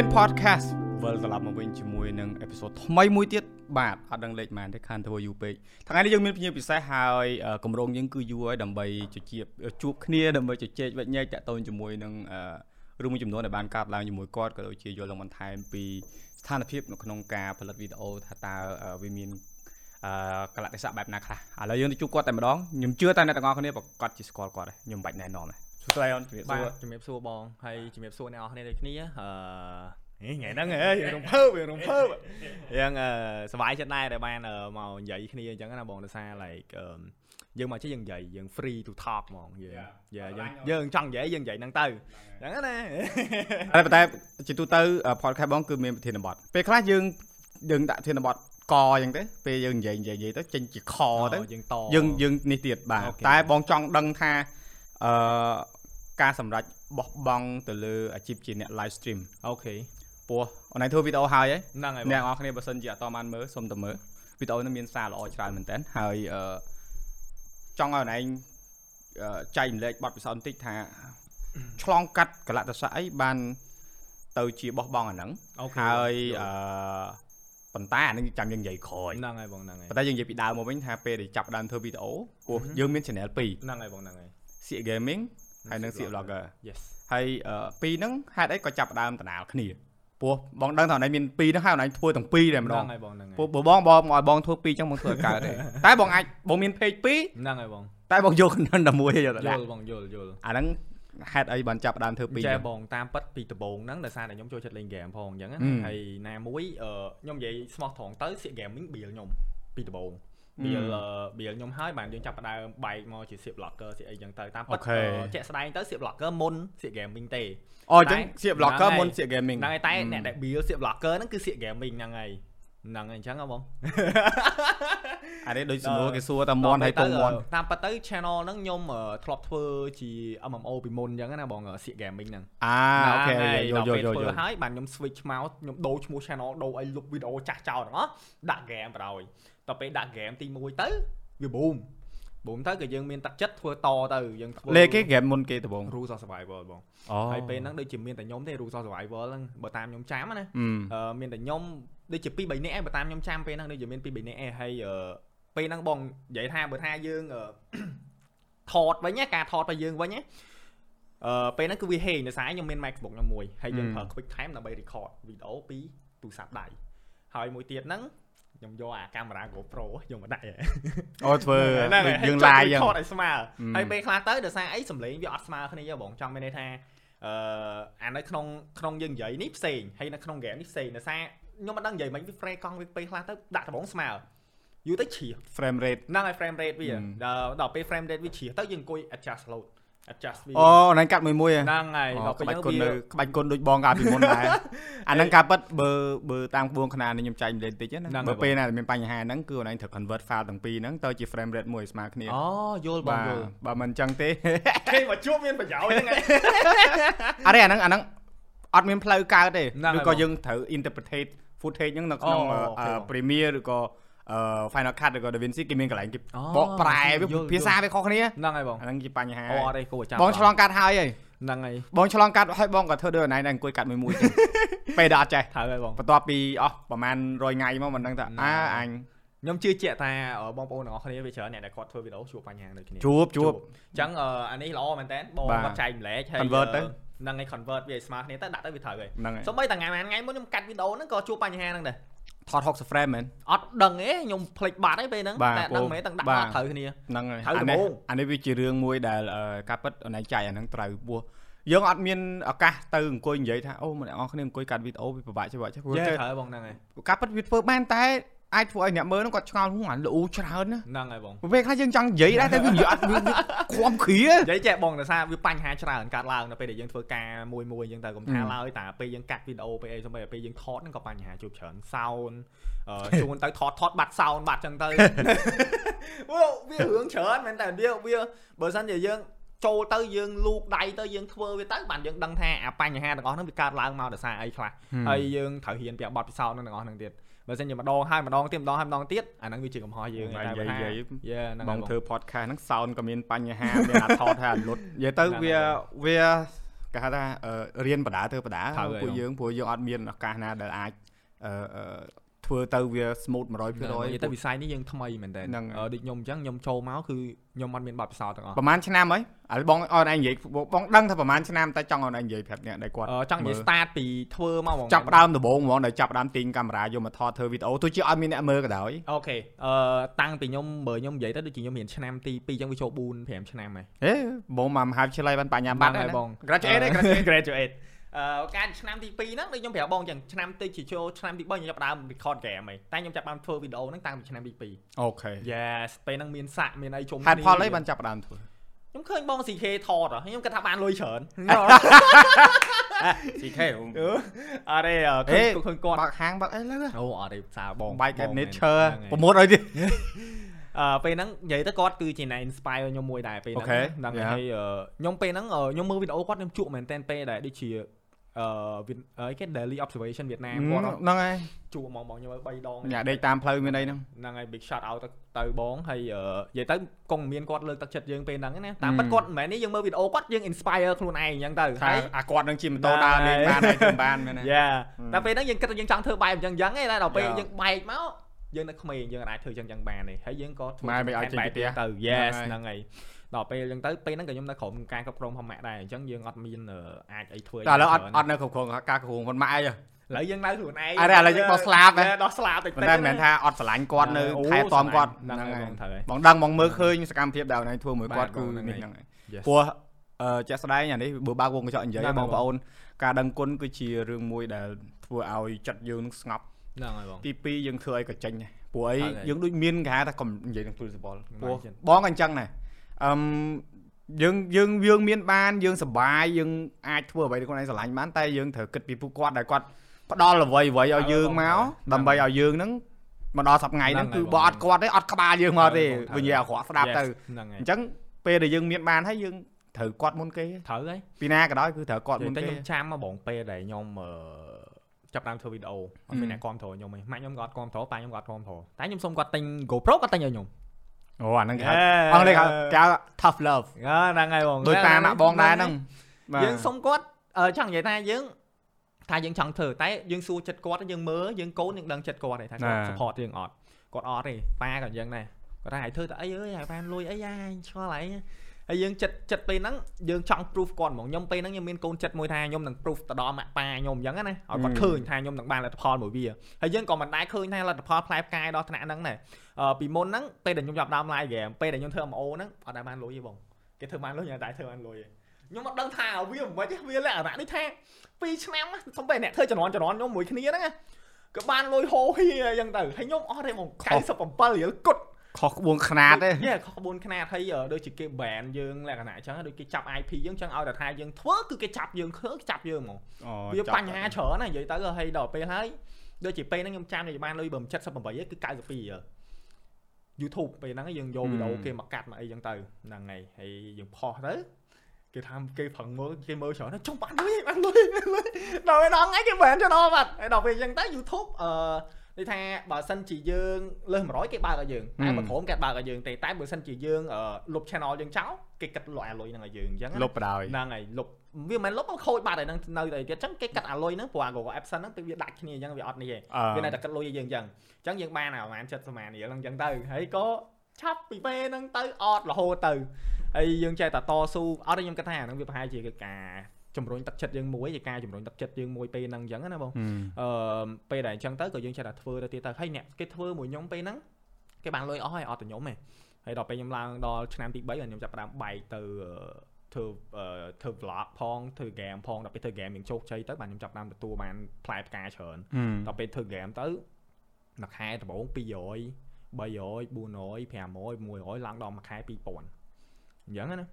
មាន podcast វិលត្រឡប់មកវិញជាមួយនឹងអេពីសូតថ្មីមួយទៀតបាទអត់ដឹងលេខប៉ុន្មានទេខានធ្វើយូរពេកថ្ងៃនេះយើងមានភ្ញៀវពិសេសហើយកម្រងយើងគឺយូរហើយដើម្បីជជែកជួបគ្នាដើម្បីជជែកវិញ្ញាតាក់ទងជាមួយនឹងរឿងមួយចំនួនដែលបានកាត់ឡើងជាមួយគាត់ក៏ដូចជាយល់ឡើងបន្ថែមពីស្ថានភាពនៅក្នុងការផលិតវីដេអូថាតើវាមានអឺកលៈទេសៈបែបណាខ្លះឥឡូវយើងទៅជួបគាត់តែម្ដងខ្ញុំជឿតែអ្នកទាំងអស់គ្នាប្រកាសជាស្គាល់គាត់ហើយខ្ញុំមិនបាច់ណែនាំទេសួ ស្តីអូនជំរាបសួរជំរាបសួរបងហើយជំរាបសួរអ្នកនរគ្នាដូចគ្នាអឺថ្ងៃហ្នឹងហ៎យើងរំភើបយើងរំភើបយើងសប្បាយចិត្តដែរដែលបានមកនិយាយគ្នាអញ្ចឹងណាបងដោយសារ like យើងមកជិះយើងនិយាយយើង free to talk ហ្មងយើងយើងយើងចង់និយាយយើងនិយាយហ្នឹងទៅអញ្ចឹងណាតែប៉ុន្តែជាទូទៅ podcast បងគឺមានប្រធានបទពេលខ្លះយើងយើងដាក់ប្រធានបទកអញ្ចឹងទៅពេលយើងនិយាយនិយាយទៅចេញជាខទៅយើងតយើងយើងនេះទៀតបាទតែបងចង់ដឹងថាអឺ ការសម្រេចបោះបង់ទៅលើអាជីពជាអ្នក live stream អូខេព្រោះអនឡាញធ្វើវីដេអូហើយហ្នឹងហើយអ្នកនរគ្នាបើសិនជាអត់តបានមើលសុំទៅមើលវីដេអូនេះមានសារល្អច្រើនមែនតើហើយអឺចង់ឲ្យអនឡាញចែកម្លែកបទពិសោធន៍បន្តិចថាឆ្លងកាត់កលៈទេសៈអីបានទៅជាបោះបង់អាហ្នឹងហើយអឺប៉ុន្តែអានឹងចាំយើងនិយាយក្រោយហ្នឹងហើយបងហ្នឹងហើយប៉ុន្តែយើងនិយាយពីដើមមកវិញថាពេលដែលចាប់ដើមធ្វើវីដេអូព្រោះយើងមាន channel 2ហ្នឹងហើយបងហ្នឹងហើយសៀក gaming ហើយនឹងសៀក vlogger yes ហើយពីរហ្នឹងហេតុអីក៏ចាប់ដើមដណាលគ្នាព្រោះបងដឹងថាអនឡាញមាន2ហ្នឹងហើយអនឡាញធ្វើទាំងពីរតែម្ដងហ្នឹងហើយបងហ្នឹងព្រោះបងបងឲ្យបងធ្វើពីរចឹងបងធ្វើឲ្យកើតទេតែបងអាចបងមាន page 2ហ្នឹងហើយបងតែបងយក content តែមួយយកទៅដាក់យល់បងយល់យល់អាហ្នឹងហេតុអីបានចាប់ដើមធ្វើពីរចែបងតាមពិតពីដំបូងហ្នឹងដោយសារតែខ្ញុំចូលចិត្តលេងហ្គេមផងអញ្ចឹងហើយណាមួយខ្ញុំនិយាយស្មោះត្រង់ទៅសៀកហ្គេមវិញបៀលខ្ញុំពីដំបូង បៀលបៀលខ្ញុំហើយបានយើងចាប់ផ្ដើមបែកមកជាសៀក blogger សៀកអីចឹងទៅតាមពិតជាក់ស្ដែងទៅសៀក blogger មុនសៀក gaming ទេអូចឹងសៀក blogger មុនសៀក gaming ហ្នឹងហើយតែអ្នកដែលបៀលសៀក blogger ហ្នឹងគឺសៀក gaming ហ្នឹងហើយហ្នឹងហើយអញ្ចឹងហ៎បងអានេះដូចសំណួរគេសួរតែមន់ហើយពងមន់តាមពិតទៅ channel ហ្នឹងខ្ញុំធ្លាប់ធ្វើជា MMO ពីមុនអញ្ចឹងណាបងសៀក gaming ហ្នឹងអាអូខេយល់យល់យល់យល់ហើយបានខ្ញុំ switch មកខ្ញុំដូរឈ្មោះ channel ដូរឲ្យលុបវីដេអូចាស់ចោលទាំងអស់ដាក់ game បណ្ដោយ តទៅពេលដាក់ game ទី1ទៅវា boom boom ទៅក៏យើងមានទឹកចិត្តធ្វើតទៅយើងធ្វើលេខគេ game មុនគេដំបូង Rules of Survival បងហើយពេលហ្នឹងដូចជាមានតែខ្ញុំទេ Rules of Survival ហ្នឹងបើតាមខ្ញុំចាំណាអឺមានតែខ្ញុំដូចជា2 3នាក់ឯងបើតាមខ្ញុំចាំពេលហ្នឹងដូចជាមាន2 3នាក់ឯងហើយពេលហ្នឹងបងនិយាយថាបើថាយើងថតវិញណាការថតរបស់យើងវិញណាអឺពេលហ្នឹងគឺវាហេងដោយសារខ្ញុំមាន MacBook ខ្ញុំមួយហើយយើងប្រើ QuickTime ដើម្បី record វីដេអូពីទូរស័ព្ទដៃហើយមួយទៀតហ្នឹង ខ្ញុំយកអាកាមេរ៉ា GoPro យកមកដាក់អូធ្វើយើង live យ៉ាងថតឲ្យស្មើហើយពេលខ្លះទៅដោយសារអីសំឡេងវាអត់ស្មើគ្នាបងចង់មានន័យថាអឺអានៅក្នុងក្នុងយើងនិយាយនេះផ្សេងហើយនៅក្នុង game នេះផ្សេងដោយសារខ្ញុំមិនដឹងនិយាយមិនវា frame កង់វាពេលខ្លះទៅដាក់ដំបងស្មើយូរទៅជ្រះ frame rate ហ្នឹងហើយ frame rate វាដល់ពេល frame rate វាជ្រះទៅយើងអង្គុយ adjust load adjust វាអូហ្នឹងកាត់មួយមួយហ្នឹងហើយដល់ពេលហ្នឹងវាក្បាច់គុណដូចបងកាលពីមុនដែរអាហ្នឹងការពិតបើបើតាមក្បួនខ្នាតនេះខ្ញុំចែកលេងតិចណាបើពេលណាមានបញ្ហាហ្នឹងគឺអូនឯងត្រូវ convert file ទាំងពីរហ្នឹងទៅជា frame rate មួយស្មើគ្នាអូយល់បងយល់បើមិនអញ្ចឹងទេគេមកជួបមានប្រយោជន៍ហ្នឹងអរេអាហ្នឹងអាហ្នឹងអត់មានផ្លូវកើតទេឬក៏យើងត្រូវ interpretate footage ហ្នឹងនៅក្នុង Premiere ឬក៏អឺ Final Cut ឬក៏ DaVinci គេមានកន្លែងគេបកប្រែភាសាវាខុសគ្នាហ្នឹងហើយបងហ្នឹងជាបញ្ហាអូអត់ទេគួរចាំបងឆ្លងកាត់ហើយហីហ្នឹងហើយបងឆ្លងកាត់ហើយបងក៏ធ្វើដូចអណៃដែរអង្គុយកាត់មួយមួយពេលដល់អត់ចេះត្រូវហើយបងបន្ទាប់ពីអស់ប្រហែល100ថ្ងៃមកមិនដឹងថាអើអញខ្ញុំជឿជាក់ថាបងប្អូនទាំងអស់គ្នាវាច្រើនអ្នកដែលគាត់ធ្វើវីដេអូជួបបញ្ហាដូចគ្នាជួបជួបអញ្ចឹងអានេះល្អមែនតើបងគាត់ចែកម្លែកហើយ convert ទៅហ្នឹងហើយ convert វាឲ្យស្មើគ្នាទៅដាក់ទៅវាត្រូវហើយហ្នឹងហើយសូម្បីតែថ្ងៃថ្ងៃមុនខ្ញុំកាត់វីដេអូហ្នឹងក៏ជួបបញ្ហាហ្នឹងដែរ ថត60 frame មែនអត់ដឹងទេខ្ញុំភ្លេចបាត់ហើយពេលហ្នឹងតែដឹងមែនទាំងដាក់អត់ត្រូវគ្នាហ្នឹងហើយអានេះអានេះវាជារឿងមួយដែលការពិតអនឡាញចែកអាហ្នឹងត្រូវពោះយើងអត់មានឱកាសទៅអង្គុយនិយាយថាអូអ្នកនរគ្នាអង្គុយកាត់វីដេអូវាពិបាកច្បាស់ចេះព្រោះត្រូវបងហ្នឹងហើយការពិតវាធ្វើបានតែ អាចធ្វើឲ្យអ្នកមើលហ្នឹងគាត់ឆ្ងល់ហួអានលូច្រើនណាហ្នឹងហើយបងពេលខ្លះយើងចង់និយាយដែរតែវានិយាយអត់វាខ្វាំគ្រានិយាយចេះបងដោយសារវាបញ្ហាច្រើនកើតឡើងនៅពេលដែលយើងធ្វើការមួយមួយយើងទៅកុំថាឡើយតែពេលយើងកាត់វីដេអូពេលអីសូម្បីតែពេលយើងថតហ្នឹងក៏បញ្ហាជួបច្រើនសោនជួនទៅថតថតបាត់សោនបាត់ចឹងទៅវារឿងច្រើនមែនតែវាវាបើសិនជាយើងចូលទៅយើងលូកដៃទៅយើងធ្វើវាទៅបានយើងដឹងថាអាបញ្ហាទាំងអស់ហ្នឹងវាកើតឡើងមកដោយសារអីខ្លះហើយយើងត្រូវហ៊ានពីបទពិសោធន៍ហ្នឹងទាំងអស់ហ្នឹងទៀត បើមិនជាម្ដងហើយម្ដងទៀតម្ដងហើយម្ដងទៀតអាហ្នឹងវាជាកំហុសយើងតែបើថាយេហ្នឹងបងធ្វើ podcast ហ្នឹង sound ក៏មានបញ្ហាមានអាថតហើយអាលុតនិយាយទៅវាវាកគេហៅថាអឺរៀនបដាធ្វើបដាត្រូវហើយពួកយើងព្រោះយើងអត់មានឱកាសណាដែលអាចអឺអឺធ្វើទៅវា smooth 100%និយាយទៅវិស័យនេះយើងថ្មីមែនតើហ្នឹងហើយដូចខ្ញុំអញ្ចឹងខ្ញុំចូលមកគឺ ខ្ញុំអត់មានបទពិសោធន៍ទាំងអស់ប្រហែលឆ្នាំហើយឥឡូវបងអនឯងនិយាយបងដឹងថាប្រហែលឆ្នាំតែចង់អនឯងនិយាយប្រាប់អ្នកដែលគាត់អឺចង់និយាយមើល start ពីធ្វើមកហ្មងចាប់ផ្ដើមដំបូងហ្មងដែលចាប់ផ្ដើមទិញកាមេរ៉ាយកមកថតធ្វើវីដេអូទោះជាអត់មានអ្នកមើលក៏ដោយអូខេអឺតាំងពីខ្ញុំបើខ្ញុំនិយាយទៅដូចជាខ្ញុំរៀនឆ្នាំទី2អញ្ចឹងវាចូល4 5ឆ្នាំហើយហេបងមកមហាវិទ្យាល័យបានបញ្ញាបត្រហ្នឹងហើយហើយបង graduate ទេអឺ graduate graduate អឺ ការឆ្នាំទី2ហ្នឹងដូចខ្ញុំប្រាប់បងអញ្ចឹងឆ្នាំទីជាចូលឆ្នាំទី3ខ្ញុំចាប់ផ្ដើម record game ហើយតែខ្ញុំចាប់ផ្ដើមធ្វើវីដេអូហ្នឹងតាំងពីឆ្នាំទី2អូខេ Yes ពេលហ្នឹងមានសាក់មានអីជុំហេតុផលអីបានចាប់ផ្ដើមធ្វើខ្ញុំឃើញបង CK ថតហ៎ខ្ញុំគិតថាបានលុយច្រើន CK អឺអរេអឺឃើញឃើញគាត់បើកហាងបើកអីលើអូអរេសារបង Bike បង and មែន Nature ហ្នឹងហើយប្រមូលឲ្យទៀតអឺពេលហ្នឹងនិយាយទៅគាត់គឺជាអ្នក inspire ខ្ញុំមួយដែរពេលហ្នឹង Okay, ហ្នឹង yeah. ហើយអឺខ្ញុំពេលហ្នឹងអឺខ្ញុំមើលវីដេអូគាត់ខ្ញុំជក់មែនតែនពេលដែរដូចជា អឺវីដអីគេ daily observation វៀតណាមគាត់ហ្នឹងហើយជក់ហ្មងបងខ្ញុំឲ្យ3ដងញ៉ាដេកតាមផ្លូវមានអីហ្នឹងហ្នឹងហើយ big shot out ទៅទៅបងហើយអឺនិយាយទៅគង់មានគាត់លើកទឹកចិត្តយើងពេលហ្នឹងណាតាម Mm. ពិតគាត់មិនមែននេះយើងមើលវីដេអូគាត់យើង inspire ខ្លួនឯងអញ្ចឹងទៅថាហើយអាគាត់នឹងជិះម៉ូតូដើរលេងបានហើយធ្វើបានមែនទេយ៉ា Mm. តែពេលហ្នឹងយើងគិតថាយើងចង់ធ្វើបែបអញ្ចឹងអញ្ចឹងឯងតែដល់ពេល Yeah. យើងបែកមកយើងនៅក្មេងយើងអាចធ្វើអញ្ចឹងអញ្ចឹងបានទេហើយយើងក៏ធ្វើម៉ែមិនឲ្យចេញពីផ្ទះទៅ Yes ហ្នឹហ្នឹងងហើយហើយ ដល់ពេលអញ្ចឹងទៅពេលហ្នឹងក៏ខ្ញុំនៅក្រុមការគ្រប់គ្រងផងម៉ាក់ដែរអញ្ចឹងយើងអត់មានអឺអាចអីធ្វើតែឥឡូវអត់អត់នៅគ្រប់គ្រងការគ្រប់គ្រងប៉ុនម៉ាក់អីទេឥឡូវយើងនៅខ្លួនឯងអរេឥឡូវយើងដោះស្លាប់ហ៎យ៉ាដោះស្លាប់តិចប៉ុន្តែមិនមែនថាអត់ស្រឡាញ់គាត់នៅអូថែទាំគាត់ហ្នឹងហើយហើយបងត្រូវហើយបងដឹងបងមើលឃើញសកម្មភាពដែលអូនឯងធ្វើមួយគាត់បាទគឺបងហ្នឹងនេះហើយហ្នឹងហើយ Yes ព្រោះអឺជាក់ស្ដែងអានេះបើបើកវងកញ្ចក់និយាយហ្នឹងហើយបងប្អូនការដឹងគុណគឺជារឿងមួយដែលធ្វើឲ្យចិត្តយើងនឹងស្ងប់ហ្នឹងហើយបងទី2យើងធ្វើឲ្យកញ្ចេញដែរព្រោះអីហើយយើងដូចមានគេហៅថាកុំនិយាយនឹង principle ហ្នឹងព្រោះចឹងបងក៏អញ្ចឹងដែរ អឹមយើងយើងយើងមានបានយើងសប្បាយយើងអាចធ្វើអ្វីដែលខ្លួនឯងស្រឡាញ់បានតែយើងត្រូវគិតពីពួកគាត់ដែលគាត់ផ្ដល់អ្វីអ្វីឲ្យយើងមកដើម្បីឲ្យយើងហ្នឹងមកដល់សប្ថ្ងៃហ្នឹងគឺបើអត់គាត់ទេអត់ក្បាលយើងមកទេវិញនិយាយអាក្រក់ស្ដាប់ទៅហ្នឹងហើយអញ្ចឹងពេលដែលយើងមានបានហើយយើងត្រូវគាត់មុនគេត្រូវហើយពីណាក៏ដោយគឺត្រូវគាត់និមុយាយនទៅគេខ្ញុំចាំមកបងពេលដែលខ្ញុំអឺចាប់ផ្ដើមធ្វើវីដេអូអត់មានអ្នកគ្រប់គ្រងខ្ញុំទេម៉ាក់ខ្ញុំក៏អត់គ្រប់គ្រងប៉ាខ្ញុំក៏អត់គ្រប់គ្រងតែខ្ញុំសុំគាត់ទិញ GoPro គាត់ទិញឲ្យខ្ញុំ អូអាហ្នឹងគេហៅអង់គ្លេសគេហៅគេហៅ tough love អឺហ្នឹងហើយបងដោយប៉ាម៉ាក់បងដែរហ្នឹងបាទយើងសុំគាត់អឺចង់និយាយថាយើងថាយើងចង់ធ្វើតែយើងសួរចិត្តគាត់យើងមើលយើងកូនយើងដឹងចិត្តគាត់ទេថាគាត់ support យើងអត់គាត់អត់ទេប៉ាក៏អញ្ចឹងដែរគាត់ថាឲ្យធ្វើទៅអីអើយឲ្យបានលុយអីយ៉ាឆ្ងល់អី ហើយយើងចិត្តចិត្តពេលហ្នឹងយើងចង់ proof គាត់ហ្មងខ្ញុំពេលហ្នឹងខ្ញុំមានកូនចិត្តមួយថាខ្ញុំនឹង proof ទៅដល់ម៉ាក់ប៉ាខ្ញុំអញ្ចឹងណាឲ្យគាត់ឃើញថាខ្ញុំនឹងបានលទ្ធផលមួយវាហើយយើងក៏មិនដែរឃើញថាលទ្ធផលផ្លែផ្កាយដល់ថ្នាក់ហ្នឹងដែរអឺពីមុនហ្នឹងពេលដែលខ្ញុំចាប់ដើម live game ពេលដែលខ្ញុំធ្វើ MO ហ្នឹងអត់ដែរបានលុយទេបងគេធ្វើបានលុយខ្ញុំតែធ្វើបានលុយទេខ្ញុំអត់ដឹងថាវាមិនខ្មិចទេវាលក្ខណៈនេះថា2ឆ្នាំណាសំបីអ្នកធ្វើជំនាន់ជំនាន់ខ្ញុំមួយគ្នាហ្នឹងណាក៏បានលុយហូហៀអញ្ចឹងទៅហើយខ្ញុំអស់ទេបង97រៀលគត់ ខុសក្បួនខ្នាតទេយេខុសក្បួនខ្នាតហើយអឺដូចជាគេ ban យើងលក្ខណៈអញ្ចឹងដូចគេចាប់ IP យើងអញ្ចឹងឲ្យតែថាយើងធ្វើគឺគេចាប់យើងឃើញចាប់យើងហ្មងអូវាបញ្ហាច្រើនណាស់និយាយទៅហើយដល់ពេលហើយដូចជាពេលហ្នឹងខ្ញុំចាំខ្ញុំបានលុយបើមិន78ទេគឺ92 YouTube ពេលហ្នឹងយើងយកវីដេអូគេមកកាត់មកអីចឹងទៅហ្នឹងហើយហើយយើងផុសទៅគេថាគេប្រឹងមើលគេមើលច្រើនចុះបានលុយបានលុយបានលុយដល់ពេលដល់ថ្ងៃគេបានចោលបាត់ហើយដល់ពេលចឹងទៅ YouTube អឺ និយាយថាបើសិនជាយើងលើស100គេបើកឲ្យយើងតែបើក្រុមគេបើកឲ្យយើងទេតែបើសិនជាយើងអឺលុប channel យើងចោលគេកាត់លុយអាលុយហ្នឹងឲ្យយើងអញ្ចឹងណាលុបបដ ாய் ហ្នឹងហើយលុបវាមិនមែនលុបមកខូចបាត់ហើយហ្នឹងនៅតែទៀតអញ្ចឹងគេកាត់អាលុយហ្នឹងព្រោះអា Google Adsense ហ្នឹងពេលវាដាច់គ្នាអញ្ចឹងវាអត់នេះទេអឺវានៅតែកាត់លុយឲ្យយើងអញ្ចឹងអញ្ចឹងយើងបានអាប្រហែល70ម៉ានរៀលហ្នឹងអញ្ចឹងទៅហើយក៏ឆាប់ពីពេលហ្នឹងទៅអត់រហូតទៅហើយយើងចេះតែតស៊ូអត់ទេខ្ញុំគិតថាអាហ្នឹងវាប្រហែលជាការ ជំរុញទឹកចិត្តយើងមួយជាការជំរុញទឹកចិត្តយើងមួយពេលហ្នឹងអញ្ចឹងណាបងអឺពេលដែលអញ្ចឹងទៅក៏យើងចេះតែធ្វើទៅទៀតទៅហើយអ្នកគេធ្វើមួយខ្ញុំពេលហ្នឹងគេបានលុយអស់ហើយអត់ទៅខ្ញុំទេហើយដល់ពេលខ្ញុំឡើងដល់ឆ្នាំទី3ហើយខ្ញុំចាប់ផ្ដើមបែកទៅអឺធ្វើអឺធ្វើ vlog ផងធ្វើ game ផងដល់ពេលធ្វើ game យើងជោគជ័យទៅបានខ្ញុំចាប់ផ្ដើមទទួលបានផ្លែផ្កាច្រើនដល់ពេលធ្វើ game ទៅមួយខែដំបូង200 300 400 500 100ឡើងដល់មួយខែ2000អញ្ចឹងណា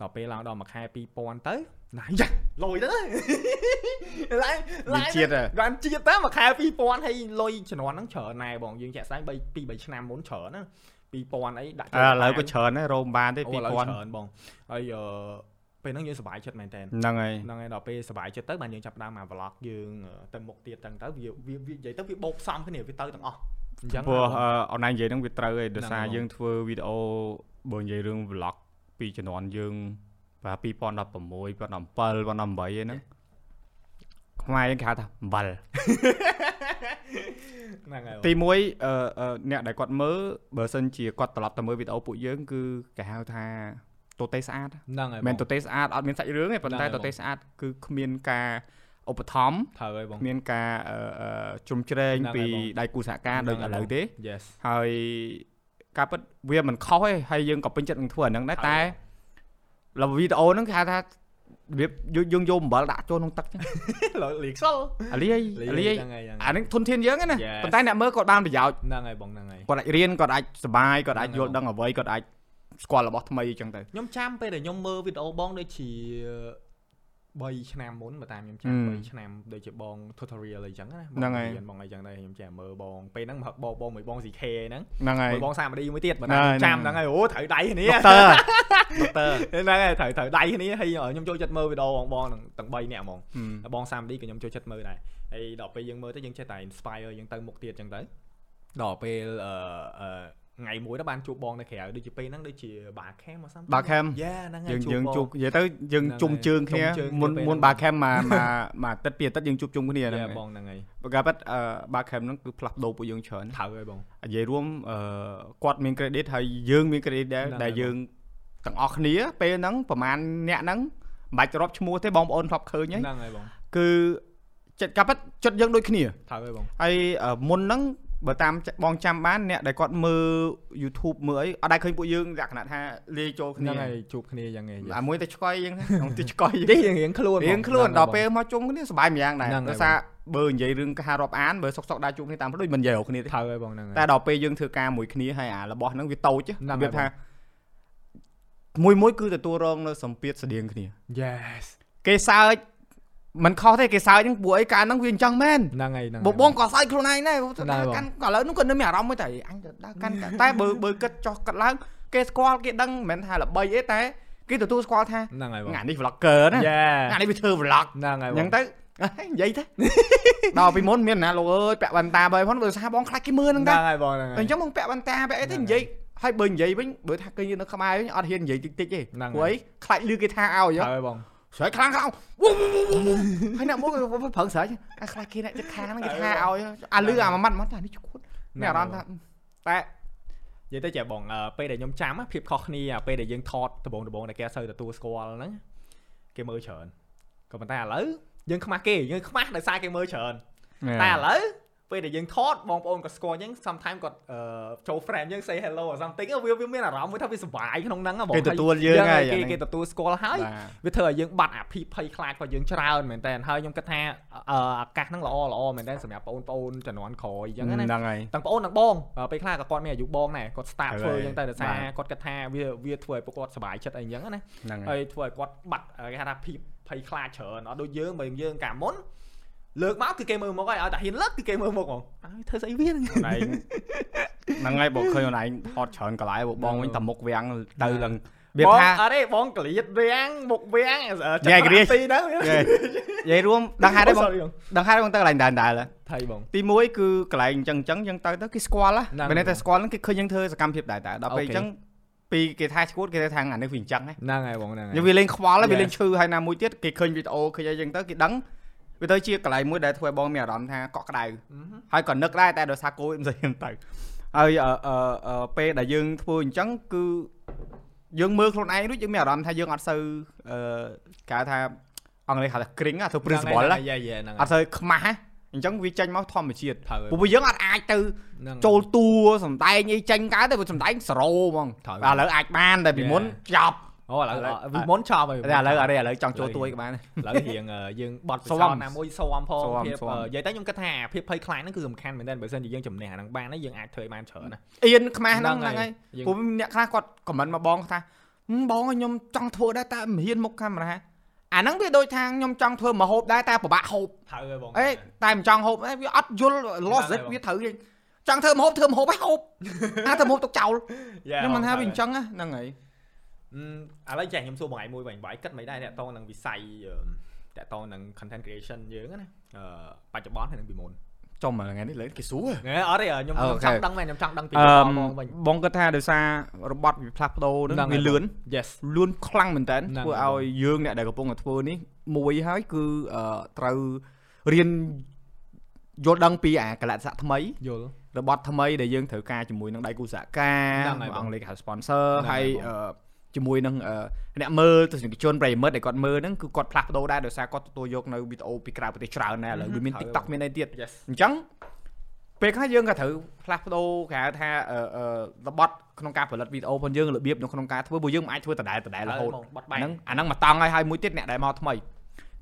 ដល់ពេលឡើងដល់មួយខែ2000ទៅណាយ៉ាលុយទៅឡើងវាឡើងជាតិហ៎បានជាតិទៅមួយខែ2000ហើយលុយជំនាន់ហ្នឹងច្រើនណែបងយើងចាក់ស្ដែង3 2 3ឆ្នាំមុនច្រើនណា2000អីដាក់ឥឡូវក៏ច្រើនដែររោមបានទេអូឥឡូវ2000ច្រើនបងហើយអឺពេលហ្នឹងយើងសប្បាយចិត្តមែនតើហ្នឹងហើយហ្នឹងហើយដល់ពេលសប្បាយចិត្តទៅបានយើងចាប់ផ្ដើមមក vlog យើងទៅមុខទៀតចឹងទៅវាវាវានិយាយទៅវាបោកផ្សំគ្នាវាទៅទាំងអស់អញ្ចឹងព្រោះអឺអនឡាញនិយាយហ្នឹងវាត្រូវឯងដោយសារហ្នឹងហើយយើងធ្វើវីដេអូបើនិយាយរឿង vlog ពីជំនាន់យើងបាទ2016 2017 2018ហ្នឹងខ្មែរយើងគេហៅថាអំបិលហ្នឹងហើយទី1អឺអឺអ្នកដែលគាត់មើលបើសិនជាគាត់ត្រឡប់ទៅមើលវីដេអូពួកយើងគឺគេហៅថាតូតេស្អាតហ្នឹងហើយមិនមែនតូតេស្អាតអត់មានសាច់រឿងទេប៉ុន្តែហ្នឹងហើយតូតេស្អាតគឺគ្មានការឧបត្ថម្ភត្រូវហើយបងគ្មានការអឺអឺជ្រុំជ្រែងហ្នឹងហើយពីបងដៃគូសហការដូចហ្នឹងឥហើយឡូវទេ yes ហើយ ការពិតវាមិនខុសទេហើយយើងក៏ពេញចិត្តនឹងធ្វើអាហ្នឹងដែរហើយតែលវីដេអូហ្នឹងគេហៅថារបៀបយើងយើងយកអំបិលដាក់ចូលក្នុងទឹកចឹងលីខ្សលអាលីអាលីហ្នឹងហើយហ្នឹងអាហ្នឹងធនធានយើងហ្នឹងណា Yes ប៉ុន្តែអ្នកមើលគាត់បានប្រយោជន៍ហ្នឹងហើយបងហ្នឹងហើយគាត់អាចរៀនគាត់អាចសប្បាយគាត់អាចហ្នឹងយហើយល់ដឹងអ្វីគាត់អាចស្គាល់របស់ថ្មីអញ្ចឹងទៅខ្ញុំចាំពេលដែលខ្ញុំមើលវីដេអូបងដូចជា 3ឆ្នាំមុនបើតាមខ្ញុំចាំហឹម3ឆ្នាំដូចជាបង tutorial អីចឹងណាហ្នឹងហើយរៀនបងអីចឹងដែរខ្ញុំចាំមើលបងពេលហ្នឹងមកបងបងមួយបង CK ហ្នឹងហ្នឹងហើយមួយបងសាមឌីមួយទៀតបើហ្នឹងតាមហើយចាំហ្នឹងហ្នឹងហើយអូត្រូវដៃគ្នាដុកទ័រដុកទ័រហ្នឹងហើយត្រូវត្រូវដៃគ្នាហើយខ្ញុំចូលចិត្តមើលវីដេអូបងបងហ្នឹងទាំង3នាក់ហ្មងហឹមហើយបងសាមឌីក៏ខ្ញុំចូលចិត្តមើលដែរហើយដល់ពេលយើងមើលទៅយើងចេះតែ inspire យើងទៅមុខទៀតចឹងទៅដល់ពេលអឺអឺ ថ្ងៃមួយទៅបានជួបបងនៅក្រៅដូចជាពេលហ្នឹងដូចជាបាខេមមកសាំបាខេមយ៉ាហ្នឹងហើយយើងជួបយើងបងជួបនិយាយទៅយើងហ្នឹងជុំហើយជើងគ្នាជុំជើងគ្នាមុនពេលមុនហ្នឹងបាខេមមកមកមកអាទិត្យពីរអាទិត្យយើងជួបជុំគ្នាហ្នឹងយ៉ាហើយបងហ្នឹងហើយបើការពិតអឺបាខេមហ្នឹងគឺផ្លាស់ប្ដូរពួកយើងច្រើនត្រូវហើយបងនិយាយរួមអឺគាត់មាន credit ហើយយើងមាន credit ដែរហ្នឹងហើយដែលយើងទាំងអស់គ្នាពេលហ្នឹងប្រហែលអ្នកហ្នឹងមិនបាច់រាប់ឈ្មោះទេបងប្អូនធ្លាប់ឃើញហើយហ្នឹងហើយបងគឺចិត្តការពិតចិត្តយើងដូចគ្នាត្រូវហើយបងហើយអឺមុនហ្នឹង បើតាមបងចាំបានអ្នកដែលគាត់មើល YouTube មើលអីអត់ដែលឃើញពួកយើងលក្ខណៈថាលាយចូលគ្នាហ្នឹងហើយជួបគ្នាយ៉ាងហ្នឹងអាមួយទៅឆ្កយយើងហ្នឹងទៅឆ្កយនេះរៀងខ្លួនរៀងខ្លួនដល់ពេលមកជុំគ្នាសប្បាយម្យ៉ាងដែរហ្នឹងហើយដោយសារបើនិយាយរឿងការរាប់អានបើសុកសុកដែរជួបគ្នាតាមផ្លូវដូចមិននិយាយរកគ្នាទេត្រូវហើយបងហ្នឹងហើយតែដល់ពេលយើងធ្វើការមួយគ្នាហើយអារបស់ហ្នឹងវាតូចហ្នឹងវាហើយថាមួយមួយគឺទទួលរងនៅសម្ពាធស្តៀងគ្នា yes គេសើច មិនខុសទេគេសើចហ្នឹងពួកអីការហ្នឹងវាអញ្ចឹងមែនហ្នឹងហើយហ្នឹងបបងក៏សើចខ្លួនឯងដែរហ្នឹងហើយបងកាន់ឥឡូវហ្នឹងគាត់នៅមានអារម្មណ៍មួយតែអញទៅដើរកាន់កាន់តែបើបើគិតចោះកាត់ឡើងគេស្គាល់គេដឹងមិនមែនថាល្បីអីតែគេទទួលស្គាល់ថាហ្នឹងហើយបងថ្ងៃនេះ vlogger ណា yeah ថ្ងៃនេះវាធ្វើ vlog ហ្នឹងហើយអបងញ្ចឹងទៅអេនិយាយទៅដល់ពីមុនមានណាលោកអើយពាក់វ៉ាន់តាបើផងបើថាបងខ្លាចគេមើលហ្នឹងហ្នឹតាងហើយបងហ្នឹងហើយអញ្ចឹងបងពាក់វ៉ាន់តាពាក់អីទៅហ្នឹងនិយាយហើយបើនិយាយវិញបើថាគេនៅខ្មែរវិញអត់ហ៊ាននិយាយតិចតិចទេហ្នឹងព្រោះអីខ្លាចលឺគេថាឲ្យហ៎ត្រូវហើយបង ស្រែកខ្លាំងខ្លាំងវូវូវូវូហើយអ្នកមកគេប្រឹងស្រែកអាខ្លាចគេអ្នកចិត្តខាងហ្នឹងគេថាឲ្យអាលឺអាមួយម៉ាត់ម៉ាត់ថានេះឈួតមានអារម្មណ៍ថាតែនិយាយទៅចេះបងអឺពេលដែលខ្ញុំចាំណាភាពខុសគ្នាអាពេលដែលយើងថតដំបងដំបងដែលគេអត់សូវទទួលស្គាល់ហ្នឹងគេមើលច្រើនក៏ប៉ុន្តែឥឡូវយើងខ្មាស់គេយើងខ្មាស់ដោយសារគេមើលច្រើនតែឥឡូវ ពេលដែលយើងថតបងប្អូនក៏ស្គាល់យើង sometimes គាត់អឺចូល friend យើង say hello or something វាវាមានអារម្មណ៍មួយថាវាសុបាយក្នុងហ្នឹងហ៎បងគេទទួលយើងហើយគេអាហ្នឹងគេទទួលស្គាល់ហើយបាទវាធ្វើឲ្យយើងបាត់អាភិបភ័យខ្លាចរបស់យើងច្រើនមែនតើហើយខ្ញុំគិតថាអឺឱកាសហ្នឹងល្អល្អមែនតើសម្រាប់បងប្អូនជំនាន់ក្រោយអញ្ចឹងណាហ្នឹងហើយទាំងបងអូនទាំងបងអឺពេលខ្លះក៏គាត់មានអាយុបងដែរគាត់ start ត្រូវធ្វើហើយអញ្ចឹងទៅដោយសារបាទគាត់គិតថាវាវាធ្វើឲ្យពួកគាត់សុបាយចិត្តអីអញ្ចឹងណាហ្នឹងហើយហើយធ្វើឲ្យគាត់បាត់គេហៅថាភាពភ័យខ្លាចច្រើនអត់ដូចយើងបើយើងកាលមុន លើកមកគឺគេមើលមុខហើយឲ្យតែហ៊ានលើកគឺគេមើលមុខហ្មងហើយធ្វើស្អីវាហ្នឹងខ្លួនឯងហ្នឹងហើយបងឃើញខ្លួនឯងថតច្រើនកន្លែងបងវិញតែមុខវាំងទៅឡើងវាបងថាអត់ទេបងកលៀតវាំងមុខវាំងញ៉ែករាជទីហ្នឹងនិយាយរួមដឹងហេតុទេបង sorry បងដឹងហេតុទេបងទៅកន្លែងដែរដែរថៃបងទី1គឺកន្លែងអញ្ចឹងអញ្ចឹងយើងទៅទៅគេស្គាល់ហ្នឹងណាមិនតែស្គាល់ហ្នឹងគេឃើញយើងធ្វើសកម្មភាពដែរតែដល់ពេលអ Okay. ញ្ចឹងពីគេថាឈួតគេថាថាអានេះវាអញ្ចឹងហ៎ហ្នឹងហើយបងហ្នឹងហើយយើងវាលេងខ្វល់ហើយវា Yes. លេងឈឺហើយណាមួយទៀតគេឃើញវីដេអូឃើញអីចឹងទៅគេដឹង វាទៅជាកន្លែងមួយដែលធ្វើឲ្យបងមានអារម្មណ៍ថាកក់ក្ដៅអឺហឹមហើយក៏នឹកដែរតែដោយសារគោមិនស្អីហ្នឹងទៅហើយអឺអឺអឺពេលដែលយើងធ្វើអញ្ចឹងគឺយើងមើលខ្លួនឯងរួចយើងមានអារម្មណ៍ថាយើងអត់សូវអឺគេហៅថាអង់គ្លេសហៅថា cring ហ៎ធ្វើ principle ហ្នឹងណាហើយយ៉ាយ៉ាហ្នឹងអត់សូវខ្មាស់ហ៎អញ្ចឹងវាចេញមកធម្មជាតិត្រូវហើយព្រោះពួកយើងអត់អាចទៅហ្នឹងចូលតួសំដែងអីចេញកើតទេព្រោះសំដែងសរោហ្មងត្រូវតែឥឡូវអាចបានតែពីមុនចប់ អូឥឡូវឥឡូវវិមុនចប់ហើយតែឥឡូវអត់ទេឥឡូវចង់ចូលតួឯក៏បានឥឡូវរៀងអឺយើងបត់ពិស៊ាសោំធន៍ណាមួយស៊ាំផងស៊ាំភាពស៊ាំអឺនិយាយទៅខ្ញុំគិតថាភាពភ័យខ្លាចហ្នឹងគឺសំខាន់មែនទែនបើសិនជាយើងជំនះអាហ្នឹងបានហើយយើងអាចធ្វើឲ្យបានច្រើនណាអៀនខ្មាស់ហ្នឹងហ្នឹងហ្នឹងហើហើយយយើងព្រោះអ្នកខ្លះគាត់ខមមិនមកបងថាហឹមបងខ្ញុំចង់ធ្វើដែរតែមិនហ៊ានមុខកាមេរ៉ាអាហ្នឹងវាដូចថាខ្ញុំចង់ធ្វើមកហូបដែរតែពិបាកហូបត្រូវហើយបងអេតែមិនចង់ហូបអេវាអត់យល់ lost ហ្នឹង it ហើយបងវាត្រូវយើងចង់ធ្វើមកហូបធ្វើមកហូបឲ្យហូបអាធ្វើមកហូបទុកចោលយ៉ាខ្ញុំមិនថាបងវាអញ្ចឹងណាហ្នឹងហើយអឺ ឥឡូវចាខ្ញុំសួរបងឯងមួយវិញបងឯងគិតមិនដែរតាក់ទងនឹងវិស័យអឺតាក់ទងនឹង content creation យើងណាអឺបច្ចុប្បន្នហើយនឹងពីមុនចំថ្ងៃនេះលើគេស្រួលហ៎អត់ទេខ្ញុំអូខ្ញុំខេចង់ដឹងមែនខ្ញុំចង់ដឹងពីអឺបងវិញបងគាត់ថាដោយសាររបត់វាផ្លាស់ប្ដូរហ្នឹងហ្នឹងហើយវាលឿន yes លឿនខ្លាំងមែនតើហ្នឹងធ្វើហើយឲ្យយើងអ្នកដែលកំពុងតែធ្វើនេះមួយហើយគឺអឺត្រូវរៀនយល់ដឹងពីអាកលៈទេសៈថ្មីយល់របត់ថ្មីដែលយើងត្រូវការជាមួយនឹងដៃគូសហការហ្នឹងហើយបងអង់គ្លេសហៅ sponsor ហ្នឹងហើហើយយបងអឺ ជាមួយនឹងអឺអ្នកមើលទស្សនិកជនប្រិយមិត្តដែលគាត់មើលហ្នឹងគឺគាត់ផ្លាស់ប្ដូរដែរដោយសារគាត់ទទួលយកនៅវីដេអូពីក្រៅប្រទេសច្រើនដែរឥឡូវវាមានហើយ TikTok មានអីទៀត yes អញ្ចឹងពេលខ្លះយើងក៏ត្រូវផ្លាស់ប្ដូរគេហៅថាអឺអឺរបត់ក្នុងការផលិតវីដេអូផងយើងរបៀបនៅក្នុងការធ្វើព្រោះយើងមិនអាចធ្វើដដែលដដែលរហូតបងបាត់បែកហ្នឹងអាហ្នឹងមកតង់ហើយហើយមួយទៀតអ្នកដែលមកថ្មី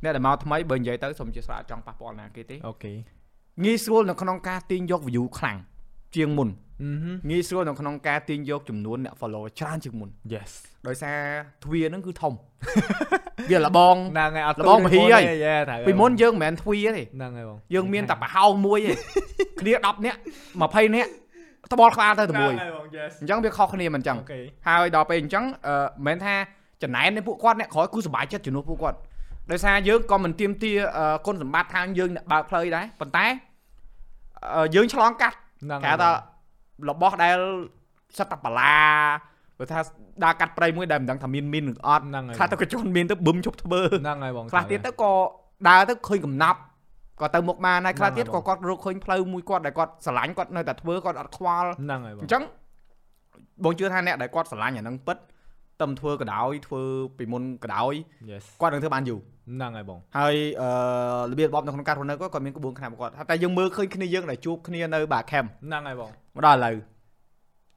អ្នកដែលមកថ្មីបើនិយាយទៅសូមជាស្រាអត់ចង់ប៉ះពាល់ណាគេទេអូខេងាយស្រួលនៅក្នុងការទាញយក view ខ្លាំងជាងមុនអឺហឹម ងាយស្រួលនៅក្នុងការទាញយកចំនួនអ្នក follow ច្រើនជាងមុន yes ដោយសារទ្វារហ្នឹងគឺធំវាលបងហ្នឹងហើយអត់លបងមហីហើយយេត្រូវពីមុនយើងមិនមែនទ្វារទេហ្នឹងហើយបងយើងមានតែប្រហោងមួយទេគ្នា10នាក់20នាក់ត្បល់ក្បាលទៅតែមួយហ្នឹងហើយបង yes អញ្ចឹងវាខុសគ្នាមិនអញ្ចឹងអូខេហើយដល់ពេលអញ្ចឹងអឺមិនមែនថាចំណែននៃពួកគាត់អ្នកក្រោយគឺសុបាយចិត្តជំនួសពួកគាត់ដោយសារយើងក៏មិនទៀមទាអឺគុណសម្បត្តិខាងយើងអ្នកបើកផ្លូវដែរប៉ុន្តែអឺយើងឆ្លងកាត់ហ្នឹងគេហៅថា របស់ដែលសិតតែបលាបើថាដើរកាត់ព្រៃមួយដែលមិនដឹងថាមានមីនឬអត់ហ្នឹងហើយខ្លះទៅក៏ជន់មានទៅបឹមឈប់ធ្វើហ្នឹងហើយបងខ្លះទៀតទៅក៏ដើរទៅឃើញកំណាប់ក៏ទៅមុខបានហើយខ្លះទៀតហ្នឹងហើយក៏គាត់រកឃើញផ្លូវមួយគាត់ដែលគាត់ស្រឡាញ់គាត់នៅតែធ្វើគាត់អត់ខ្វល់ហ្នឹងហើយបងអញ្ចឹងបងជឿថាអ្នកដែលគាត់ស្រឡាញ់អាហ្នឹងពិត តឹមធ្វើក៏ដោយធ្វើពីមុនក៏ដោយ yes គាត់នឹងធ្វើបានយូរហ្នឹងហើយបងហើយអឺរបៀបរបបនៅក្នុងការរស់នៅគាត់គាត់មានក្បួនខ្នាតរបស់គាត់តែយើងមើលឃើញគ្នាយើងដែលជួបគ្នានៅបាខេមហ្នឹងហើយបងមកដល់ឥឡូវ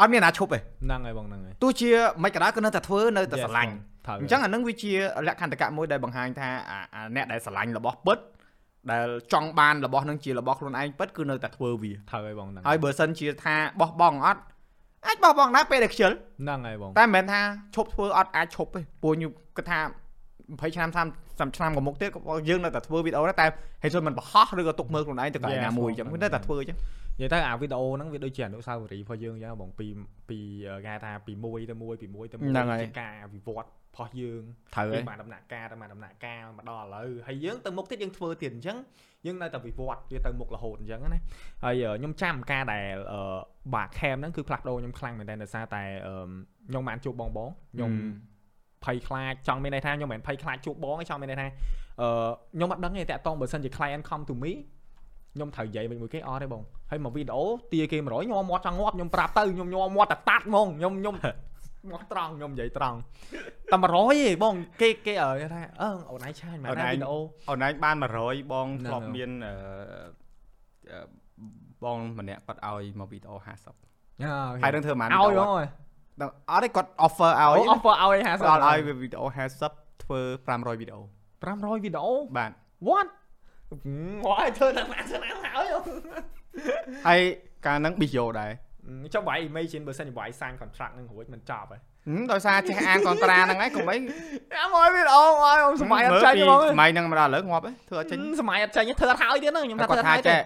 អត់មានណាឈប់ទេហ្នឹងហើយបងហ្នឹងហើយទោះជាមិនក៏ដោយក៏នៅតែធ្វើនៅតែ Yes ស្រឡាញ់ត្រូវអញ្ចឹងអានឹងវាជាលក្ខន្តិកៈមួយដែលបង្ហាញថាអាអាអ្នកដែលស្រឡាញ់របស់ពិតដែលចង់បានរបស់នឹងជារបស់ខ្លួនឯងពិតគឺនៅតែធ្វើវាត្រូវហើយបងហ្នឹងហើយបើសិនជាថាបោះបង់អត់ អាចបោះបង់ដែរពេលដែលខ្ជិលហ្នឹងហើយបងតែមិនមែនថាឈប់ធ្វើអត់អាចឈប់ទេព្រោះខ្ញុំគិតថា20ឆ្នាំ30ឆ្នាំក៏មុខទៀតក៏យើងនៅតែធ្វើវីដេអូដែរតែហេតុចូលមិនបរហោះឬក៏ទុកមើលខ្លួនឯងទៅកន្លែង Yes ណាមួយអញ្ចឹងបងវានៅតែធ្វើអញ្ចឹងនិយាយទៅអាវីដេអូហ្នឹងវាដូចជាអនុស្សាវរីយ៍របស់យើងអញ្ចឹងបងពីពីគេហៅថាពីមួយទៅមួយពីមួយទៅមួយហ្នឹងហើយជាការវិវត្ត របស់យើងត្រូវពីហើយបានដំណាក់កាលទៅបានដំណាក់កាលមកដល់ឥឡូវហើយយើងទៅមុខទៀតយើងធ្វើទៀតអញ្ចឹងយើងនៅតែវិវត្តវាទៅមុខរហូតអញ្ចឹងណាហើយអឺខ្ញុំចាំការដែលអឺបាខេមហ្នឹងគឺផ្លាស់ប្ដូរខ្ញុំខ្លាំងមែនតើដោយសារតែអឺខ្ញុំបានជួបបងបងខ្ញុំភ័យខ្លាចចង់មានន័យថាខ្ញុំមិនមែនភ័យខ្លាចជួបបងទេចង់មានន័យថាអឺខ្ញុំអត់ដឹងទេតាក់តងបើសិនជា client come to me ខ្ញុំត្រូវនិយាយមួយគេអត់ទេបងហើយមកវីដេអូទាគេ100ញ័រមាត់ចង់ងាប់ខ្ញុំប្រាប់ទៅខ្ញុំញ័រមាត់តែតាត់ហ្មងខ្ញុំខ្ញុំ មាត់ត្រង់ខ្ញុំនិយាយត្រង់តែ100ទេបង គេគេអឺថាអឺអូនឯងឆាញមែនណាវីដេអូអូនឯងបាន100បងហ្នឹងធ្លាប់ហើយមានអឺអឺបងម្នាក់គាត់ឲ្យមកវីដេអូ50ហើយនឹងធ្វើប៉ុន្មានឲ្យវីដេហ្មអូងដល់អត់ទេគាត់ offer អូឲ្យ offer ឲ្យ50ដល់ឲ្យវីដេអូ50ធ្វើ500វីដេអូ500វីដេអូបាទ what មកឲ្យធ្វើតាមអាសនាហើយហើយកាលហ្នឹង BO ដែរ ចុះបាយ imagine បើសិនជាបាយ sign contract នឹងរួចមិនចប់ហើយហឹមដោយសារចេះអានកនត្រាហ្នឹងហើយកុំអីអាមកវីដេអូមកឲ្យសម័យអត់ចាញ់ហ្មងសម័យហ្នឹងមកដល់ឥឡូវងាប់ហ៎ធ្វើអត់ចេញសម័យអត់ចាញ់ធ្វើអត់ហើយទៀតហ្នឹងខ្ញុំថាគាត់ធ្វើអត់ថាហើយទេចេះ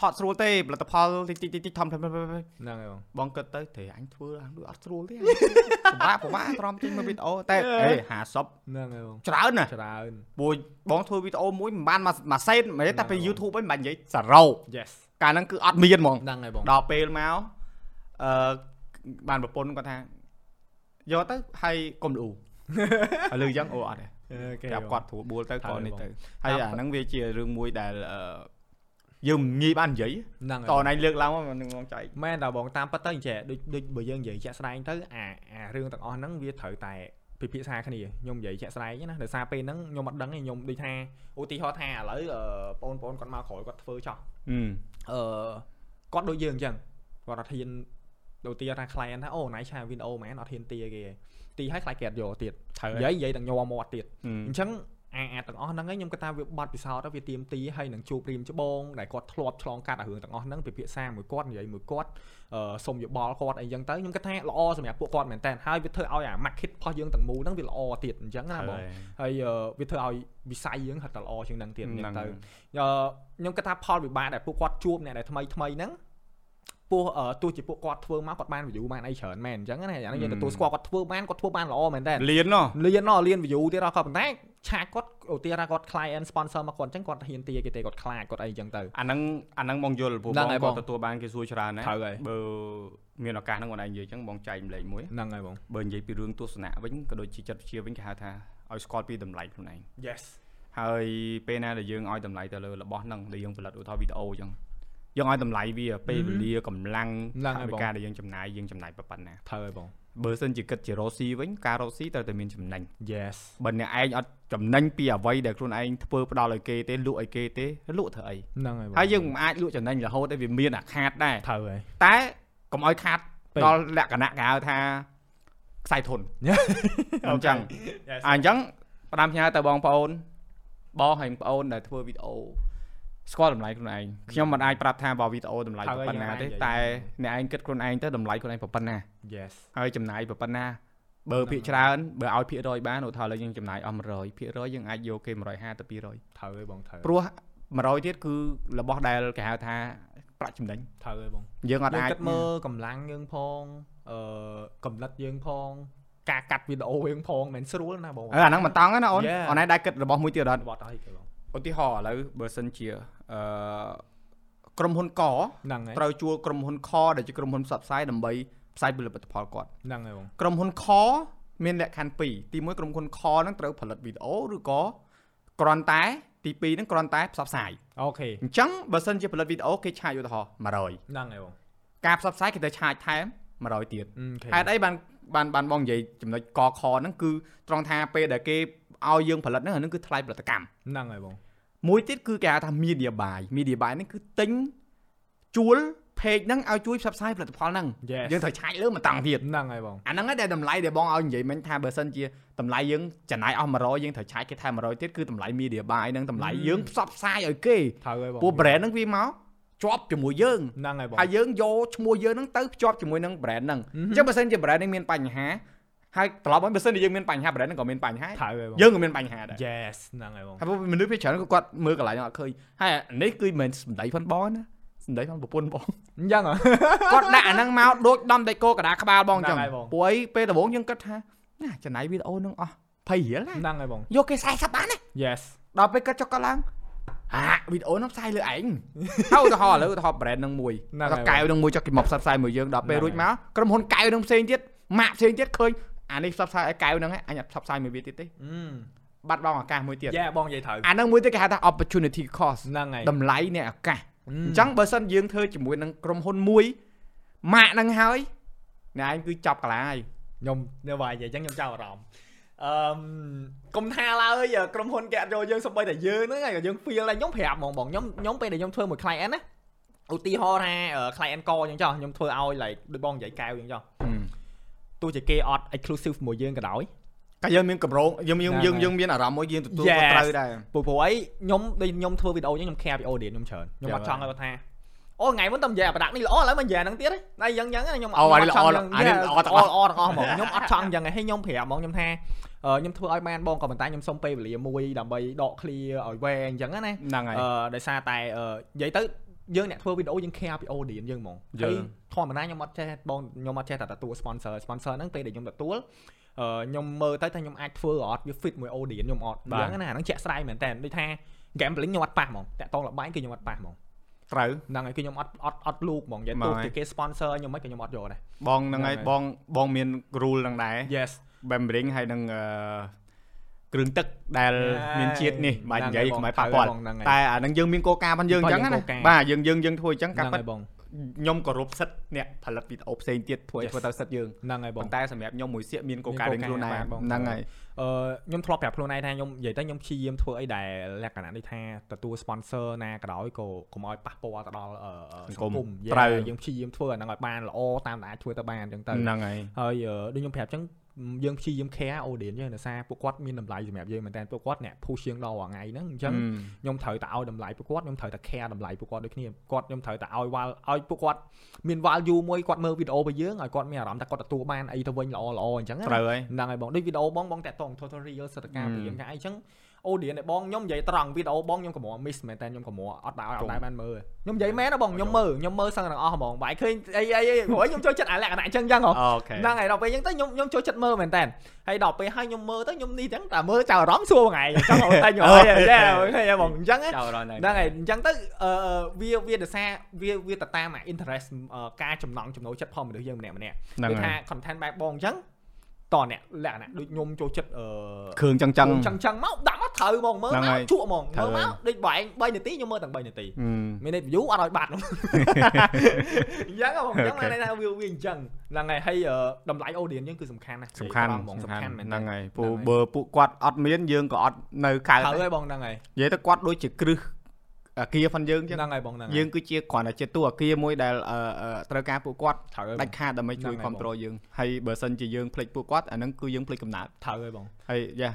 ថតស្រួលទេផលិតផលតិចតិចតិចតិចធំធំធំធំហ្នឹងហើយបងបងគិតទៅទេអញធ្វើអញដូចអត់ស្រួលទេពិបាកពិបាកត្រមចេញមកវីដេអូតែអេ50ហ្នឹងហើយបងច្រើនណាស់ច្រើនព្រោះបងធ្វើវីដេអូមួយមិនបានមកមួយសេនមិនទេតែពេលហ្នឹង YouTube វិញមិនបាច់និយាយសារ៉ូ yes កាលហ្នឹងគឺអត់មានហ្មងហ្នឹងហើយបងដល់ពេលមក អឺបានប្រពន្ធគាត់ថាយកទៅហើយកុំលូហើយលើអញ្ចឹងអូអត់ទេអូខេប្រាប់គាត់ត្រួលបួលទៅហើក៏យនេះបងទៅហើយអាហ្នឹងវាជារឿងមួយដែលអឺយើងមិនងាយបាននិយាយហ្នឹងហើយតណៃលើកឡើងមកនឹងងចែកមែនតើបងតាមពិតទៅចេះដូចដូចបើយើងនិយាយជាក់ស្ដែងទៅអាអារឿងទាំងអស់ហ្នឹងវាត្រូវតែពិភាក្សាគ្នាខ្ញុំនិយាយជាក់ស្ដែងណាដោយសារពេលហ្នឹងខ្ញុំអត់ដឹងទេខ្ញុំដូចថាឧទាហរណ៍ថាឥឡូវអឺបងប្អូនគាត់មកក្រោយគាត់ធ្វើចោះហឹមអឺគាត់ដូចយើងអញ្ចឹងគាត់អត់ហ៊ាន ដូចទីថា client ថាអូណៃឆាវីដេអូមែនអត់ហ៊ានទាគេទេទីឲ្យខ្លាចគេអត់យកទៀតត្រូវនិយាយនិយាយទាំងញ័រមាត់ទៀតហឹមអញ្ចឹងអាអាទាំងអស់ហ្នឹងឯងខ្ញុំគាត់ថាវាបាត់ពិសោធន៍ទៅវាទៀមទីហើយនឹងជួបព្រីមច្បងដែលគាត់ធ្លាប់ឆ្លងកាត់អារឿងទាំងអស់ហ្នឹងពិភាក្សាមួយគាត់និយាយមួយគាត់អឺសុំយោបល់គាត់អីចឹងទៅខ្ញុំគិតថាល្អសម្រាប់ពួកគាត់មែនតើហើយវាធ្វើឲ្យអា market របស់យើងទាំងមូលហ្នឹងវាល្អទៀតអញ្ចឹងណាបងហើយអឺវាធ្វើឲ្យវិស័យយើងហិតតែល្អជាងហ្នឹងទៀតអញ្ចឹងទៅអឺខ្ញុំគិតថាផលវិបាកដែលពួកគាត់ជួបអ្នកដែលថ្មីថ្មីហ្នឹង ពោះអឺទោះជាពួកគាត់ធ្វើមកគាត់បាន view បានអីច្រើនមែនអញ្ចឹងណាអានេះយើងទទួលស្គាល់គាត់ធ្វើបានគាត់ធ្វើបានល្អមែនតើលៀនណោះលៀនណោះលៀន view ទៀតដល់គាត់ប៉ុន្តែឆាកគាត់ឧទាហរណ៍គាត់ client sponsor មកគាត់អញ្ចឹងគាត់ហ៊ានទាគេទេគាត់ខ្លាចគាត់អីអញ្ចឹងទៅអាហ្នឹងអាហ្នឹងបងយល់ព្រោះហ្នឹងបងហើយក៏បងទទួលបានគេសួរច្រើនដែរត្រូវហើយបើមានឱកាសហ្នឹងបងឯងនិយាយអញ្ចឹងបងចែកម្លែកមួយហ្នឹងហើយបងបើនិយាយពីរឿងទស្សនៈវិញក៏ដូចជាចិត្តវិទ្យាវិញគេហៅថាឲ្យស្គាល់ពីតម្លៃខ្លួនឯង yes ហើយពេលណាដែលយើងឲ្យតម្លៃទៅលើរបស់ហ្នឹងដែលយើងផលិតឧទាហរណ៍វីដេអូអញ្ចឹង យើងឲ្យតម្លៃវាពេលវេលាកម្លាំងហ្នឹងហើយថបងវិកាដែលយើងចំណាយយើងចំណាយប៉ុណ្ណាត្រូវហើយបងបើសិនជាគិតជារ៉ូស៊ីវិញការរ៉ូស៊ីត្រូវតែមានចំណេញ yes បើអ្នកឯងអត់ចំណេញពីអ្វីដែលខ្លួនឯងធ្វើផ្ដល់ឲ្យគេទេលក់ឲ្យគេទេលក់ធ្វើអីហ្នឹងហើយបងហើយយើងមិនអាចលក់ចំណេញរហូតទេវាមានអាខាតដែរត្រូវហើយតែកុំឲ្យខាតពេកដល់លក្ខណៈគេហៅថាខ្សែធនអញ្ចឹង Yes អញ្ចឹងផ្ដាំផ្ញើទៅបងប្អូនបងហើយបងប្អូនដែលធ្វើវីដេអូ ស្គាល់តម្លៃខ្លួនឯងខ្ញុំមិនអាចប្រាប់ថាបើវីដេអូតម្លៃត្រូវហើយប៉ុណ្ណាយើងអាចទេនិយាយតែអ្នកឯងគិតខ្លួនឯងទៅតម្លៃខ្លួនឯងប៉ុណ្ណា yes ហើយចំណាយប៉ុណ្ណាបើភាគច្រើនបើឲ្យភាគរយបានឧទាហរណ៍ឥឡូវយើងចំណាយអស់100ភាគរយយើងអាចយកគេ150ទៅ200ត្រូវហើយបងត្រូវព្រោះ100ទៀតគឺរបស់ដែលគេហៅថាប្រាក់ចំណេញត្រូវហើយបងយើងអត់យើងអាចគិតមើលកម្លាំងយើងផងអឺកំណត់យើងផងការកាត់វីដេអូយើងផងមិនស្រួលណាបងអឺអាហ្នឹងមិនតង់ទេណាអូន Yeah. អូនឯងដែរគិតរបស់មួយទៀតអត់បត់ហើយគេបង ឧទាហរណ៍ឥឡូវបើសិនជាអឺក្រុមហ៊ុនកហ្នឹងហើយត្រូវជួលក្រុមហ៊ុនខដែលជាក្រុមហ៊ុនផ្សព្វផ្សាយដើម្បីផ្សាយផលិតផលគាត់ហ្នឹងហើយបងក្រុមហ៊ុនខមានលក្ខខណ្ឌពីរទីមួយក្រុមហ៊ុនខហ្នឹងត្រូវផលិតវីដេអូឬក៏គ្រាន់តែទីពីរហ្នឹងគ្រាន់តែផ្សព្វផ្សាយ OK អញ្ចឹងបើសិនជាផលិតវីដេអូគេឆាយឧទាហរណ៍100ហ្នឹងហើយបងការផ្សព្វផ្សាយគេទៅឆាយថែម100ទៀត OK ហេតុអីបានបានបានបងនិយាយចំណុចកខហ្នឹងគឺត្រង់ថាពេលដែលគេ ឲ្យយើងផលិតហ្នឹងអាហ្នឹងគឺថ្លៃផលិតកម្មហ្នឹងហើយបងមួយទៀតគឺគេហៅថា media buy media buy ហ្នឹងគឺទិញជួល page ហ្នឹងឲ្យជួយផ្សព្វផ្សាយផលិតផលហ្នឹង Yes យើងត្រូវឆាយលើមកតង់ទៀតហ្នឹងហើយបងអាហ្នឹងឯងដែលតម្លៃដែលបងឲ្យនិយាយមិញថាបើសិនជាតម្លៃយើងចំណាយអស់100យើងត្រូវឆាយគេថែម100ទៀតគឺតម្លៃ media buy ហ្នឹងតម្លៃ Hmm. យើងផ្សព្វផ្សាយឲ្យគេត្រូវហើយបងពួក brand ហ្នឹងវាមកជាប់ជាមួយយើងហ្នឹងហើយបងហើយយើងយកឈ្មោះយើងហ្នឹងទៅភ្ជាប់ជាមួយនឹង brand ហ្នឹង Mhm. អញ្ចឹងបើសិនជា brand ហ្នឹងមានបញ្ហា ហើយត្រឡប់មកបើសិនជាយើងមានបញ្ហា brand ហ្នឹងក៏មានបញ្ហាត្រូវហើយបងយើងក៏មានបញ្ហាដែរ yes ហ្នឹងហើយបងហើយពួកមនុស្សភាគច្រើនក៏គាត់មើលកន្លែងហ្នឹងអត់ឃើញហើយអានេះគឺមិនមែនសម្ដីផងបងណាសម្ដីផងប្រពន្ធបងអញ្ចឹងហ៎គាត់ដាក់អាហ្នឹងមកដូចដំតែគោកដាក្បាលបងអញ្ចឹងហ្នឹងហើយបងពួកអីពេលដំបូងយើងគិតថាណាចំណាយវីដេអូហ្នឹងអស់20រៀលណាហ្នឹងហើយបងយកគេ40បានណា yes ដល់ពេលគាត់ចុះគាត់ឡើងអាវីដេអូហ្នឹងផ្សាយលើឯងហើយឧទាហរណ៍ឥឡូវឧទាហរណ៍ brand ហ្នឹងមួយហ្នឹងហើយគាត់កែវហ្នឹងមួយចុះគេមកផ្សព្វផ្សាយមួយយើងដល់ពេលហ្នឹងរួចមកក្រុមហ៊ុនកែវហ្នឹងផ្សេងទៀតម៉ាកផ្សេងទៀតឃើញ អានេះផ្សព្វផ្សាយឲ្យកែវហ្នឹងឯងអញអត់ផ្សព្វផ្សាយមួយវាទៀតទេអឺបាត់បង់ឱកាសមួយទៀតយ៉ាបងនិយាយត្រូវអាហ្នឹងមួយទៀតគេហៅថា opportunity cost ហ្នឹងហើយតម្លៃនៃឱកាសអញ្ចឹងបើសិនយើងធ្វើជាមួយនឹងក្រុមហ៊ុនមួយម៉ាកហ្នឹងហើយអ្នកឯងគឺចាប់កន្លាហើយខ្ញុំនៅវាយនិយាយអញ្ចឹងខ្ញុំចាប់អារម្មណ៍អឺកុំថាឡើយក្រុមហ៊ុនគេអត់យកយើងសំបីតែយើងហ្នឹងហើយក៏យើង feel ដែរខ្ញុំប្រាប់ហ្មងបងខ្ញុំខ្ញុំពេលដែលខ្ញុំធ្វើមួយ client ណាឧទាហរណ៍ថាអឺ client កអញ្ចឹងចុះខ្ញុំធ្វើឲ្យ like ដូចបងនិយាយកែវអញ្ចឹងចុះ ទោះជាគេអត់ exclusive មួយយើងក៏ដោយតែយើងមានកម្រងយើងយើងហ្នឹងយើងហើយយើងមានអារម្មណ៍មួយយើងទទួល Yes ខុសត្រូវដែរព្រោះព្រោះអីខ្ញុំដូចខ្ញុំធ្វើវីដេអូអញ្ចឹងខ្ញុំ care ពី audience ខ្ញុំច្រើនខ្ញុំអត់ចង់ឲ្យគាត់ថាអូថ្ងៃមុនតែនិយាយអាប្រដាក់នេះល្អឥឡូវមកនិយាយអាហ្នឹងទៀតហ៎តែអញ្ចឹងអញ្ចឹងខ្ញុំអូអានេះល្អចង់អានេះល្អទាំងអស់ល្អទាំងអស់ហ្មងខ្ញុំអត់ចង់អញ្ចឹងឯងហើយខ្ញុំប្រាប់ហ្មងខ្ញុំថាអឺខ្ញុំធ្វើឲ្យបានបងក៏ប៉ុន្តែខ្ញុំសុំពេលវេលាមួយដើម្បីដក clear ឲ្យវែងអញ្ចឹងណាហ្នឹងហើយអឺដោយសារតែអឺនិយាយទៅ យើងអ្នកធ្វើវីដេអូយើង care ពី audience យើងហ្មងយើហើយធម្មតាខ្ញុំអត់ចេះបងខ្ញុំអត់ចេះតែទទួល sponsor sponsor ហ្នឹងពេលដែលខ្ញុំទទួលអឺខ្ញុំមើលទៅថាខ្ញុំអាចធ្វើអត់វា fit មួយ audience ខ្ញុំអត់អបាទញ្ចឹងណាអាហ្នឹងជាក់ស្ដែងមែនតើដូចថា gambling ខ្ញុំអត់ប៉ះហ្មងតាក់តងលបែងគឺខ្ញុំអត់ប៉ះហ្មងត្រូវហ្នឹងហើយគឺខ្ញុំអត់អត់អត់លូកហ្មងនិយាយហ្មងទោះហើយជាគេ sponsor ខ្ញុំមិនក៏ខ្ញុំអត់យកដែរបងហ្នឹងហើយហ្នឹងហើយបងបងមាន rule ហ្នឹងដែរ yes bambering ហើយនឹងអឺ គ្រឿងទឹកដែលហ្នឹងមានជាតិនេះបាច់និយាយហ្នឹងហើយកុំឲ្យប៉ះពាល់បងហ្នឹងហើយតែអាហ្នឹងយើងមានគោលការណ៍ផងយើងអញ្ចឹងយើងណាគោលការណ៍បាទយើងយើងយើងធ្វើអញ្ចឹងកាហ្នឹងពិតហើយបងខ្ញុំគោរពសិទ្ធិអ្នកផលិតវីដេអូផ្សេងទៀតធ្វើឲ្យ Yes ធ្វើទៅសិទ្ធិយើងហ្នឹងហើយបងប៉ុន្តែសម្រាប់ខ្ញុំមួយសៀកមានគោលមានការណ៍គោលរៀងការណ៍ខ្លួនឯងបាទបងហ្នឹងហើយអឺខ្ញុំធ្លាប់ប្រាប់ខ្លួនឯងថាខ្ញុំនិយាយទៅខ្ញុំព្យាយាមធ្វើអីដែលលក្ខណៈនេះថាទទួល sponsor ណាក៏ដោយក៏កុំឲ្យប៉ះពាល់ទៅដល់អឺអឺសសង្គមង្គមត្រូវ Yeah យើងព្យាយាមធ្វើអាហ្នឹងឲ្យបានល្អតាមដែលអាចធ្វើទៅបានអញ្ចឹងទៅហ្នឹងហើយហើយអឺដូចខ្ញុំប្រាប់អញ្ចឹង យើងព្យាយាម care audience យើងដោយសារពួកគាត់មានតម្លៃសម្រាប់យើងមែនតើពួកគាត់អ្នក push យើងដល់រាល់ថ្ងៃហ្នឹងអញ្ចឹងខ្ញុំត្រូវតែឲ្យតម្លៃពួកគាត់ខ្ញុំត្រូវតែ care តម្លៃពួកគាត់ដូចគ្នាគាត់ខ្ញុំត្រូវតែឲ្យវល់ឲ្យពួកគាត់មាន value មួយគាត់មើលវីដេអូរបស់យើងឲ្យគាត់មានអារម្មណ៍ថាគាត់ទទួលបានអីទៅវិញល្អល្អអញ្ចឹងណាត្រូវហើយហ្នឹងហើយបងដូចវីដេអូបងបងតាក់ទង tutorial សិតកាហឹមពីយ៉ាងណាអីចឹង អូឌៀនឯបងខ្ញុំនិយាយត្រង់វីដេអូបងខ្ញុំកម្រ miss មែនតើខ្ញុំកម្រអត់ដែរអត់ដែរបានមើលខ្ញុំនិយាយមែនណាបងខ្ញុំមើលខ្ញុំមើលសឹងទាំងអស់ហ្មងបាយឃើញអីអីអីព្រោះខ្ញុំចូលចិត្តអាលក្ខណៈអញ្ចឹងអញ្ចឹងហ៎អូខេហ្នឹងហើយដល់ពេលអញ្ចឹងទៅខ្ញុំខ្ញុំចូលចិត្តមើលមែនតើហើយដល់ពេលហើយខ្ញុំមើលទៅខ្ញុំនេះអញ្ចឹងតែមើលចៅអារម្មណ៍សួរថ្ងៃអញ្ចឹងអត់តែខ្ញុំអីចេះឃើញបងអញ្ចឹងណាចោលដល់ហ្នឹងហ្នឹងហើយអញ្ចឹងទៅអឺវាវាដោយសារវាវាទៅតាមអា interest អឺការចំណង់ចំណូលចិត្តផងមនុស្សយើងម្នាក់ម្នាក់ហ្នឹងដូចហើថាយ content បែបបងអញ្ចឹង តអ្នកលក្ខណៈដូចខ្ញុំចូលចិត្តអឺគ្រឿងចឹងចឹងចឹងចឹងមកដាក់មកត្រូវហ្មងមើលហ្នឹងមកហើយជក់ហ្មងត្រូវមើលហើមកយដូចបែង3នាទីខ្ញុំមើលទាំង3នាទីហឹមមាន view អត់ឲ្យបាត់ហ្មងអញ្ចឹងហ្មងអញ្ចឹង Okay. បានន័យថាវាវាអញ្ចឹងហ្នឹងហើយហើយអឺតម្លៃ audience យើងគឺសំខាន់ណាស់សំខាន់ហ្មងសំខាន់មែនហ្នឹងហើយហ្នឹងព្រោះហើយបើពួកគាត់អត់មានយើងក៏អត់នៅកើតត្រូវដែរហើយបងហ្នឹងហើយនិយាយទៅគាត់ដូចជាគ្រឹះ អាគារផងយើងចឹងហ្នឹងហើយបងហ្នឹងហើយយើងគឺជាគ្រាន់តែជាតួអាគារមួយដែលអឺអឺត្រូវការពួកគាត់ត្រូវហើយដាច់ខាតដើម្បីជួយហ្នឹងហើយគ្រប់គ្រងយើងហើយបើសិនជាយើងភ្លេចពួកគាត់អាហ្នឹងគឺយើងភ្លេចកំណើតត្រូវហើយបងហើយយ៉ា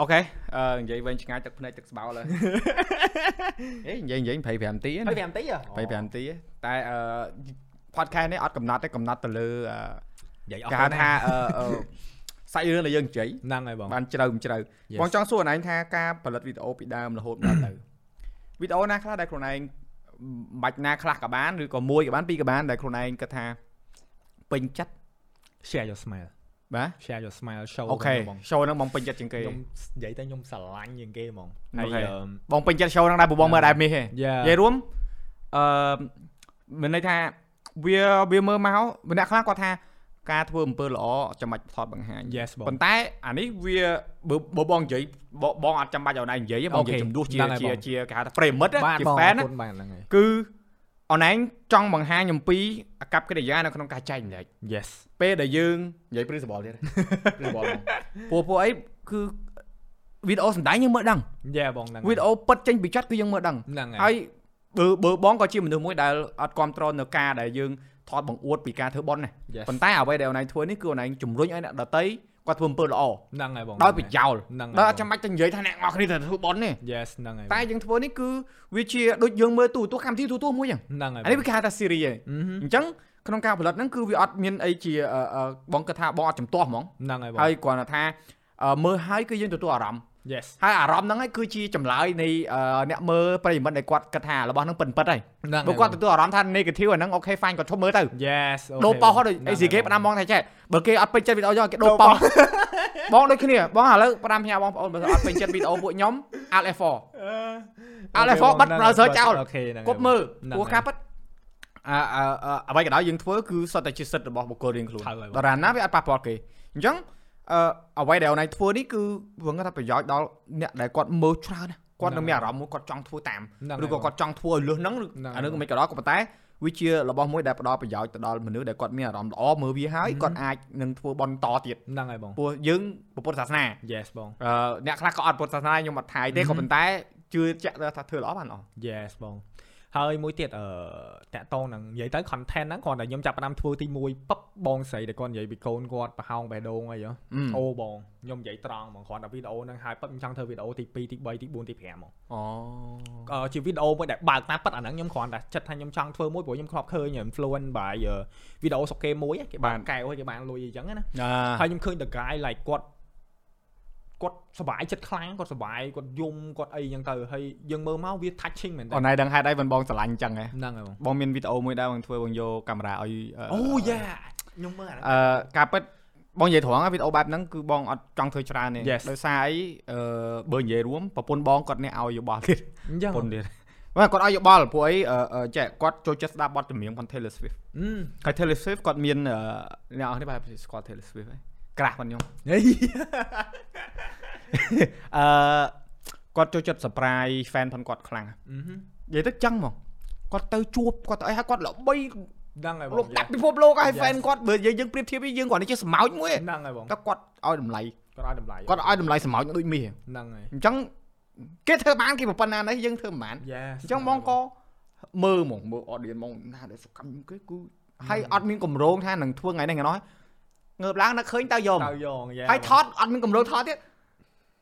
អូខេអឺនិយាយវិញឆ្ងាយទឹកភ្នែកទឹកស្បោលហើយអេនិយាយនិយាយ25នាទីណាហើយ5នាទីហ៎25នាទីទេតែអឺ podcast នេះអត់កំណត់ទេកំណត់ទៅលើអឺនិយាយអស់គេហៅថាអឺអឺសាច់រឿងដែលយើងនិយាយហ្នឹងហើយបងបានជ្រៅមិនជ្រៅ Yes. បងចង់សួរអនឯងថាការផលិតវីដេអូពីដើមរហូតដល់ទៅ វីដេអូណាខ្លះដែលខ្លួនឯងបាច់ណាខ្លះក៏បានឬក៏មួយក៏បានពីរក៏បានដែលខ្លួនឯងគិតថាពេញចិត្ត share your smile បាទ share your smile show អូខេបង show ហ្នឹងបងពេញចិត្តជាងគេខ្ញុំនិយាយទៅខ្ញុំស្រឡាញ់ជាងគេហ្មងអូហើយខេអឺបងពេញចិត្ត show ហ្នឹងដែរព្រោះបងមើលដែរមីសទេ Yeah និយាយរួមអឺមានន័យថាវាវាមើលមកម្នាក់ខ្លះគាត់ថា ការធ្វើអំពើល្អចាំបាច់ថតបង្ហាញ yes បងប៉ុន្តែអានេះវាបើបើបងនិយាយបងបងអត់ចាំបាច់ឲ្យណៃនិយាយទេបងនិយាយ Okay. ជំនួសជាហ្នឹងហើយជាបងជាគេហៅថាប្រិមិត្តណាបាទជាបង fan ណាអរគុណបាទហ្នឹងហើយគឺអនឡាញចង់បង្ហាញអំពីអកប្បកិរិយានៅក្នុងការចែកម្លែក yes ពេលដែលយើងនិយាយ principle ទៀត principle ហ្មងពួកពួកអីគឺវីដេអូសម្ដែងយើងមើលដឹង yeah បងហ្នឹងវីដេអូពិតចេញពីចិត្តគឺយើងមើលដឹងហ្នឹងហើយហើយបើបើបងក៏ជាមនុស្សមួយដែលអត់គ្រប់គ្រងនៅការដែលយើង ថតបង្អួតពីការធ្វើបន់ណា yes ប៉ុន្តែអ្វីដែលអនឡាញធ្វើនេះគឺអនឡាញជំរុញឲ្យអ្នកដតីគាត់ធ្វើអំពើល្អហ្នឹងហើយបងដោយប្រយោលហ្នឹងដោយហើយអត់ចាំបាច់ទៅនិយាយថាអ្នកនរគ្នាត្រូវធ្វើបន់ទេ yes ហ្នឹងហើយតែយើងធ្វើនេះគឺវាជាដូចយើងមើលទូរទស្សន៍កម្មវិធីទូរទស្សន៍មួយចឹងហ្នឹងហើយអានេះវាគេហៅថា series ឯងអឺហឹមអញ្ចឹងក្នុងការផលិតហ្នឹងគឺវាអត់មានអីជាអឺអឺបងគិតថាបងអត់ចំទាស់ហ្មងហ្នឹងហើយបងហើយគ្រាន់តែថាអឺមើលហើយគឺយើងទទួលអារម្មណ៍ yes ហើយអារម្មណ៍ហ្នឹងហើយគឺជាចម្លើយនៃអឺអ្នកមើលប្រិយមិត្តដែលគាត់គិតថារបស់ហ្នឹងពិតពិតហើយហ្នឹងបើគាត់ទទួលអារម្មណ៍ថា negative អាហ្នឹងអូខេ fine គាត់ឈប់មើលទៅ yes ដូរប៉ោះគាត់ដូចអីស៊ីគេផ្ដាំបងថាចេះបើគេអត់ពេញចិត្តវីដេអូយកគេដូរប៉ោះបងដូចគ្នាបងឥឡូវផ្ដាំផ្ញើបងប្អូនបើអត់ពេញចិត្តវីដេអូពួកខ្ញុំ Alt F4 Alt F4 បិទ browser ចោលអូខេហ្នឹងគប់មើលហ្នឹងព្រោះការពិតអឺអឺអឺអ្វីក៏ដោយយើងធ្វើគឺសុទ្ធតែជាសិទ្ធិរបស់បុគ្គលរៀងខ្លួនត្រូវហើយបងដរាបណាវាអត់ប៉ះពាល់គេអញ្ចឹង អឺអ្វីដែលអូនឯងធ្វើនេះគឺវាគាត់ថាប្រយោជន៍ដល់អ្នកដែលគាត់មើលច្រើនណាគាត់នឹងមានអារម្មណ៍មួយគាត់ចង់ធ្វើតាមហ្នឹងឬក៏គាត់ចង់ធ្វើឲ្យលឺហ្នឹងឬហ្នឹងហើយអានឹងមិនក៏ដោយក៏ប៉ុន្តែវាជារបស់មួយដែលផ្ដល់ប្រយោជន៍ទៅដល់មនុស្សដែលគាត់មានអារម្មណ៍ល្អមើលវាហើយគាត់អាចនឹងធ្វើបន់តទៀតហ្នឹងហើយបងព្រោះយើងពុទ្ធសាសនា yes បងអឺអ្នកខ្លះក៏អត់ពុទ្ធសាសនាខ្ញុំអត់ថាយទេក៏ប៉ុន្តែជឿជាក់ថាធ្វើល្អបានល្អ yes បង ហើយមួយទៀតអឺតាក់តងនឹងនិយាយទៅ content ហ្នឹងគ្រាន់តែខ្ញុំចាប់ផ្ដើមធ្វើទី1ពឹបបងស្រីដែលគាត់និយាយពីកូនគាត់ប្រហោងបេះដូងអីហ៎អូបងខ្ញុំនិយាយត្រង់ហ្មងគ្រាន់តែវីដេអូហ្នឹងហើយប៉ិតខ្ញុំចង់ធ្វើវីដេអូទី2ទី3ទី4ទី5ហ្មងអូអឺជាវីដេអូមួយដែលបើកតាមប៉ិតអាហ្នឹងខ្ញុំគ្រាន់តែចិត្តថាខ្ញុំចង់ធ្វើមួយព្រោះខ្ញុំធ្លាប់ឃើញ influence បាយវីដេអូសុកគេមួយគេបានកែវឲ្យគេបានលុយអីចឹងណាអាហើយខ្ញុំឃើញ the guy like គាត់ គាត់សប្បាយចិត្តខ្លាំងគាត់សប្បាយគាត់យំគាត់អីចឹងទៅហើយយើងមើលមកវា touching មែនតើអូនឯងដឹងហេតុអីមិនបងស្រឡាញ់អញ្ចឹងហ៎ហ្នឹងហើយបងបងមានវីដេអូមួយដែរបងធ្វើបងយកកាមេរ៉ាឲ្យអឺអូយ៉ាខ្ញុំមើលអាហ្នឹងអឺការពិតបងនិយាយត្រង់វីដេអូបែបហ្នឹងគឺបងអត់ចង់ធ្វើច្រើនទេ Yes ដោយសារអីអឺបើនិយាយរួមប្រពន្ធបងគាត់អ្នកឲ្យយោបល់ទៀតអញ្ចឹងប្រពន្ធទៀតបាទគាត់ឲ្យយោបល់ព្រោះអីអឺអឺចេះគាត់ចូលចិត្តស្ដាប់បទចម្រៀងផង Taylor Swift អឺហើយ Taylor Swift គាត់មានអឺអ្នកនរនេះបែរស្គាល់ Taylor Swift ហើយ ក្រាស់ផងខ្ញុំហេអឺគាត់ចូលចិត្ត surprise fan ផងគាត់ខ្លាំងអឺហឹមនិយាយទៅចឹងហ្មងគាត់ទៅជួបគាត់ទៅអីហើយគាត់ល្បីហ្នឹងហើយបងលោកដាក់ពិភពលោកហើយ Yes. fan គាត់បើយើងយើងប្រៀបធៀបវិញយើងគាត់នេះជាសម្ោចមួយហ្នឹងហើយបងតែគាត់ឲ្យតម្លៃគាត់ឲ្យតម្លៃគាត់ឲ្យតម្លៃសម្ោចដូចមាសហ្នឹងហើយអញ្ចឹងគេធ្វើបានគេប៉ុណ្ណានេះយើងធ្វើមិនបាន Yes អញ្ចឹងបងក៏មើលហ្មងមើល audience ហ្មងណាដែលសកម្មជាងគេគឺហើយអត់មានកម្រងថានឹងធ្វើថ្ងៃនេះថ្ងៃនោះ ងើបឡើងនឹកឃើញទៅយកទៅយកយ៉ាហើយថតអត់មានកម្រងថតទៀត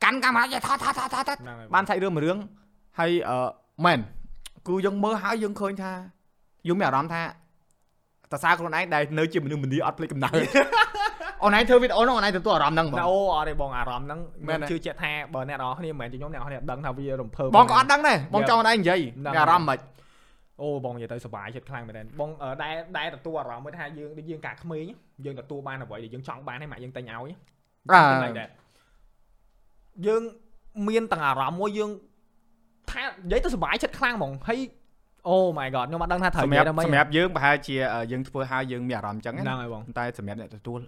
កាន់កាមេរ៉ាយកថតថតថតថតថតហ្នឹងហើយបានសាច់រឿងមួយរឿងហើយអឺមែនគឺយើងមើលហើយយើងឃើញថាយើងមានអារម្មណ៍ថាតើសារខ្លួនឯងដែលនៅជាមនុស្សម្នាអត់ភ្លេចកំណើតអូនឯងធ្វើវីដេអូហ្នឹងអូនឯងទទួលអារម្មណ៍ហ្នឹងបងអូអត់ទេបងអារម្មណ៍ហ្នឹងមែខ្ញុំនទេជឿជាក់ថាបើអ្នកនរគ្នាមិនមែនជាខ្ញុំអ្នកនរគ្នាដឹងថាវារំភើបបងក៏អត់ដឹងដែរបងចង់អូនឯងនិយាយដឹងមានអារម្មណ៍មិន អូបងនិយាយទៅសុបាយចិត្តខ្លាំងមែនទែនបងអឺដែលដែលទទួលអារម្មណ៍មួយថាយើងដូចយើងកាក្មេងយើងទទួលបានអ្វីដែលយើងចង់បានឲ្យម៉ាក់យើងតែញឲ្យអា like that យើងមានទាំងអារម្មណ៍មួយយើងថានិយាយទៅសុបាយចិត្តខ្លាំងហ្មងហើយអូ my god ខ្ញុំអត់ដឹងថាត្រូវសម្និយារាប់យដល់ម៉េចសម្រាប់យើងប្រហែលជាយើងធ្វើឲ្យយើងមានអារម្មណ៍អញ្ចឹងហ្នឹណាងហើយបងប៉ុន្តែសម្រាប់អ្នកទទួល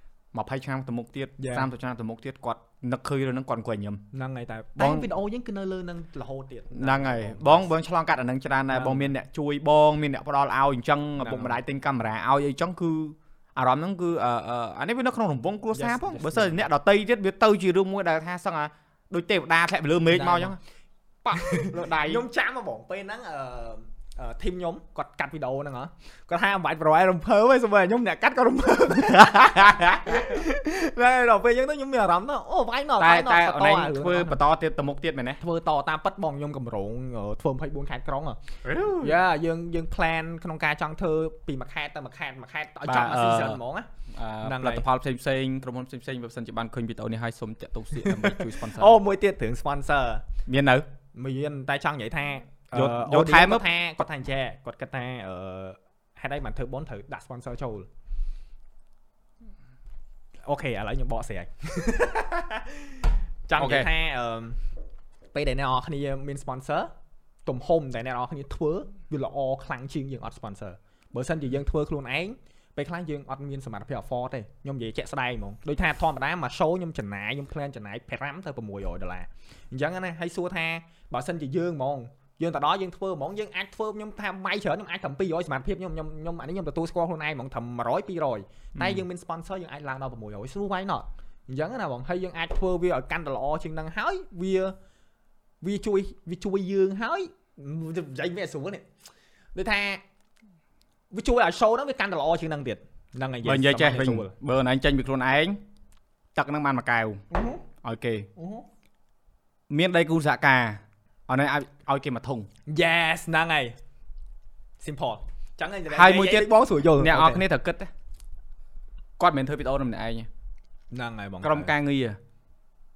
20ឆ្នាំទៅមុខទៀត Yeah. 30ឆ្នាំទៅមុខទៀតគាត់ នឹកឃើញរឿងហ្នឹងគាត់អង្គុយញឹមហ្នឹងហើយតែបងតែវីដេអូយើងគឺនៅលើនឹងរហូតទៀតហ្នឹងហើយបងបងឆ្លងកាត់អាហ្នឹងច្រើនដែរហ្នឹងបងមានអ្នកជួយបងមានអ្នកផ្ដល់ឲ្យអញ្ចឹងហ្នឹងឪពុកម្ដាយទិញកាមេរ៉ាឲ្យអីចឹងគឺអារម្មណ៍ហ្នឹងគឺអឺអឺអានេះវានៅក្នុងរង្វង់គ្រួសារ Yes, ផង yes, បើសិនជាអ្នកដតីទៀតវាទៅជារឿងមួយដែលថាសឹងអាដូចទេវតាធ្លាក់ពីលើមេឃមកអញ្ចឹងប៉ាក់លើដៃខ្ញុំចាំមកបងពេលហ្នឹងអឺអឺ ធីមខ្ញុំគាត់កាត់វីដេអូហ្នឹងហ៎គាត់ថាមិនបាច់ប្រហែលរំភើបទេសម្រាប់ខ្ញុំអ្នកកាត់ក៏រំភើបតែដល់ពេលអញ្ចឹងទៅខ្ញុំមានអារម្មណ៍ថាអូ why not តែ why not តែបន្តអូនឯងអារឿងធ្វើហ្នឹងបន្តទៀតទៅមុខទៀតមែនទេធ្វើតតាមពិតបងខ្ញុំកម្រងអឺធ្វើ24ខេត្តក្រុងហ៎យ៉ាយើងយើង plan ក្នុងការចង់ធ្វើពីមួយខេត្តទៅមួយខេត្តមួយខេត្តឲ្យចប់មួយ season ហ្មងណាអឺហ្នឹងផលិហើយតផលផ្សេងផ្សេងៗក្រុមហ៊ុនផ្សេងផ្សេងៗបើសិនជាបានឃើញវីដេអូនេះហើយសូមតាក់ទងសៀកដើម្បីជួយ sponsor អូមួយទៀតរឿង sponsor មាននៅមានតែចង់និយាយថា យកអឺយកថែម audience គាត់ថាគាត់ថាអញ្ចេះគាត់គិតថាអឺហេតុអីបានធ្វើបនត្រូវដាក់ sponsor ចូលអូខេឥឡូវខ្ញុំបកស្រាយចង់និយាយថាអឺពេលដែលអ្នកនរគ្នាមាន sponsor ទំហំដែលអ្នកនរគ្នាធ្វើវាល្អខ្លាំងជាងយើងអត់ sponsor បើសិនជាយើងធ្វើខ្លួនឯងពេលខ្លះយើងអត់មានសមត្ថភាព afford ទេខ្ញុំនិយាយជាក់ស្ដែងហ្មងដូចថាធម្មតាមួយ show ខ្ញុំចំណាយខ្ញុំ plan ចំណាយ5ទៅ600ដុល្លារអញ្ចឹងណាហើយសួរថាបើសិនជាយើងហ្មង យើងទៅដល់យើងធ្វើហ្មងយើងអាចធ្វើខ្ញុំថាវាយច្រើនខ្ញុំអាចត្រឹម200សមត្ថភាពខ្ញុំខ្ញុំខ្ញុំអានេះខ្ញុំទទួលស្គាល់ខ្លួនឯងហ្មងត្រឹម100 200តែយើងមាន sponsor យើងអាចឡើងដល់600 ស្រួល why not អញ្ចឹងណាបងហើយយើងអាចធ្វើវាឲ្យកាន់តែល្អជាងហ្នឹងហើយវាវាជួយវាជួយយើងហើយនិយាយវាស្រួលនេះដូចថាវាជួយឲ្យ show ហ្នឹងវាកាន់តែល្អជាងហ្នឹងទៀតហ្នឹងហើយបើនិយាយចេះវិញស្រួលបើអូនឯងចេញពីខ្លួនឯងទឹកហ្នឹងបានមួយកែវអឺហឺឲ្យគេអឺហឺមានដៃគូសហការ អូនឯងឲ្យឲ្យគេមកធុង Yes ហ្នឹងហើយ simple ចឹងហើយហើយមួយទៀតបងស្រួលយល់អ្នកអរគ្នាត្រូវគិតណាគាត់មិនមែនធ្វើវីដេអូនឹងម្នាក់ឯងទេហ្នឹងហើយបងក្រុមការងារ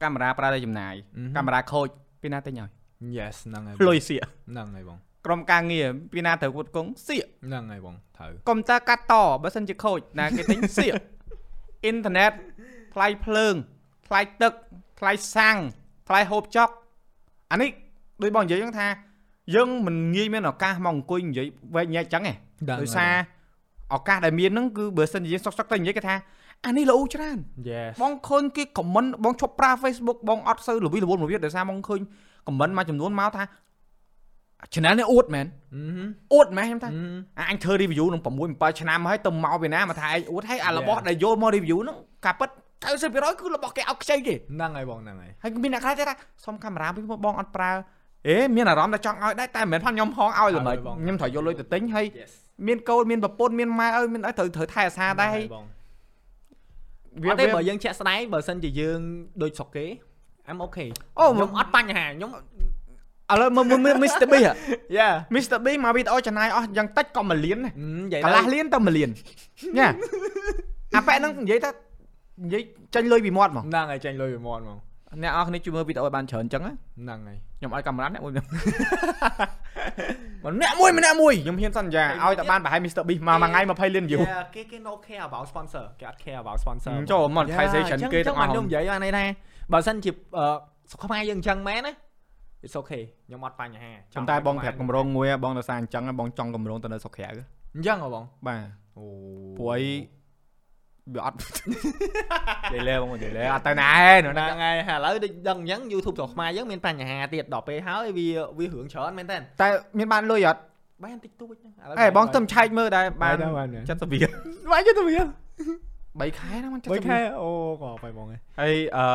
កាមេរ៉ាប្រើតែចំណាយអឺហឺកាមេរ៉ាខូចពីណាទិញឲ្យ Yes ហ្នឹងហើយលុយសៀកហ្នឹងហើយបងក្រុមការងារពីណាត្រូវគាត់គង់សៀកហ្នឹងហើយបងត្រូវកុំព្យូទ័រកាត់តបើសិនជាខូចណាគេទិញសៀកអ៊ីនធឺណិតថ្លៃភ្លើងថ្លៃទឹកថ្លៃសាំងថ្លៃហូបចុកអានេះ ដូចបងនិយាយចឹងថាយើងមិនងាយមានឱកាសមកអង្គុយនិយាយវែកញែកចឹងទេដោយសារឱកាសដែលមានហ្នឹងគឺបើសិនជាយើងសុកសុកទៅនិយាយគេថាអានេះល្អច្រើន Yes បងឃើញគេខមមិនបងឈប់ប្រើ Facebook បងអត់សូវល្វីល្វល់មួយទៀតដោយសារបងឃើញខមមិនមួយចំនួនមកថា channel នេះអួតមែនអឺហឺអួតមែនខ្ញុំថាអឺអាអញធ្វើ review នឹង6 7ឆ្នាំហើយទៅមកពីណាមកថាឯងអួតហើយអា Yeah. របស់ដែលយកមក review ហ្នឹងការពិត90%គឺរបស់គេឲ្យខ្ចីទេហ្នឹងហើយបងហ្នឹងហើយហើយមានអ្នកខ្លះទៀតថាសុំកាមេរ៉ាពីបងអត់ប្រើ អេមានអារម្មណ៍ថាចង់ឲ្យដែរតែមិនមែនថាខ្ញុំហងឲ្យល្មិចឲ្យបងខ្ញុំត្រូវយកលុយទៅទិញហើយ Yes មានកូនមានប្រពន្ធមានម៉ែអើយមានអីត្រូវត្រូវថែអាសាដែរហើយបងវាអត់ទេវាបើយើងជាក់ស្ដែងបើសិនជាយើងដូចស្រុកគេ I'm okay អូខ្ញុំអត់បញ្ហាខ្ញុំឥឡូវមើលមើល Mr. B ហ៎ Yeah Mr. B មកវីដេអូចំណាយអស់យ៉ាងតិចក៏មួយលានដែរនិយាយកន្លះលានទៅមួយលានញ៉ាអាប៉ែហ្នឹងនិយាយថានិយាយចាញ់លុយពីមាត់ហ្មងហ្នឹងហើយចេញលុយពីមាត់ហ្មង អ្នកអរគ្នាជួយមើលវីដេអូឲ្យបានច្រើនអញ្ចឹងណាហ្នឹងហើយខ្ញុំឲ្យកាមេរ៉ាអ្នកមួយម្នាក់ម្នាក់មួយម្នាក់មួយខ្ញុំហ៊ានសន្យាឲ្យតែបានប្រហែល Mr. B មកមួយថ្ងៃ20លាន view Yeah គេគេ no care about sponsor គេអត់ care about sponsor ហ្មងចូល monetization គេទាំងអស់ខ្ញុំនិយាយអានេះថាបើសិនជាអឺសុខខ្មែរយើងអញ្ចឹងមែនណា It's okay ខ្ញុំអត់បញ្ហាប៉ុន្តែបងប្រាប់កម្រងមួយបងដោយសារអញ្ចឹងបងចង់កម្រងទៅនៅស្រុកក្រៅអញ្ចឹងហ៎បងបាទអូព្រោះអី វាអត់និយាយលេបងនិយាយលេអត់ទៅណាឯងហ្នឹងហើយហើយឥឡូវដូចដឹងអញ្ចឹង YouTube ស្រុកខ្មែរយើងមានបញ្ហាទៀតដល់ពេលហើយវាវារឿងច្រើនមែនតើតែមានបានលុយអត់បានតិចតួចហ្នឹងអេបងទៅឆែកមើលដែរបានបាន70វាបានចិត្តទៅវា3ខែហ្នឹងបានបី70ខែវាអូក៏បាយបងហើយហើយអឺ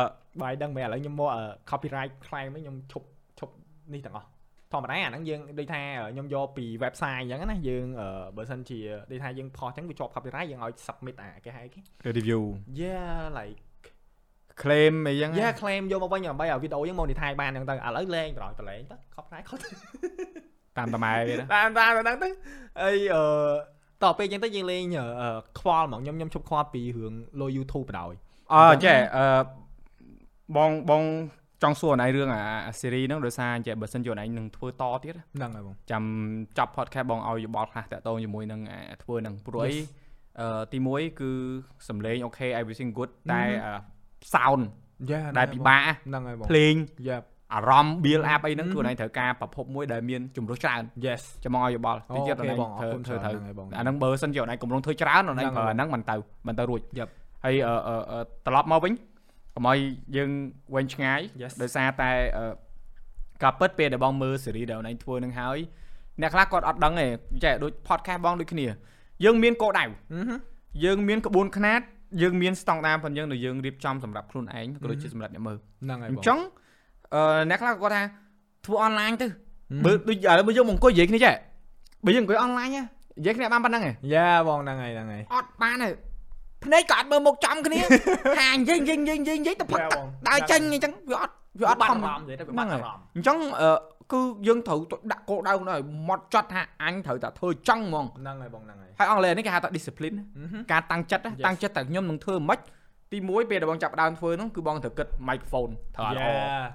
បាយដឹងមែនឥឡូវខ្ញុំមក copyright claim វិញខ្ញុំឈប់ឈប់នេះទាំងអស់ ធម្មតាអាហ្នឹងយើងដូចថាខ្ញុំយកពី website អញ្ចឹងណាយើងអឺបើសិនជាដូចថាយើងផុសអញ្ចឹងវាជាប់ copyright យើងឲ្យ submit អាគេហៅគេ review Yeah like claim អីចឹង Yeah claim យកមកវិញដើម្បីឲ្យវីដេអូយើង monetize បានអញ្ចឹងទៅឥឡូវលេងប្រឡងប្រឡែងទៅ copyright ខុសតាមតាម៉ែវាណាតាមតាមទៅហ្នឹងទៅអីអឺតទៅពេលអញ្ចឹងទៅយើងលេងអឺខ្វល់ហ្មងខ្ញុំខ្ញុំឈប់ខ្វល់ពីរឿងលុយ YouTube បណ្ដោយអឺចេះអឺបងបង ចង់សួរអនឯងរឿងអាសេរីហ្នឹងដោយសារចេះបើសិនជាអនឯងនឹងធ្វើតទៀតហ្នឹងហើយបងចាំចាប់ podcast បងឲ្យយោបល់ខ្លះតាក់ទងជាមួយនឹងអាធ្វើហ្នឹងព្រោះអី Yes. អឺទី1គឺសំឡេងអូខេ everything good តែ Mhm. អឺ sound យ៉ាដែលពិបាកហ្នឹងហើយបងភ្លេងយ៉ាអារម្មណ៍ build up អីហ្នឹង Mhm. គឺអនឯងត្រូវការប្រភពមួយដែលមានជំរុះច្រើន yes ចាំមកឲ្យយោបល់តិចទៀតអនឯងបងអធ្វើរគុណធ្វើច្រើនត្រូវហ្នឹងហើយបងអាហ្នឹងបើសិនជាអនឯងកំពុងធ្វើច្រើនអនឯងហ្នឹងប្រើហើយអាហ្នឹងមិនទៅមិនទៅរួច Yep. ហើយអឺអឺអឺត្រឡប់មកវិញ កុំឲ្យយើងវែងឆ្ងាយ Yes. ដោយសារតែអឺការពិតពេលដែលបងមើលសេរីដែលអនឯងធ្វើនឹងហើយអ្នកខ្លះគាត់អត់ដឹងទេចេះដូច podcast បងដូចគ្នា យើងមានកោដៅអឺហឹមយើងមានក្បួនខ្នាតយើងមានស្តង់ដារប៉ុណ្ណឹងដែលយើងរៀបចំសម្រាប់ខ្លួនឯងក៏ដូចជាសម្រាប់អ្នកមើលហ្នឹងហើយអបងញ្ចឹងអឺអ្នកខ្លះគាត់ថាធ្វើអនឡាញទៅបើបើដូចឥឡូវបើយើងមកអង្គុយនិយាយគ្នាចេះបើយើងអង្គុយអនឡាញនិយាយគ្នាបានប៉ុណ្ណឹងឯងយ៉ាបងហ្នឹងហើយហ្នឹងហើយអត់បានទេ ភ្នែកក៏អត់មើលមុខចំគ្នាហានិយាយនិយាយនិយាយនិយាយនិយាយទៅផឹកយ៉ាទឹកបងដើរចេញអញ្ចឹងវាអត់វាអត់បាត់ធំអារម្មណ៍និយាយទៅវាបាត់អារម្មណ៍អញ្ចឹងអឺគឺយើងត្រូវដាក់គោលដៅនោះឲ្យមកចត់ថាអញត្រូវតែធ្វើចង់ហ្មងហ្នឹងហើយបងហ្នឹងហើយហើយអង់គ្លេសនេះគេហៅថា discipline អឺហឹមការតាំងចិត្តណា Yes. តាំងចិត្តតែខ្ញុំនឹងធ្វើមិនទី1ពេលដែលបងចាប់ផ្ដើមធ្វើហ្នឹងគឺបងត្រូវគិត microphone ត្រូវឲ្យល្អ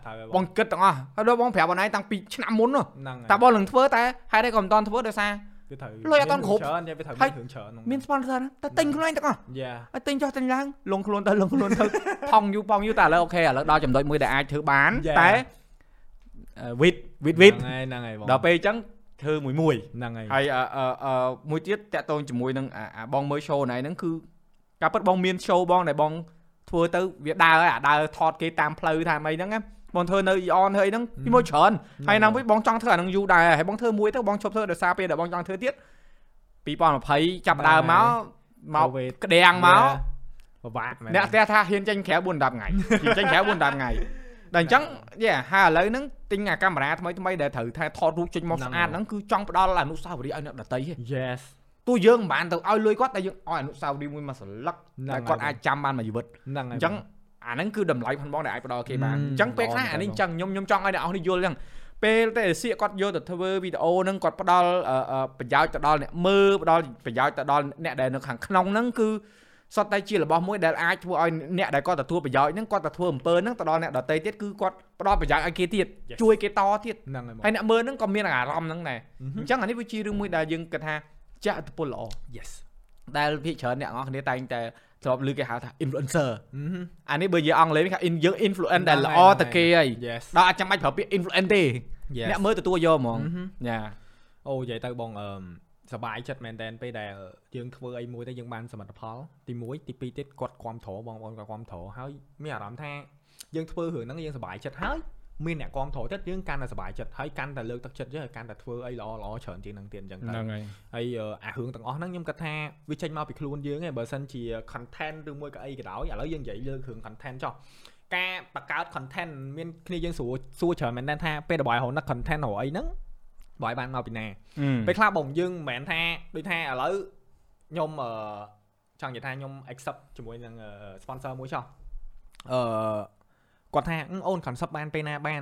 ត្រូវហើយបងគិតទាំងអស់ហើយដល់បងប្រាប់បងឯងតាំងពីឆ្នាំមុននោះហ្នឹងហើយតែបងនឹងធ្វើតែហេតុអីក៏មិនតាន់ធ្វើដោយសារ វាត្រូវលុយអត់ទាន់គ្រប់ច្រើនយ៉ាវាត្រូវហើយមានរឿងច្រើនហ្នឹងមាន sponsor ណាតែទិញខ្លួនឯងទាំងអស់យ៉ាហើយទិញចុះទិញឡើងលងខ្លួនទៅលងខ្លួនទៅផង់យូរផង់យូរតែឥឡូវអូខេឥឡូវដល់ចំណុចមួយដែលអាចធ្វើបាន Yeah. តែវិតវិតវិតហ្នឹងហើយហ្នឹងហើយបងដល់ពេលអញ្ចឹងធ្វើមួយមួយហ្នឹងហើយហើយអឺអឺអឺមួយទៀតតាក់ទងជាមួយនឹងអាអាបងមើល show ណៃហ្នឹងគឺការពិតបងមាន show បងដែលបងធ្វើទៅវាដើរហើយអាដើរថតគេតាមផ្លូវតាមអីហ្នឹងណា បងធ្វើនៅ on ធ្វើអីហ្នឹងពីមួយច្រើនហើយហ្នឹងវិញបងចង់ធ្វើអាហ្នឹងយូរដែរហើយបងធ្វើមួយទៅបងឈប់ធ្វើដោយសារពេលដែលបងចង់ធ្វើទៀត2020ចាប់ដើមមកមក COVID ក្តាំងមកពិបាកមែនអ្នកផ្ទះថាហ៊ានចេញក្រៅ4 10ថ្ងៃហ៊ានចេញក្រៅ4 10ថ្ងៃតែអញ្ចឹងយេហើយឥឡូវហ្នឹងទិញអាកាមេរ៉ាថ្មីថ្មីដែលត្រូវថាថតរូបចេញមកស្អាតហ្នឹងគឺចង់ផ្ដល់អនុស្សាវរីយ៍ឲ្យអ្នកដទៃហ៎ yes ទោះយើងមិនបានទៅឲ្យលុយគាត់តែយើងឲ្យអនុស្សាវរីយ៍មួយមកសន្លឹកហ្នឹងតែហើយគាត់អាចចាំបានមួយជីវិតហ្នឹងហើយអញ្ចឹង អាហ្នឹងគឺតម្លៃផងបងដែលអាចផ្ដល់គេបានហឹមអញ្ចឹងពេលខ្លះល្អអានេះមែនតើអញ្ចឹងខ្ញុំខ្ញុំចង់ឲ្យអ្នកអស់នេះយល់អញ្ចឹងពេលតែសៀកគាត់យកទៅធ្វើវីដេអូហ្នឹងគាត់ផ្ដល់អឺអឺប្រយោជន៍ទៅដល់អ្នកមើលផ្ដល់ប្រយោជន៍ទៅដល់អ្នកដែលនៅខាងក្នុងហ្នឹងគឺសុទ្ធតែជារបស់មួយដែលអាចធ្វើឲ្យអ្នកដែលគាត់ទទួលប្រយោជន៍ហ្នឹងគាត់ទៅធ្វើអំពើហ្នឹងទៅដល់អ្នកដទៃទៀតគឺគាត់ផ្ដល់ប្រយោជន៍ឲ្យគេទៀត Yes. ជួយគេតទៀតហ្នឹងហើយបងហើយអ្នកមើលហ្នឹងក៏មានអារម្មណ៍ហ្នឹងដែរអឺហឹអមញ្ចឹងអានេះវាជារឿងមួយដែលយើងគិតថាចាក់ឥទ្ធិពលល្អ yes ដែលភាគច្រើនអ្នកនរគ្នាតែងតែ ធ្លាប់ឮគេហៅថា influencer អឺហឹមអានេះបើនិយាយអង់គ្លេសគេហៅ in យើង influence ដែលហ្នឹងល្អហើយទៅគេហើយ yes ដល់អាចចាំបាច់ប្រើពាក្យ influence ទេ yes អ្នកមើលទទួលយកហ្មងអឺហឹមញ៉ាអូនិយាយទៅបងអឺមសប្បាយចិត្តមែនតែនពេលដែលយើងធ្វើអីមួយទៅយើងបានសមិទ្ធផលទី1ទី2ទៀតគាត់គ្រប់គ្រងបងប្អូនគាត់គ្រប់គ្រងហើយមានអារម្មណ៍ថាយើងធ្វើរឿងហ្នឹងយើងសប្បាយចិត្តហើយ មានអ្នកគ្រប់គ្រងទៀតយើងកាន់តែសប្បាយចិត្តហើយកាន់តែលើកទឹកចិត្តយើងឲ្យកាន់តែធ្វើអីល្អល្អច្រើនជាងហ្នឹងទៀតអញ្ចឹងទៅហ្នឹងហើយហើយអឺអារឿងទាំងអស់ហ្នឹងខ្ញុំគិតថាវាចេញមកពីខ្លួនយើងឯងបើសិនជា content ឬមួយក៏អីក៏ដោយឥឡូវយើងនិយាយលើរឿង content ចុះការបង្កើត content មានគ្នាយើងសួរសួរច្រើនមែនទែនថាពេលដែលរហូតណា content រកអីហ្នឹងបើឲ្យបានមកពីណាពេលខ្លះបងយើងមិនមែនថាដូចថាឥឡូវខ្ញុំអឺចង់និយាយថាខ្ញុំ accept ជាមួយនឹងអឺ sponsor មួយចុះអឺ គាត់ថាអឺអូន concept បានពេលណាបាន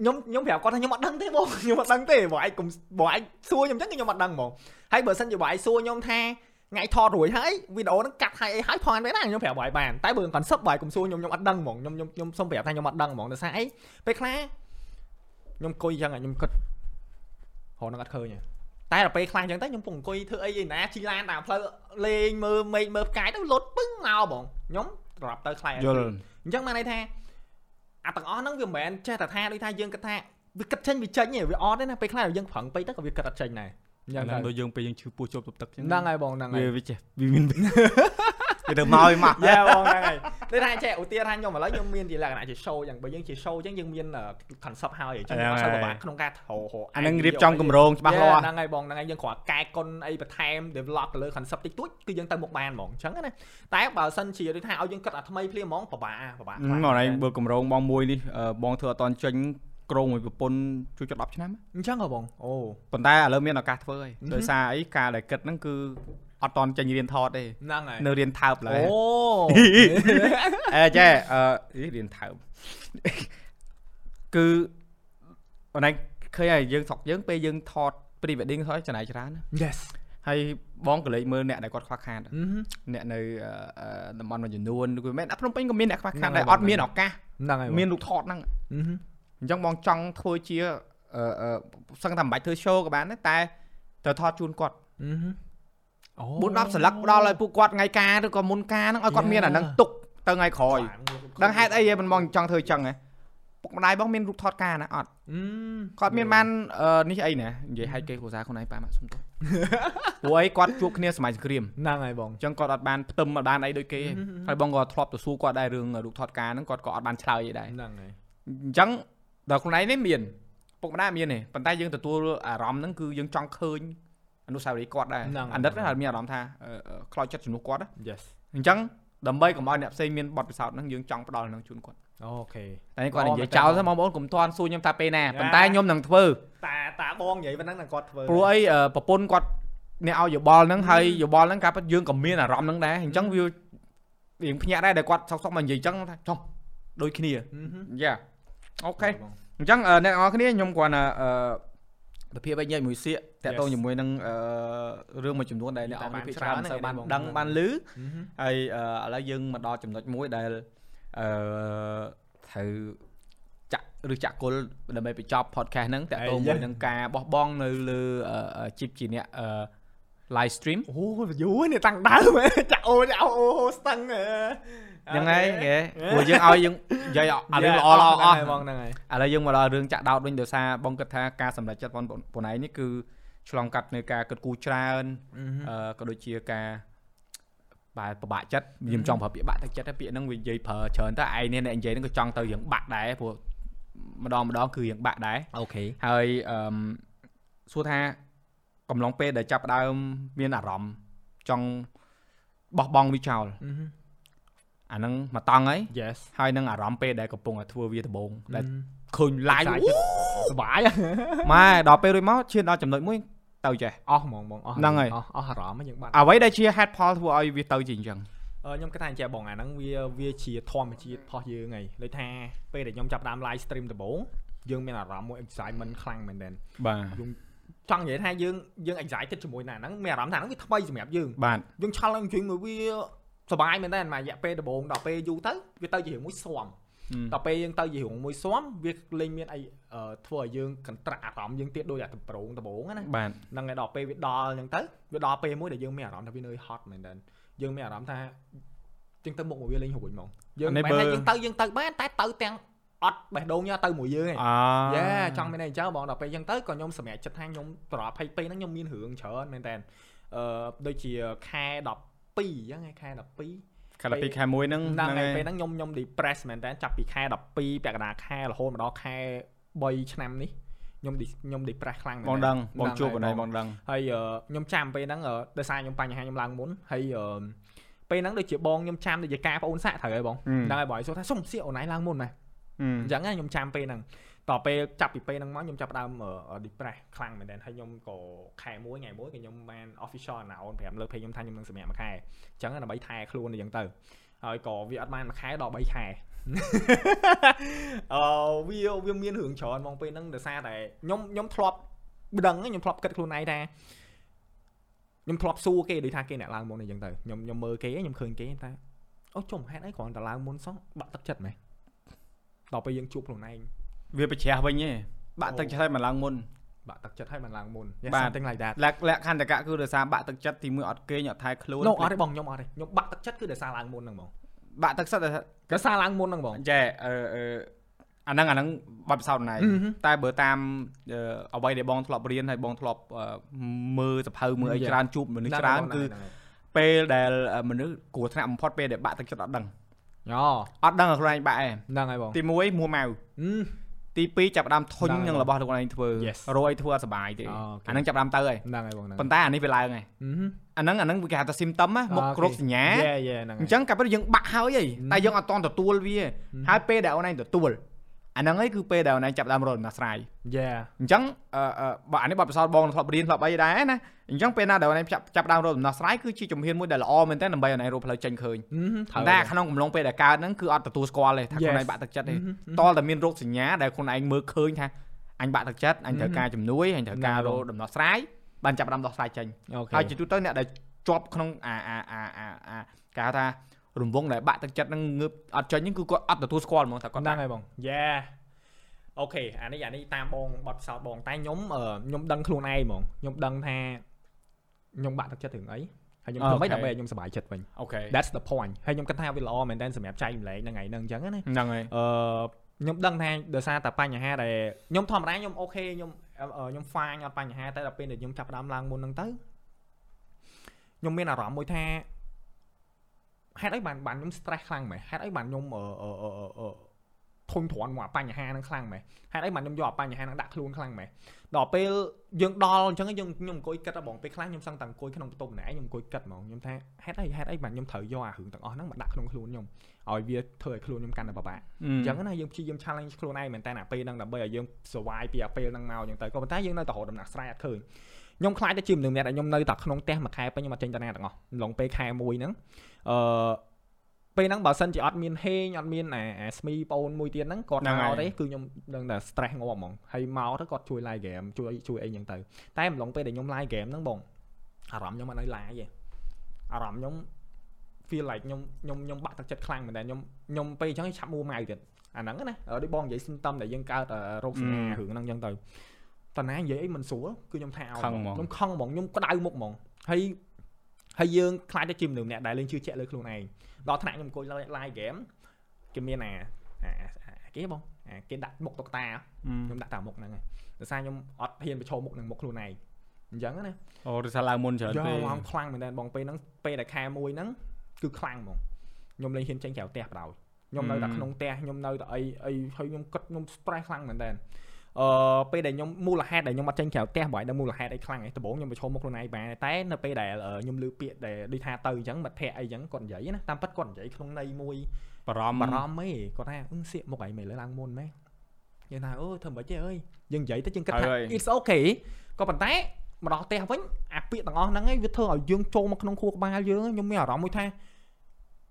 ខ្ញុំខ្ញុំប្រាប់គាត់ថាខ្ញុំអត់ដឹងទេបងខ្ញុំអត់ដឹងទេបងឯងកុំបងឯងសួរខ្ញុំអញ្ចឹងគឺខ្ញុំអត់ដឹងហ្មងហើយបើសិនជាបងឯងសួរខ្ញុំថាថ្ងៃថតរួចហើយវីដេអូហ្នឹងកាត់ហើយអីហើយផនពេលណាខ្ញុំប្រាប់បងឯងបានតែបើ concept បងឯងកុំសួរខ្ញុំខ្ញុំអត់ដឹងហ្មងខ្ញុំខ្ញុំខ្ញុំសុំប្រាប់ថាខ្ញុំអត់ដឹងហ្មងដោយសារអីពេលខ្លះខ្ញុំអង្គុយអញ្ចឹងខ្ញុំគិតរហូតនឹងអត់ឃើញទេតែដល់ពេលខ្លះអញ្ចឹងទៅខ្ញុំពងអង្គុយធ្វើអីឯណាជីឡានតាមផ្លូវលេងមើលមេឃមើលផ្កាយទៅលុតពឹងមកបងខ្ញុំ ត្រឡប់ទៅខ្លាយយល់អញ្ចឹងបានន័យថាអាទាំងអស់ហ្នឹងវាមិនមែនចេះតែថាដូចថាយើងគិតថាវាគិតចេញវាចេញទេវាអត់ទេណាពេលខ្លះយើងប្រឹងពេកទៅក៏វាគិតអត់ចេញដែរអញ្ចឹអាងហ្នឹងទៅដូចយើងពេលយើងឈឺពោះជាប់ទប់ទឹកអញ្ចឹងហ្នឹងហើយបងហ្នឹងហើយវាវាចេះវាមាន វាទៅមកឲ្យមកយ៉ាបងហ្នឹងហើយដូចថាចេះឧទាហរណ៍ថាខ្ញុំឥឡូវខ្ញុំមានជាលក្ខណៈជា show អញ្ចឹងបើយើងជា show អញ្ចឹងយើងមាន concept ហើយអញ្ចឹងអត់សូវពិបាកក្នុងការរកអាហ្នឹងរៀបចំកម្រងច្បាស់លាស់ហ្នឹងហើយបងហ្នឹងហើយយើងគ្រាន់កែកុនអីបន្ថែម develop ទៅលើ concept តិចតួចគឺយើងទៅមុខបានហ្មងអញ្ចឹងណាតែបើសិនជាដូចថាឲ្យយើងគិតអាថ្មីភ្លាមហ្មងពិបាកពិបាកមកណៃបើកម្រងបងមួយនេះអឺបងធ្វើអត់តន់ចេញក្រងមួយប្រពន្ធជួយចិត្ត10ឆ្នាំអញ្ចឹងហ៎បងអូប៉ុន្តែឥឡូវមានឱកាសធ្វើហើយ Mhm. ដោយសារអីការដែលគិតហ្នឹងគឺ អត់តន់ចេញរៀនថតទេហ្នឹងហើយនៅរៀនថើបឡើយអូអេចេះអឺអីរៀនថើបគឺអូនឯងឃើញហើយយើងស្រុកយើងពេលយើងថត pre wedding ថតចំណាយច្រើនណា yes ហើយបងក៏លេចមើលអ្នកដែលគាត់ខ្វះខាតអឺហឹមអ្នកនៅអឺអឺតំបន់មួយចំនួនគឺមិនមែនអាភ្នំពេញក៏មានអ្នកខ្វះខាតហ្នឹងហើយដែរអត់មានឱកាសហ្នឹងហើយបងមានរូបថតហ្នឹងអឺហឹមអញ្ចឹងបងចង់ធ្វើជាអឺអឺសឹងតែមិនបាច់ធ្វើ show ក៏បានដែរតែត្រូវថតជូនគាត់អឺហឹមអូ 4 10សន្លឹកផ្ដល់ឲ្យពួកគាត់ថ្ងៃការឬក៏មុនការហ្នឹងឲ្យគាត់មានអាហ្នឹងទុកទៅថ្ងៃក្រោយដឹងហេតុអីហ៎មិនបងចង់ធ្វើអញ្ចឹងហ៎ពុកម្ដាយបងមានរូបថតការណាអត់អឺគាត់មានបានអឺនេះអីណានិយាយឲ្យគេគ្រួសារខ្លួនឯងប៉ាម៉ាក់សុំទោសព្រោះអីគាត់ជួបគ្នាសម័យសង្គ្រាមហ្នឹងហើយបងអញ្ចឹងគាត់អត់បានផ្ទឹមអត់បានអីដូចគេហឹមហឹមហើយបងក៏ធ្លាប់ទៅសួរគាត់ដែររឿងរូបថតការហ្នឹងគាត់ក៏អត់បានឆ្លើយអីដែរហ្នឹងហើយអញ្ចឹងដល់ខ្លួនឯងនេះមានពុកម្ដាយមានទេប៉ុន្តែយើងទទួលអារម្មណ៍ហ្នឹងគឺយើងចង់ឃើញ អនុស្សាវរីយ៍គាត់ដែរអាណិតហ្នឹងហើយមានអារម្មណ៍ថាអឺអឺខ្លោចចិត្តជំនួសគាត់ណា yes អញ្ចឹងដើម្បីកុំឲ្យអ្នកផ្សេងមានបទពិសោធន៍ហ្នឹងយើងចង់ផ្ដល់ហ្នឹងជូនគាត់អូខេតែនេះគាត់អូនិយាយមែនតើចោលទៅបងប្អូនកុំទាន់សួរខ្ញុំថាពេលណាយ៉ាប៉ុន្តែខ្ញុំនឹងធ្វើតាតាបងនិយាយប៉ុណ្ណឹងតែគាត់ធ្វើព្រោះអីអឺប្រពន្ធគាត់អ្នកឲ្យយោបល់ហ្នឹងហើយយោបល់ហ្នឹងការពិតយើងក៏មានអារម្មណ៍ហ្នឹងដែរអញ្ចឹងវារៀងភ្ញាក់ដែរដែលគាត់សុកសុកមកនិយាយអញ្ចឹងថាចុះដូចគ្នាអឺហឹមយ៉ាអូខេបងអញ្ចឹងអឺអ្នកនរគ្នាខ្ញុំគាត់អឺវិភាគវិញញ៉ៃមួយសៀក តាក់ទង Yes. ជាមួយនឹងអឺរឿងមួយចំនួនដែលអ្នកនរតែគ្នាបានភាគច្រើនច្រើនមិនសូវហ្នឹងបានបងដឹងបានឮអឺហឹមហើយអឺឥឡូវយើងមកដល់ចំណុចមួយដែលអឺត្រូវចាក់ឬចាក់គុលដើម្បីបញ្ចប់ podcast ហ្នឹងតាក់ទងអីមួយយ៉ានឹងការបោះបង់នៅលើអឺ chip ជាអ្នកអឺ live stream អូយូរនេះតាំងដើមហ៎ចាក់អូចាក់អូអូស្ទឹងហ៎ហ្នឹងហើយគេព្រោះយើងឲ្យយើងនិយាយអារឿងល្អល្អអស់បងហ្នឹងហើយឥឡូវយើងមកដល់រឿងចាក់ដោតវិញដោយសារបងគិតថាការសម្រេចចិត្តបងប្អូនឯងនេះគឺ ឆ្លងកាត់នៅការគិតគូរច្រើនអឺហឹមអឺក៏ដូចជាការបែបពិបាកចិត្តខ្ញុំចង់ប្រើពាក្យបាក់ទឹកចិត្តតែពាក្យហ្នឹងវានិយាយប្រើច្រើនតែឯងនេះអ្នកនិយាយហ្នឹងក៏ចង់ទៅរឿងបាក់ដែរព្រោះម្ដងម្ដងគឺរឿងបាក់ដែរអូខេហើយអឺមសួរថាកំឡុងពេលដែលចាប់ផ្ដើមមានអារម្មណ៍ចង់បោះបង់វាចោលអឺហឹមអាហ្នឹងមកតង់ហើយ yes ហើយនឹងអារម្មណ៍ពេលដែលកំពុងតែធ្វើវាដំបូងដែលអឺឃើញ live សាយអូសុបាយម៉ែដល់ពេលរួចមកឈានដល់ចំណុចមួយ ទៅចេះអស់ហ្មងបងអស់ហ្នឹងហើយអស់អស់អារម្មណ៍ហ្នឹងយើងបាត់អ្វីដែលជា head Paul ធ្វើឲ្យវាទៅជាអញ្ចឹងអឺខ្ញុំគិតថាអញ្ចឹងបងអាហ្នឹងវាវាជាធម្មជាតិរបស់យើងហីដូចថាពេលដែលខ្ញុំចាប់ផ្ដើម live stream ដំបូងយើងមានអារម្មណ៍មួយ excitement ខ្លាំងមែនទែនបាទចង់និយាយថាយើងយើង excited ជាមួយនឹងអាហ្នឹងមានអារម្មណ៍ថាហ្នឹងវាថ្មីសម្រាប់យើងបាទយើងឆាល់ឡើងជិញមកវាសប្បាយមែនតើមករយៈពេលដំបូងដល់ពេលយូរទៅវាទៅជារឿងមួយស៊ាំ ដល់ពេលយើងទៅជារឿងមួយស៊ាំវាលេងមានអីអឺធ្វើឲ្យយើងកន្ត្រាក់អារម្មណ៍យើងទៀតដោយអាដំប្រងដំបូងណាបាទហ្នឹងហើយដល់ពេលវាដល់អញ្ចឹងទៅវាដល់ពេលមួយដែលយើងមានអារម្មណ៍ថាវានៅ hot មែនតើយើងមានអារម្មណ៍ថាជាងទៅមុខមកវាលេងរួចហ្មងយើងមិនមែនថាយើងទៅយើងទៅបានតែទៅទាំងអត់បេះដូងញ៉ាទៅមួយយើងឯងអយ៉ាចង់មានអីអញ្ចឹងបងដល់ពេលអញ្ចឹងទៅក៏ខ្ញុំសម្រេចចិត្តថាខ្ញុំតរ20ពេលហ្នឹងខ្ញុំមានរឿងច្រើនមែនតើអឺដូចជាខែ12អញ្ចឹងឯងខែ12 កាលពីខែ1ហ្នឹងហ្នឹងហើយពេលហ្នឹងខ្ញុំខ្ញុំ depress មែនតើចាប់ពីខែ12ពាក់កណ្ដាលខែរហូតមកដល់ខែ3ឆ្នាំនេះខ្ញុំ dis- ខ្ញុំ depress ខ្លាំងមែនបងតើដឹងបងជួបហ្នឹងបណ្ដៃហើយបងដឹងហើយអឺខ្ញុំចាំពេលហ្នឹងអឺដោយសារខ្ញុំបញ្ហាខ្ញុំឡើងមុនហើយអឺពេលហ្នឹងដូចជាបងខ្ញុំចាំដូចជាការបងអូនសាក់ត្រូវហើយបងអឺហ្នឹងហើយបងឲ្យសួរថាសុំសៀកអូនឯងឡើងមុនណាអឺអញ្ចឹងណាខ្ញុំចាំពេលហ្នឹង តទៅពេលចាប់ពីពេលហ្នឹងមកខ្ញុំចាប់ផ្ដើមអឺ depress ខ្លាំងមែនទែនហើយខ្ញុំក៏ខែមួយថ្ងៃមួយក៏ខ្ញុំបាន official announce ប្រាប់លើ page ខ្ញុំថាខ្ញុំនឹងសម្រាប់មួយខែអញ្ចឹងណាដើម្បីថែខ្លួនអញ្ចឹងទៅហើយក៏វាអត់បានមួយខែដល់3ខែអឺវាវាមានរឿងច្រើនហ្មងពេលហ្នឹងដោយសារតែខ្ញុំខ្ញុំធ្លាប់ដឹងខ្ញុំធ្លាប់គិតខ្លួនឯងថាខ្ញុំធ្លាប់សួរគេដូចថាគេអ្នកឡើងមុនអញ្ចឹងទៅខ្ញុំខ្ញុំមើលគេខ្ញុំឃើញគេថាអូចុំហេតុអីគ្រាន់តែឡើងមុនសោះបាក់ទឹកចិត្តមែនដល់ពេលយើងជួបខ្លួនឯង វាប្រជ្រះវិញទេបាក់ទឹកចិត្តឲ្យមកឡើងមុនបាក់ទឹកចិត្តឲ្យมันឡើងមុនបាទ something like that លក្ខលក្ខខណ្ឌតកៈគឺដោយសារបាក់ទឹកចិត្តទីមួយអត់គេងអត់ថែខ្លួននោះអត់ទេបងខ្ញុំអត់ទេខ្ញុំបាក់ទឹកចិត្តគឺដោយសារឡើងមុនហ្នឹងបងបាក់ទឹកចិត្តដោយសារឡើងមុនហ្នឹងបងចែអឺអឺអាហ្នឹងអាហ្នឹងបាត់ពិសោធន៍ណៃអឺហឹមតែបើតាមអឺអ្វីដែលបងធ្លាប់រៀនហើយបងធ្លាប់អឺមើលសភៅមើលអី Yeah. ច្រើនជួបមនុស្សច្រើនគឺហ្នឹងហើយពេលដែលមនុស្សគ្រោះថ្នាក់បំផុតពេលដែលបាក់ទឹកចិត្តអត់ដឹងអូអត់ដឹងឲ្យខ្លួនឯងបាក់ឯងហ្នឹងហើយបងទី1មួម៉ៅអឺ ទី2ចាប់ផ្ដើមធុញហ្នឹងហើយនឹងរបស់ខ្លួនឯងធ្វើ Yes. រយធ្វើអត់សុបាយទេអូខេអាហ្នឹងចាប់ផ្ដើមទៅហើយហ្នឹងហើយបងហ្នឹងប៉ុន្តែអានេះវាឡើងហើយអឺអាហ្នឹងអាហ្នឹងវាគេហៅថា symptom ណាមុខអូខេរោគសញ្ញាយេយេហ្នឹងអញ្ចឹងកាលពេលយើងបាក់ហើយហីតែយើងអត់តន់ទទួលវាហើយពេលដែលអូនឯងទទួល អាហ្នឹងឯងគឺពេលដែលអូនឯងចាប់ផ្ដើមរកដំណោះស្រាយយេអញ្ចឹងអឺអឺបើអានេះបាត់ពិសោធន៍បងធ្លាប់រៀនធ្លាប់អីដែរណាអញ្ចឹងពេលណាដែលអូនឯងចាប់ចាប់ផ្ដើមរកដំណោះស្រាយគឺជាជំហានមួយដែលល្អមែនតើដើម្បីអូនឯងរកផ្លូវចេញឃើញត្រូវតែក្នុងកំឡុងពេលដែលកើតហ្នឹងគឺអត់ទទួលស្គាល់ទេថាខ្លួនឯង Yes. បាក់ទឹកចិត្តទេហឹមតលតែមានរោគសញ្ញាដែលខ្លួនឯងមើលឃើញថាអញបាក់ទឹកចិត្តអញត្រូវការជំនួយអញត្រូវការហ្នឹងរហើកយដំណោះស្រាយបានចាប់ផ្ដើមដោះស្រាយចេញអូខេហើយជាទូទៅអ្នកដែលជាប់ក្នុងអាអាអាអាអាគេហៅថា រង្វង់ដែលបាក់ទឹកចិត្តហ្នឹងងើបអត់ចេញហ្នឹងគឺគាត់អត់ទទួលស្គាល់ហ្មងថាគាត់ហ្នឹងហើយបង yeah OK អានេះអានេះតាមបងបត់ផ្សោតបងតែខ្ញុំអឺខ្ញុំដឹងខ្លួនឯងហ្មងខ្ញុំដឹងថាខ្ញុំបាក់ទឹកចិត្តរឿងអីហើយខ្ញុំធ្វើម៉េចដើម្បីឲ្យខ្ញុំសប្បាយចិត្តវិញអូខេ That's the point ហើយខ្ញុំគិតថាវាល្អមែនតើសម្រាប់ចែករំលែកហ្នឹងថ្ងៃហ្នឹងអញ្ចឹងណាហ្នឹងហើយអឺខ្ញុំដឹងថាដោយសារតែបញ្ហាដែលខ្ញុំធម្មតាខ្ញុំ OK ខ្ញុំអឺខ្ញុំ fine អត់បញ្ហាតែដល់ពេលដែលខ្ញុំចាប់ផ្ដើមឡើងមុនហ្នឹងទៅខ្ញុំមានអារម្មណ៍មួយថា ហេតុអីបានបានខ្ញុំ stress ខ្លាំងមែនហេតុអីបានខ្ញុំអឺអឺអឺអឺធុញទ្រាន់មកអាបញ្ហាហ្នឹងខ្លាំងមែនហេតុអីបានខ្ញុំយកអាបញ្ហាហ្នឹងដាក់ខ្លួនខ្លាំងមែនដល់ពេលយើងដល់អញ្ចឹងយើងខ្ញុំអង្គុយគិតដល់បងពេលខ្លះខ្ញុំសឹងតែអង្គុយក្នុងបន្ទប់ម្នាក់ឯងខ្ញុំអង្គុយគិតហ្មងខ្ញុំថាហេតុអីហេតុអីបានខ្ញុំត្រូវយកអារឿងទាំងអស់ហ្នឹងមកដាក់ក្នុងខ្លួនខ្ញុំឲ្យវាធ្វើឲ្យខ្លួនខ្ញុំកាន់តែពិបាកអអញ្ញ្ចឹចឹងងណាយើងព្យាយាម challenge ខ្លួនឯងមែនតើអាពេលហ្នឹងដើម្បីឲ្យយើង survive ពីអាពេលហ្នឹងមកអញ្ចឹងទៅក៏ប៉ុន្តែយើងនៅតែរកដំណាក់ស្រាយអត់ឃើញខ្ញុំខ្លាចទៅជាមនុស្សម្នាក់ដែលខ្ញុំនៅតែក្នុងផ្ទះមួយខែពេញខ្ញុំអត់ចេញទៅណាទាំងអស់ឡងពេលខែមួយហ្នឹង អឺពេលហ្នឹងបើសិនជាអត់មានហេងអត់មានអាអាស្មីប្អូនមួយទៀតហ្នឹងគាត់មកទេគឺខ្ញុំដឹងតែ stress ងាប់ហ្មងហើយមកទៅគាត់ជួយ live game ជួយជួយអីអញ្ចឹងទៅតែម្លងពេលដែលខ្ញុំ live game ហ្នឹងបងអារម្មណ៍ខ្ញុំអត់នៅ live ទេអារម្មណ៍ខ្ញុំ feel like ខ្ញុំខ្ញុំខ្ញុំបាក់ទឹកចិត្តខ្លាំងមែនតើខ្ញុំខ្ញុំពេលអញ្ចឹងឆាប់មួម៉ៅទៀតអាហ្នឹងណាដូចបងនិយាយ symptom ដែលយើងកើតរោគសញ្ញារឿងហ្នឹងអញ្ចឹងទៅតើណានិយាយអីមិនស្រួលគឺខ្ញុំថាឲ្យខឹងហ្មងខ្ញុំខឹងហ្មងខ្ញុំក្តៅមុខហ្មងហើយ ហើយយើងខ្លាចទៅជាមនុស្សម្នាក់ដែលលេងជឿជាក់លើខ្លួនឯងដល់ថ្នាក់ខ្ញុំអង្គុយ live game គេមានអាអាអាគេបងអាគេដាក់មុខតុក្កតាខ្ញុំដាក់តាមមុខហ្នឹងហើយដោយសារខ្ញុំអត់ហ៊ានប្រឈមមុខនឹងមុខខ្លួនឯងអញ្ចឹងណាអូឬថាឡើងមុនច្រើនយកពេកឡើងខ្លាំងមែនតើបងពេលហ្នឹងពេលដែលខែមួយហ្នឹងគឺខ្លាំងហ្មងខ្ញុំលេងហ៊ានចេញក្រៅផ្ទះបដ ாய் ខ្ញុំនៅតែក្នុងផ្ទះខ្ញុំនៅតែអីអីហើយខ្ញុំគិតខ្ញុំ stress ខ្លាំងមែនតើ អឺពេលដែលខ្ញុំមូលហេតុដែលខ្ញុំអត់ចេញក្រៅផ្ទះបើឲ្យដឹងមូលហេតុអីខ្លាំងឯងដំបូងខ្ញុំប្រឈមមុខខ្លួនឯងបានតែនៅពេលដែលខ្ញុំលឺពាក្យដែលដូចថាទៅអញ្ចឹងមិត្តភ័ក្តិអីអញ្ចឹងគាត់និយាយណាតាមពិតគាត់និយាយក្នុងន័យមួយបារម្ភបារម្ភហេគាត់ថាអឺសៀកមុខឯងមិនលើឡើងមុនម៉េយើងថាអូធ្វើមិនទេអើយយើងនិយាយទៅយើងគិតថា it's okay ក៏ប៉ុន្តែមកដល់ផ្ទះវិញអាពាក្យទាំងអស់ហ្នឹងឯងវាធ្វើឲ្យយើងចូលមកក្នុងខួរក្បាលយើងខ្ញុំមានអារម្មណ៍មួយថា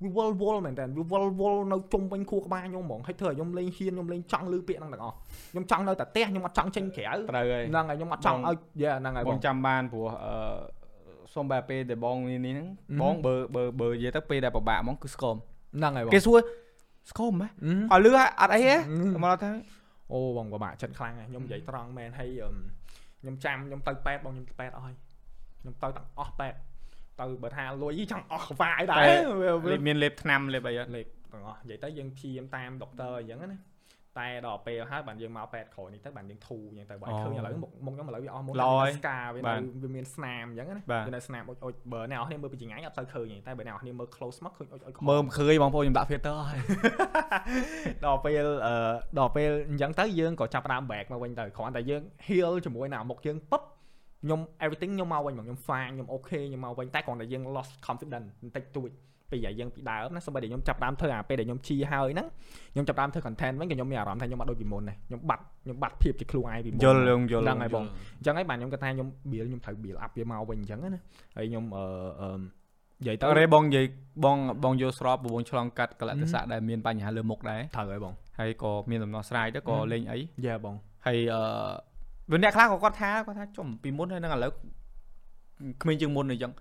វាវល់វល់មែនតើវាវល់វល់នៅជុំវិញខួរក្បាលខ្ញុំហ្មងហើយធ្វើឲ្យខ្ញុំលេងហ៊ានខ្ញុំលេងចង់លឺពាក្យហ្នឹងទាំងអស់ខ្ញុំចង់នៅតែផ្ទះខ្ញុំអត់ចង់ចេញក្រៅត្រូវហើយហ្នឹងហើយខ្ញុំអត់ចង់ឲ្យយេហ្នឹងហើយបបងងចាំបានព្រោះអឺសុំបែបពេលដែលបងនេះនេះហ្នឹង Mhm. បងបើបើបើនិយាយទៅពេលដែលពិបាកហ្មងគឺស្គមហ្នឹងហើយបងគេសួរស្គមហ៎អឺឲ្យលឺហ่ะអត់អីទេអឺមកថាអូបងពិបាកចិត្តខ្លាំងហើយខ្ញុំនិយាយត្រង់មែនហើយអឹមខ្ញុំចាំខ្ញុំទៅប៉ែតបងខ្ញុំទៅប៉ែតអស់ហើយខ្ញុំទៅទាំងអស់ប៉ែត ទៅបើថាលុយចង់អស់ក្វាយដែរវាវាលេបមានលេបថ្នាំលេបអីអត់លេខទាំងអស់និយាយទៅយើងព្យាយាមតាមដុកទ័រអញ្ចឹងណាតែដល់ពេលហើយបានយើងមកប៉ែតក្រោយនេះទៅបានយើងធូរអញ្ចឹងទៅបើឲ្យឃើញឥឡូវមុខមុខខ្ញុំឥឡូវវាអស់មុនស្កាវានៅវាមានស្នាមអញ្ចឹងណាវានៅស្នាមអុចអុចបើអ្នកនរគ្នាមើលពីចង្ងាយអត់ទៅឃើញទេតែបើអ្នកនរគ្នាមើល close មកឃើញអុចអុចមើលមិនឃើញបងប្អូនខ្ញុំដាក់ filter ហើយដល់ពេលអឺដល់ពេលអញ្ចឹងទៅយើងក៏ចាប់ផ្ដើម back មកវិញទៅគ្រាន់តែយើង heal ជាមួយនឹងអាមុខយើងពុប ខ្ញុំ everything ខ្ញុំមកវិញមកខ្ញុំ fine ខ្ញុំ okay ខ្ញុំមកវិញតែគ្រាន់តែយើង lost confidence បន្តិចតួចពីអាយើងពីដើមណាសូម្បីតែខ្ញុំចាប់ផ្ដើមធ្វើអាពេលដែលខ្ញុំជីហើយហ្នឹងខ្ញុំចាប់ផ្ដើមធ្វើ content វិញក៏ខ្ញុំមានអារម្មណ៍ថាខ្ញុំអត់ដូចពីមុនដែរខ្ញុំបាត់ខ្ញុំបាត់ភាពជាខ្លួនឯងពីមុនយល់យើងយល់ហ្នឹងហើយបងអញ្ចឹងហើយបាទខ្ញុំគិតថាខ្ញុំ build ខ្ញុំត្រូវ build up វាមកវិញអញ្ចឹងណាហើយខ្ញុំអឺអឺនិយាយទៅតើរេបងនិយាយបងបងយល់ស្របព្រោះបងឆ្លងកាត់កលៈទេសៈដែលមានបញ្ហាលើមុខដែរត្រូវហើយបងហើយក៏មានដំណោះស្រាយទៅក៏ហឹមលេងអីយ៉ាបងហើយអឺ វាអ្នកខ្លះក៏គាត់ថាគាត់ថាចំពីមុនហើយនឹងឥឡូវគ្មានជាងមុនអីចឹង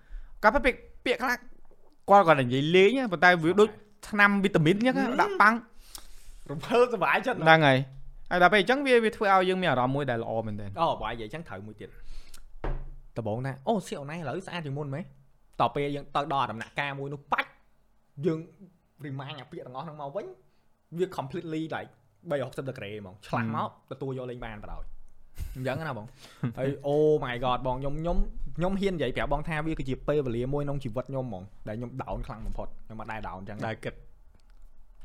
គាត់ពាក្យពាក្យខ្លះគាត់គាត់និយាយលេងណាប៉ុន្តែវាដូចថ្នាំវីតាមីនអញ្ចឹងណាដាក់ប៉ាំងរំភើបសុបាយចិត្តណាស់ហ្នឹងហើយហើយដល់ពេលអញ្ចឹងវាវាធ្វើឲ្យយើងមានអារម្មណ៍មួយដែលល្អមែនទែនអូបាយនិយាយអញ្ចឹងត្រូវមួយទៀតដំបងណាអូសៀកអូនឯងឥឡូវស្អាតជាងមុនមែនតទៅពេលយើងទៅដល់ដំណាក់កាលមួយនោះបាច់យើង remind អាពាក្យទាំងអស់ហ្នឹងមកវិញវា completely like 360 degree ហ្មងឆ្លាស់មកទទួលយកលេងបានបដ ாய் អញ្ចឹងណាបងហើយ oh my god បងខ្ញុំខ្ញុំខ្ញុំហ៊ាននិយាយប្រាប់បងថាវាគឺជាពេលវេលាមួយក្នុងជីវិតខ្ញុំហ្មងដែលខ្ញុំ down ខ្លាំងបំផុតខ្ញុំអត់ដែរ down អញ្ចឹងដែលគិត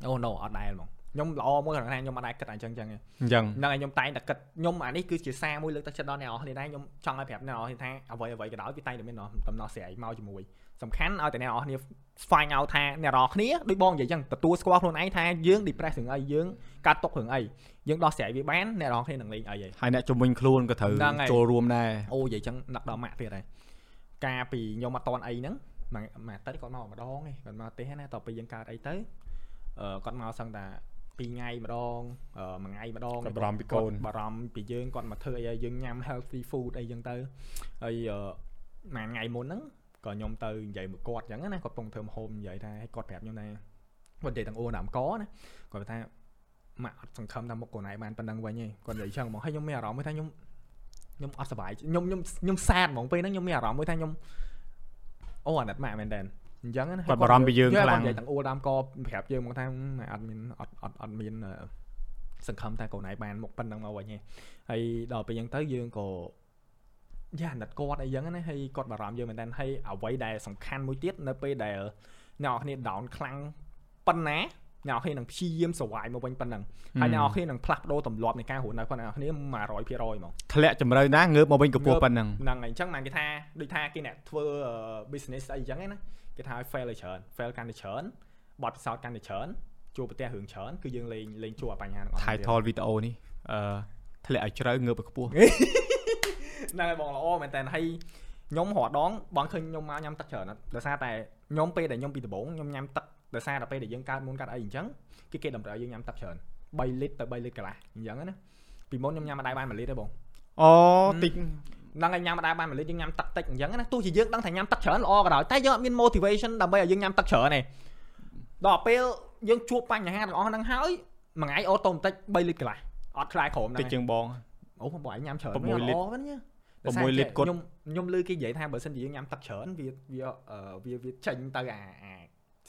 អូ no អត់ដែរហ្មង ខ្ញុំល្អមួយគាត់ថាខ្ញុំអត់ដែរគិតអញ្ចឹងអញ្ចឹងទេអញ្ចឹងហ្នឹងហើយខ្ញុំតែងតែគិតខ្ញុំអានេះគឺជាសារមួយលើកទឹកចិត្តដល់អ្នកនរគ្នាដែរខ្ញុំចង់ឲ្យប្រាប់អ្នកនរគ្នាថាអ្វីអ្វីក៏ដោយវាតែងតែមានដំណោះស្រាយមកជាមួយសំខាន់ឲ្យតែអ្នកនរគ្នា find out ថាអ្នកនរគ្នាដូចបងនិយាយអញ្ចឹងទទួលស្គាល់ខ្លួនឯងថាយើង depress រឿងអីយើងកាត់ទុករឿងអីយើងដោះស្រាយវាបានអ្នកនរគ្នានឹងលេងអីហើយហើយអ្នកជំនាញខ្លួនក៏ត្រូវហ្នឹងហើយចូលរួមដែរអូនិយាយអញ្ចឹងដឹកដល់ម៉ាក់ទៀតហើយការពីខ្ញុំអត់តន់អីហ្នឹងមួយមួយអាទិត្យគាត់មកម្ដងឯងគាត់មកទេណាតទៅពេលយើងកើតអីទៅអឺគាត់មកសឹងតា ពីរថ្ងៃម្ដងអឺមួយថ្ងៃម្ដងគាត់បារម្ភពីកូនគាត់បារម្ភពីយើងគាត់មកធ្វើអីឲ្យយើងញ៉ាំ healthy food អីចឹងទៅហើយអឺមួយថ្ងៃមុនហ្នឹងក៏ខ្ញុំទៅនិយាយមួយគាត់ចឹងណាគាត់កំពុងធ្វើម្ហូបនិយាយថាឲ្យគាត់ប្រាប់ខ្ញុំថាគាត់និយាយទាំងអូនដើមកណាគាត់ថាម៉ាក់អត់សង្ឃឹមថាមុខកូនឯងបានប៉ុណ្ណឹងវិញទេគាត់និយាយចឹងហ្មងហើយខ្ញុំមានអារម្មណ៍មួយថាខ្ញុំខ្ញុំអត់សប្បាយខ្ញុំខ្ញុំខ្ញុំសែតហ្មងពេលហ្នឹងខ្ញុំមានអារម្មណ៍មួយថាខ្ញុំអូអាណិតម៉ាក់មែនតើ អញ្ចឹងណាគាត់បារម្ភពីយើងខ្លាំងនិយាយទាំងអូលដើមកប្រាប់យើងមកថាម៉ែអត់មានអត់អត់អត់មានអឺសង្ឃឹមថាកូនឯងបានមកប៉ុណ្ណឹងមកវិញទេហើយដល់ពេលអញ្ចឹងទៅយើងក៏យ៉ាអាណិតគាត់អីចឹងណាហើយគាត់បារម្ភយើងមែនតើហើយអ្វីដែលសំខាន់មួយទៀតនៅពេលដែលអ្នកនរគ្នា down ខ្លាំងប៉ុណ្ណាអ្នកនរគ្នានឹងព្យាយាមសវាយមកវិញប៉ុណ្ណឹងហើយអ្នកនរគ្នានឹងផ្លាស់ប្ដូរទម្លាប់នៃការរស់នៅគាត់អ្នកនរគ្នា100%ហ្មងធ្លាក់ជំរឿណាងើបមកវិញកម្ពស់ប៉ុណ្ណឹងហ្នឹងហើយអញ្ចឹងបានគេថាដូចថាគេអ្នកធ្វើអឺ business អីចឹងឯណា គេថាឲ្យ fail ឲ្យច្រើន fail កាន់តែច្រើនបទពិសោធន៍កាន់តែច្រើនជួបប្រទះរឿងច្រើនគឺយើងលេងលេងជួបបញ្ហាទាំងអស់ហ្នឹងទៀត title វីដេអូនេះអឺធ្លាក់ឲ្យជ្រៅងើបឲ្យខ្ពស់ហ្នឹងហើយបងល្អមែនតើហើយខ្ញុំរហដងបងឃើញខ្ញុំមកញ៉ាំទឹកច្រើនអត់ដោយសារតែខ្ញុំពេលដែលខ្ញុំពីដំបូងខ្ញុំញ៉ាំទឹកដោយសារតែពេលដែលយើងកើតមុនកើតអីអញ្ចឹងគេគេតម្រូវឲ្យយើងញ៉ាំទឹកច្រើន3លីត្រទៅ3លីត្រកន្លះអញ្ចឹងណាពីមុនខ្ញុំញ៉ាំមិនដែរបាន1លីត្រទេបងអូតិច ហ្នឹងហើយញ៉ាំមិនដែរបាន1លីត្រយើងញ៉ាំទឹកតិចអញ្ចឹងណាទោះជាយើងដឹងថាញ៉ាំទឹកច្រើនល្អក៏ដោយតែយើងអត់មាន motivation ដើម្បីឲ្យយើងញ៉ាំទឹកច្រើនទេដល់ពេលយើងជួបបញ្ហាទាំងអស់ហ្នឹងហើយមួយថ្ងៃអូតូម៉ាទិក3លីត្រកន្លះអត់ខ្លាយក្រោមហ្នឹងតិចជាងបងអូបងឯងញ៉ាំច្រើន6លីត្រល្អហ្នឹងញ៉ា6លីត្រគត់ខ្ញុំខ្ញុំលើគេនិយាយថាបើសិនជាយើងញ៉ាំទឹកច្រើនវាវាអឺវាវាចេញទៅអាអា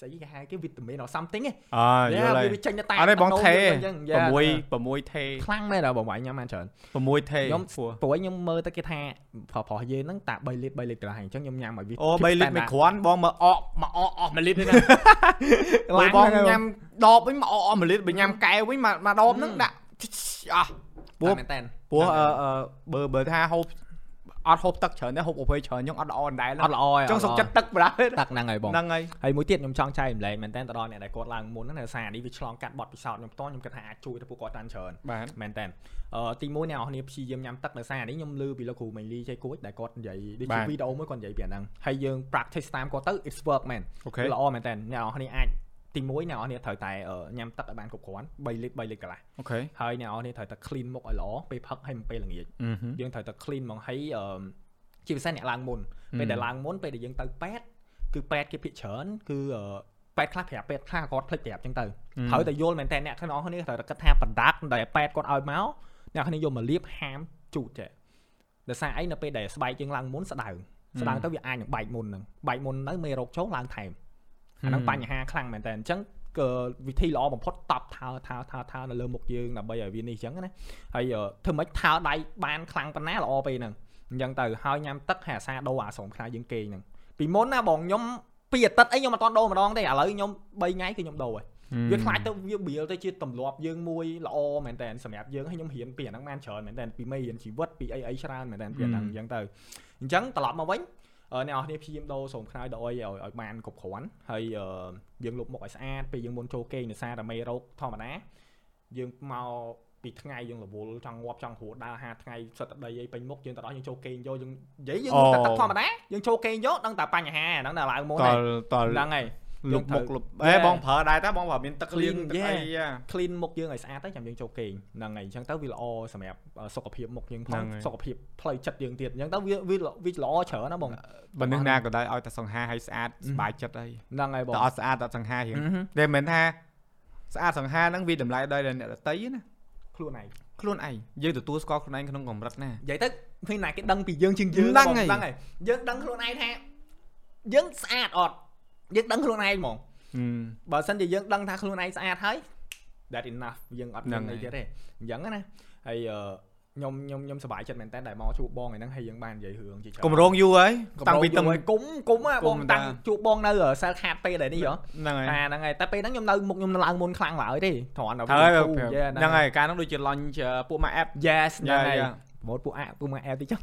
ស្អីគេហៅគេវីតាមីន or something ឯងអើយល់ហើយវាចេញទៅតែអត់ទេបងថេអញ្ចឹង6 6ថេខ្លាំងមែនដល់បងឯងញ៉ាំបានច្រើន6ថេខ្ញុំពោះព្រោះខ្ញុំមើលទៅគេថាប្រុសប្រុសយើងហ្នឹងតា3លីត្រ3លីត្រកន្លះអញ្ចឹងខ្ញុំញ៉ាំឲ្យវាអូ keep 3លីត្រ standard មិនគ្រាន់បងមកអកមកអកអស់1លីត្រទេណាឡើងបងហ្នឹងហើយញ៉ាំដបវិញមកអកអស់1លីត្របើញ៉ាំកែវវិញមកមកដបហ្នឹងដាក់អស់ព្រោះមែនតើព្រោះអឺអឺបើបើថាហូប អត់ហូបទឹកច្រើនទេហូបអភ័យច្រើនខ្ញុំអត់ល្អអណ្ដែតអត់ល្អទេចង់សុកចិត្តទឹកបណ្ដាទឹកហ្នឹងហើយបងហ្នឹងហើយហើយមួយទៀតខ្ញុំចង់ចែកម្លែកមែនតើទៅដល់អ្នកដែលគាត់ឡើងមុនហ្នឹងដោយសារនេះវាឆ្លងកាត់បទពិសោធន៍ខ្ញុំផ្ទាល់ខ្ញុំគិតថាអាចជួយទៅពួកគាត់បានច្រើនបាទមែនតើអឺទីមួយអ្នកនរគ្នាព្យាយាមញ៉ាំទឹកដោយសារនេះខ្ញុំលើពីលោកគ្រូមីលីជ័យគួចដែលគាត់និយាយដូចបាជាទវីដេអូមួយគាត់និយាយពីអាហ្នឹងហើយយើង practice តាមគាត់ទៅ it's work មែនអូខេវាល្អមែនតើអ្នកនរគ្នាអាច ទីមួយអ្នកនរគ្នាត្រូវតែអឺញ៉ាំទឹកឲ្យបានគ្រប់គ្រាន់3លីត្រ3លីត្រកន្លះអូខេហើយអ្នកនរគ្នាត្រូវតែ clean មុខឲ្យល្អពេលផឹកហើយពេលល្ងាចអឺហឹមយើងត្រូវតែ clean ហ្មងហើយអឺជាពិសេសអ្នកឡើងមុនពេលដែលឡើងមុនពេលដែលយើងទៅប៉ែតគឺប៉ែតគេភាកច្រើនគឺអឺប៉ែតខ្លះប្រាប់ប៉ែតខ្លះគាត់ភ្លេចប្រាប់ចឹងទៅហើយតែយល់មែនតើអ្នកទាំងអស់គ្នាត្រូវតែគិតថាប្រដាប់ដែលប៉ែតគាត់ឲ្យមកអ្នកគ្នាយកមកលាបហាមជូតចេះដោយសារអីនៅពេលដែលស្បែកយើងឡើងមុនស្ដៅស្ដៅទៅវាអាចនឹងបែកមុនហ្នឹងបែកមុនទៅមេរោគចូលឡើងថែម អាហ្នឹងបញ្ហាខ្លាំងមែនតើអញ្ចឹងក៏វិធីល្អបំផុតតប់ថើថើថើថើនៅលើមុខយើងដើម្បីឲ្យវានេះអញ្ចឹងណាហើយអឺធ្វើម៉េចថើដៃបានខ្លាំងប៉ុណ្ណាល្អពេលហ្នឹងអញ្ចឹងទៅហើយញ៉ាំទឹកហើយអាសាដូរអាស្រមខ្លាយើងគេងហ្នឹងពីមុនណាបងខ្ញុំពីអាទិត្យអីខ្ញុំអត់តដូរម្ដងទេឥឡូវខ្ញុំ3ថ្ងៃគឺខ្ញុំដូរហើយវាខ្លាចទៅវាបៀលទៅជាទម្លាប់យើងមួយល្អមែនតើសម្រាប់យើងហើយខ្ញុំរៀនពីអាហ្នឹងបានច្រើនមែនតើពីមេរៀនជីវិតពីអីអីច្រើនមែនតើពីអាហ្នឹងអញ្ចឹងទៅអញ្ចឹងត្រឡប់មកវិញ អឺអ្នកនរគ្នាព្យាយាមដូរស្រោមខ្នើយដូរអីឲ្យឲ្យបានគ្រប់គ្រាន់ហើយអឺយើងលុបមុខឲ្យស្អាតពេលយើងមុនចូលគេងដោយសារតែមេរោគធម្មតាយើងមកពីថ្ងៃយើងរវល់ចង់ងាប់ចង់ហួរដើរ5ថ្ងៃសិតតែដីអីពេញមុខយើងទៅដល់យើងចូលគេងយកយើងនិយាយយើងតែទឹកធម្មតាយើងចូលគេងយកដឹងតែបញ្ហាហ្នឹងតែឡើងមុនតហើយលតលហ្នឹងហើយ លុបមុខលុបអេ Yeah. បងប្រើដែរតើបងបើមានទឹកលាង Clean, ទឹកអី yeah. clean មុខយើងឲ្យស្អាតទៅចាំយើងចូលគេងហ្នឹងហើយអញ្ចឹងទៅវាល្អសម្រាប់អឺសុខភាពមុខយើងផ ហ្នឹង ង ហើយ សុខភាពផ្លូវចិត្តយើងទៀតអញ្ចឹងទៅវាវាវាល្អច្រើនណាបង បើនឹងណាក៏ដោយឲ្យតែសង្ហាឲ្យស្អាតសบายចិត្តអី ហ្នឹងហើយបង តែអត់ស្អាតអត់សង្ហារៀង ហឹម តែមិនមែនថាស្អាតសង្ហាហ្នឹងវាតម្លៃដោយអ្នកដតីណា ខ្លួនឯង ខ្លួនឯងយើងទទួលស្គាល់ខ្លួនឯងក្នុងកម្រិតណា និយាយទៅគ្មានណាគេដឹងពីយើងជាងយើង ហ្នឹង បង ហើយ ហ្នឹងហើយយើងដឹងខ្លួនឯងថាយើងស្អាតអត់ យើងដឹងខ្លួនឯងហ្មងហឹមបើសិនជាយើងដឹងថាខ្លួនឯងស្អាតហើយ that enough យើងអត់ហ្នឹមានងអីហើយទៀតទេអញ្ចឹងណាហើយអឺខ្ញុំខ្ញុំខ្ញុំសប្បាយចិត្តមែនតើដែលមកជួបបងឯហ្នឹងហើយយើងបាននិយាយរឿងជាច្រើនគម្រោងយូរហើយតាំងពីតាំងគុំគុំហ៎គុបងំតាំងតាជួបបងនៅសែលខាតពេលដែលនេះហ៎ហ្នឹងហើយអាហ្នឹងហើយតែពេលហ្នឹងខ្ញុំនៅមុខខ្ញុំនៅឡើងមុនខ្លាំងឡើយទេគ្រាន់តែហើយវាប្រាប់ធូរ Yeah ហ្នឹងហើយការហ្នឹងដូចជា launch ពួកមក app yes ហ្នឹងហើយយ៉ា ម៉ូតពួកអាពួកមកអែបតិចចឹង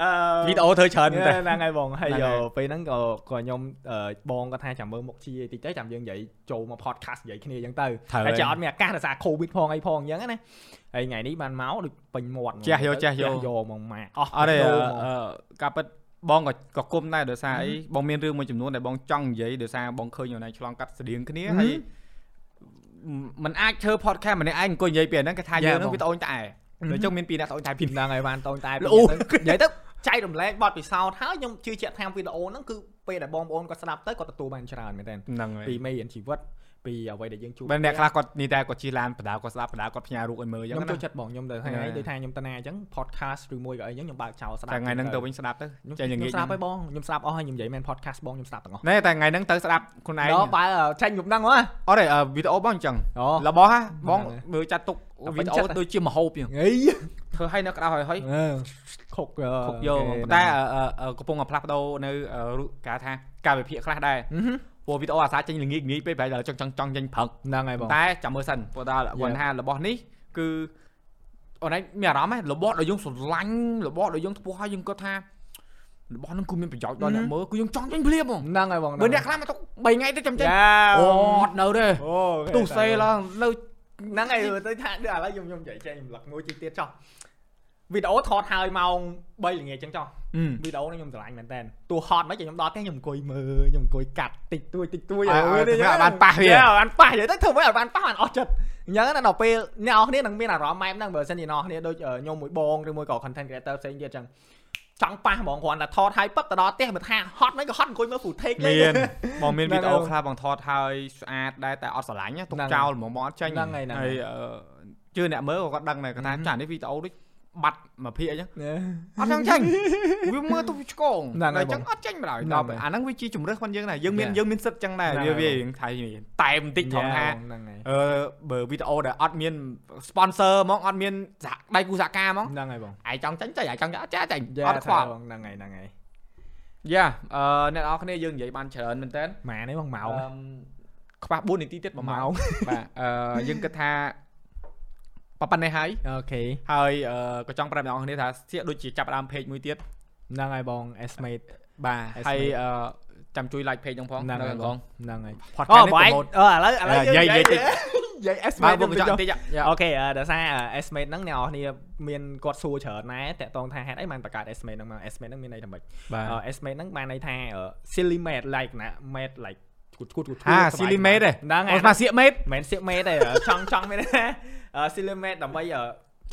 អឺវីដេអូធ្វើច្រើនតែហ្នឹងហើយបងហើយហ្នឹងហើយអឺពេលហ្នឹងក៏ក៏ខ្ញុំអឺបងគាត់ថាចាំមើលមុខជាតិចទៅចាំយើងនិយាយចូលមក podcast និយាយគ្នាចឹងទៅត្រូវហើយហើយចាអត់មានឱកាសដោយសារ covid ផងអីផងអញ្ចឹងណាហើយថ្ងៃនេះបានមកដូចពេញមាត់ហ្មងជះយកជះយកយកហ្មកម៉ាក់អស់អត់ទេគីឡូអឺហ្មងអឺការពិតបងក៏ក៏គុំដែរដោយសារអីបងមានរឿងមួយចំនួនដែលបងចង់និយាយដោយសារបងឃើញអូនឯងឆ្លងកាត់ស្តៀងគ្នាហឹមហើយมันអាចធ្វើ podcast ម្នាក់ឯងអង្គុយនិយាយពីអាហ្នឹងគេថា Yeah, យើងហ្នឹងបងវាត្អូញត្អែ ដូចចឹងមានពីរអ្នកត្អូញត្អែពីរហ្នឹងហើយបានតូនតែល្អនិយាយទៅចែករំលែកបទពិសោធន៍ហើយខ្ញុំជឿជាក់ថាវីដេអូហ្នឹងគឺពេលដែលបងប្អូនគាត់ស្ដាប់ទៅគាត់ទទួលបានច្រើនមែនទែនហ្នឹងហើយពីមេរៀនជីវិត ពីអ្វីដែលយើងជួបបើអ្នកខ្លះគាត់នេះតែគាត់ជិះឡានបដាគាត់ស្ដាប់បដាគាត់ផ្ញើរូបឲ្យមើលចឹខ្ញុំងចូលណាចិត្តបងខ្ញុំទៅថ្ងៃ Yeah. ដូចថាខ្ញុំតាណាអញ្ចឹង podcast ឬមួយក៏អីអញ្ចឹងខ្ញុំបើកចោលស្ដាប់តែថ្ងៃហ្នឹងទៅវិញស្ដាប់ទៅខ្ញុំចេញល្ងាចស្ដាប់ហើយបងខ្ញុំស្ដាប់អស់ហើយខ្ញុំនិយាយមែន podcast បងខ្ញុំស្ដាប់ទាំងអស់ណែតែថ្ងៃហ្នឹងទៅស្ដាប់ខ្លួនឯងដល់បើចាញ់ខ្ញុំហ្នឹងហ៎អត់ទេអឺវីដេអូបងអញ្ចឹងអូរបស់ហ่ะបងហ្នឹងហើយមើលចាត់ទុកតែពេវីញដេចិត្តអូហ៎ដូចជាមហូបចឹងអីធ្វើឲ្យនៅក្តៅហើយហើយខុកខុកយកប៉ុន្តែអឺអឺកំពុងតែផ្លាស់ប្ដូរនៅអឺរូបគេថាការវិភាគខ្លះដែរ ព្រោះវីដេអូអាសាចេញល្ងាចងាយពេកប្រហែលដល់ចង់ចង់ចង់ចេញព្រឹកហ្នឹងហើយបងតែចាំមើលសិនព្រោះដល់គាត់ថារបស់នេះគឺអូនឯងមានអារម្មណ៍ហ៎របស់ដែលយើងស្រឡាញ់របស់ដែលយើងធ្វើឲ្យយើងគាត់ថារបស់ហ្នឹងគឺមានប្រយោជន៍ដល់អ្នកមើលគឺយើងចង់ចេញភ្លាមហ្មងហ្នឹងហើយបងបើអ្នកខ្លះមកទុក3ថ្ងៃទៅចាំចេញយ៉ាអូអត់នៅទេអូទុះសេឡើងនៅហ្នឹងហើយទៅថាឥឡូវខ្ញុំខ្ញុំនិយាយចេញរំលឹកមួយជិះទៀតចុះ វីដេអូថតហើយម៉ោង3ល្ងាចចឹងចុះវីដេអូនេះខ្ញុំស្រឡាញ់មែនតើទោះហត់មិនខ្ញុំដល់ផ្ទះខ្ញុំអង្គុយមើលខ្ញុំអង្គុយកាត់តិចតួចតិចតួចអើអើធ្វើឲ្យបានប៉ះវាយ៉ាបានប៉ះនិយាយទៅធ្វើមិនឲ្យបានប៉ះបានអស់ចិត្តអញ្ចឹងណាដល់ពេលអ្នកនរគ្នានឹងមានអារម្មណ៍ម៉ែហ្នឹងបើសិនជាអ្នកនរគ្នាដូចខ្ញុំមួយបងឬមួយក៏ content creator ផ្សេងទៀតចឹងចង់ប៉ះហ្មងគ្រាន់តែថតហើយពឹបទៅដល់ផ្ទះមិនថាហត់មិនក៏ហត់អង្គុយមើល footage លេមានងបងមានហ្នឹងវីដេអូហើយខ្លះបងថតហើយស្អាតដែរតែអត់ស្រឡាញ់ណាទុកហ្នឹងចោលហ្មងបងអត់ចេញហ្នឹងហើយហ្នឹងហើយហើយអឺជឿអ្នកមើលក៏គាត់ដឹងដែរគាត់ថាហឹមចានេះវីដេអូដូច បាត់មួយភាគអញ្ចឹងណាអត់ចង់ចេញវាមើលទៅវាឆ្កងហ្នឹងហើយតែអញ្ចឹងអត់ចេញបណ្ដោយហ្នឹងដល់ហើយអាហ្នឹងវាជាជំរឿសផងយើងដែរយើងមាន Yeah. យើងមានសិទ្ធអញ្ចឹងដែរហ្នឹងវាហើយវារៀងថៃតែបន្តិចត្រង់ថាហ្នឹងហើយអឺបើវីដេអូដែលអត់មាន sponsor ហ្មងអត់មានសហដៃគូសហការហ្មងហ្នឹងហើយបងឯងចង់ចេញចេញឯងចង់ចេញអត់ចេះចេញយ៉ាអត់ខ្វល់ហ្នឹងហើយហ្នឹងហើយyeah អឺអ្នកនរគ្នាយើងនិយាយបានច្រើនមែនតើម៉ានេះបងម៉ោងអឺខ្វះ4នាទីទៀត1ម៉ោងបាទអឺយើងគិតថា ប៉ុណ្ណេះហើយ OK ហើយអឺក៏ចង់ប្រាប់អ្នកនរគ្នាថាសៀកដូចជាចាប់ផ្ដើម page មួយទៀតហ្នឹងហើយបង estimate បាទ Estimate ហើយអឺចាំជួយ like page ហ្នឹងផងហ្នឹងហើយនៅបងក្នុងហ្នឹងហើយ podcast អូនេះបង promote អឺឥឡូវឥឡូវនិយាយនិយាយតិចនិយាយបាទ estimate បងចង់តិច yeah OK អឺដោយសារ estimate ហ្នឹងអ្នកនរគ្នាមានគាត់សួរច្រើនណាស់តាក់ទងថាហេតុអីបានបង្កើត estimate ហ្នឹងមក estimate ហ្នឹងមានន័យថាម៉េចបាទអឺ estimate ហ្នឹងបានន័យថា silly made like ណា made like គូតគូតគូត ហា silly made ទេ ហ្នឹងហើ អូ យ ស្មាសៀក mate មិនសៀកមេទេចង់ចង់មានថា silly made ដើម្បីអឺ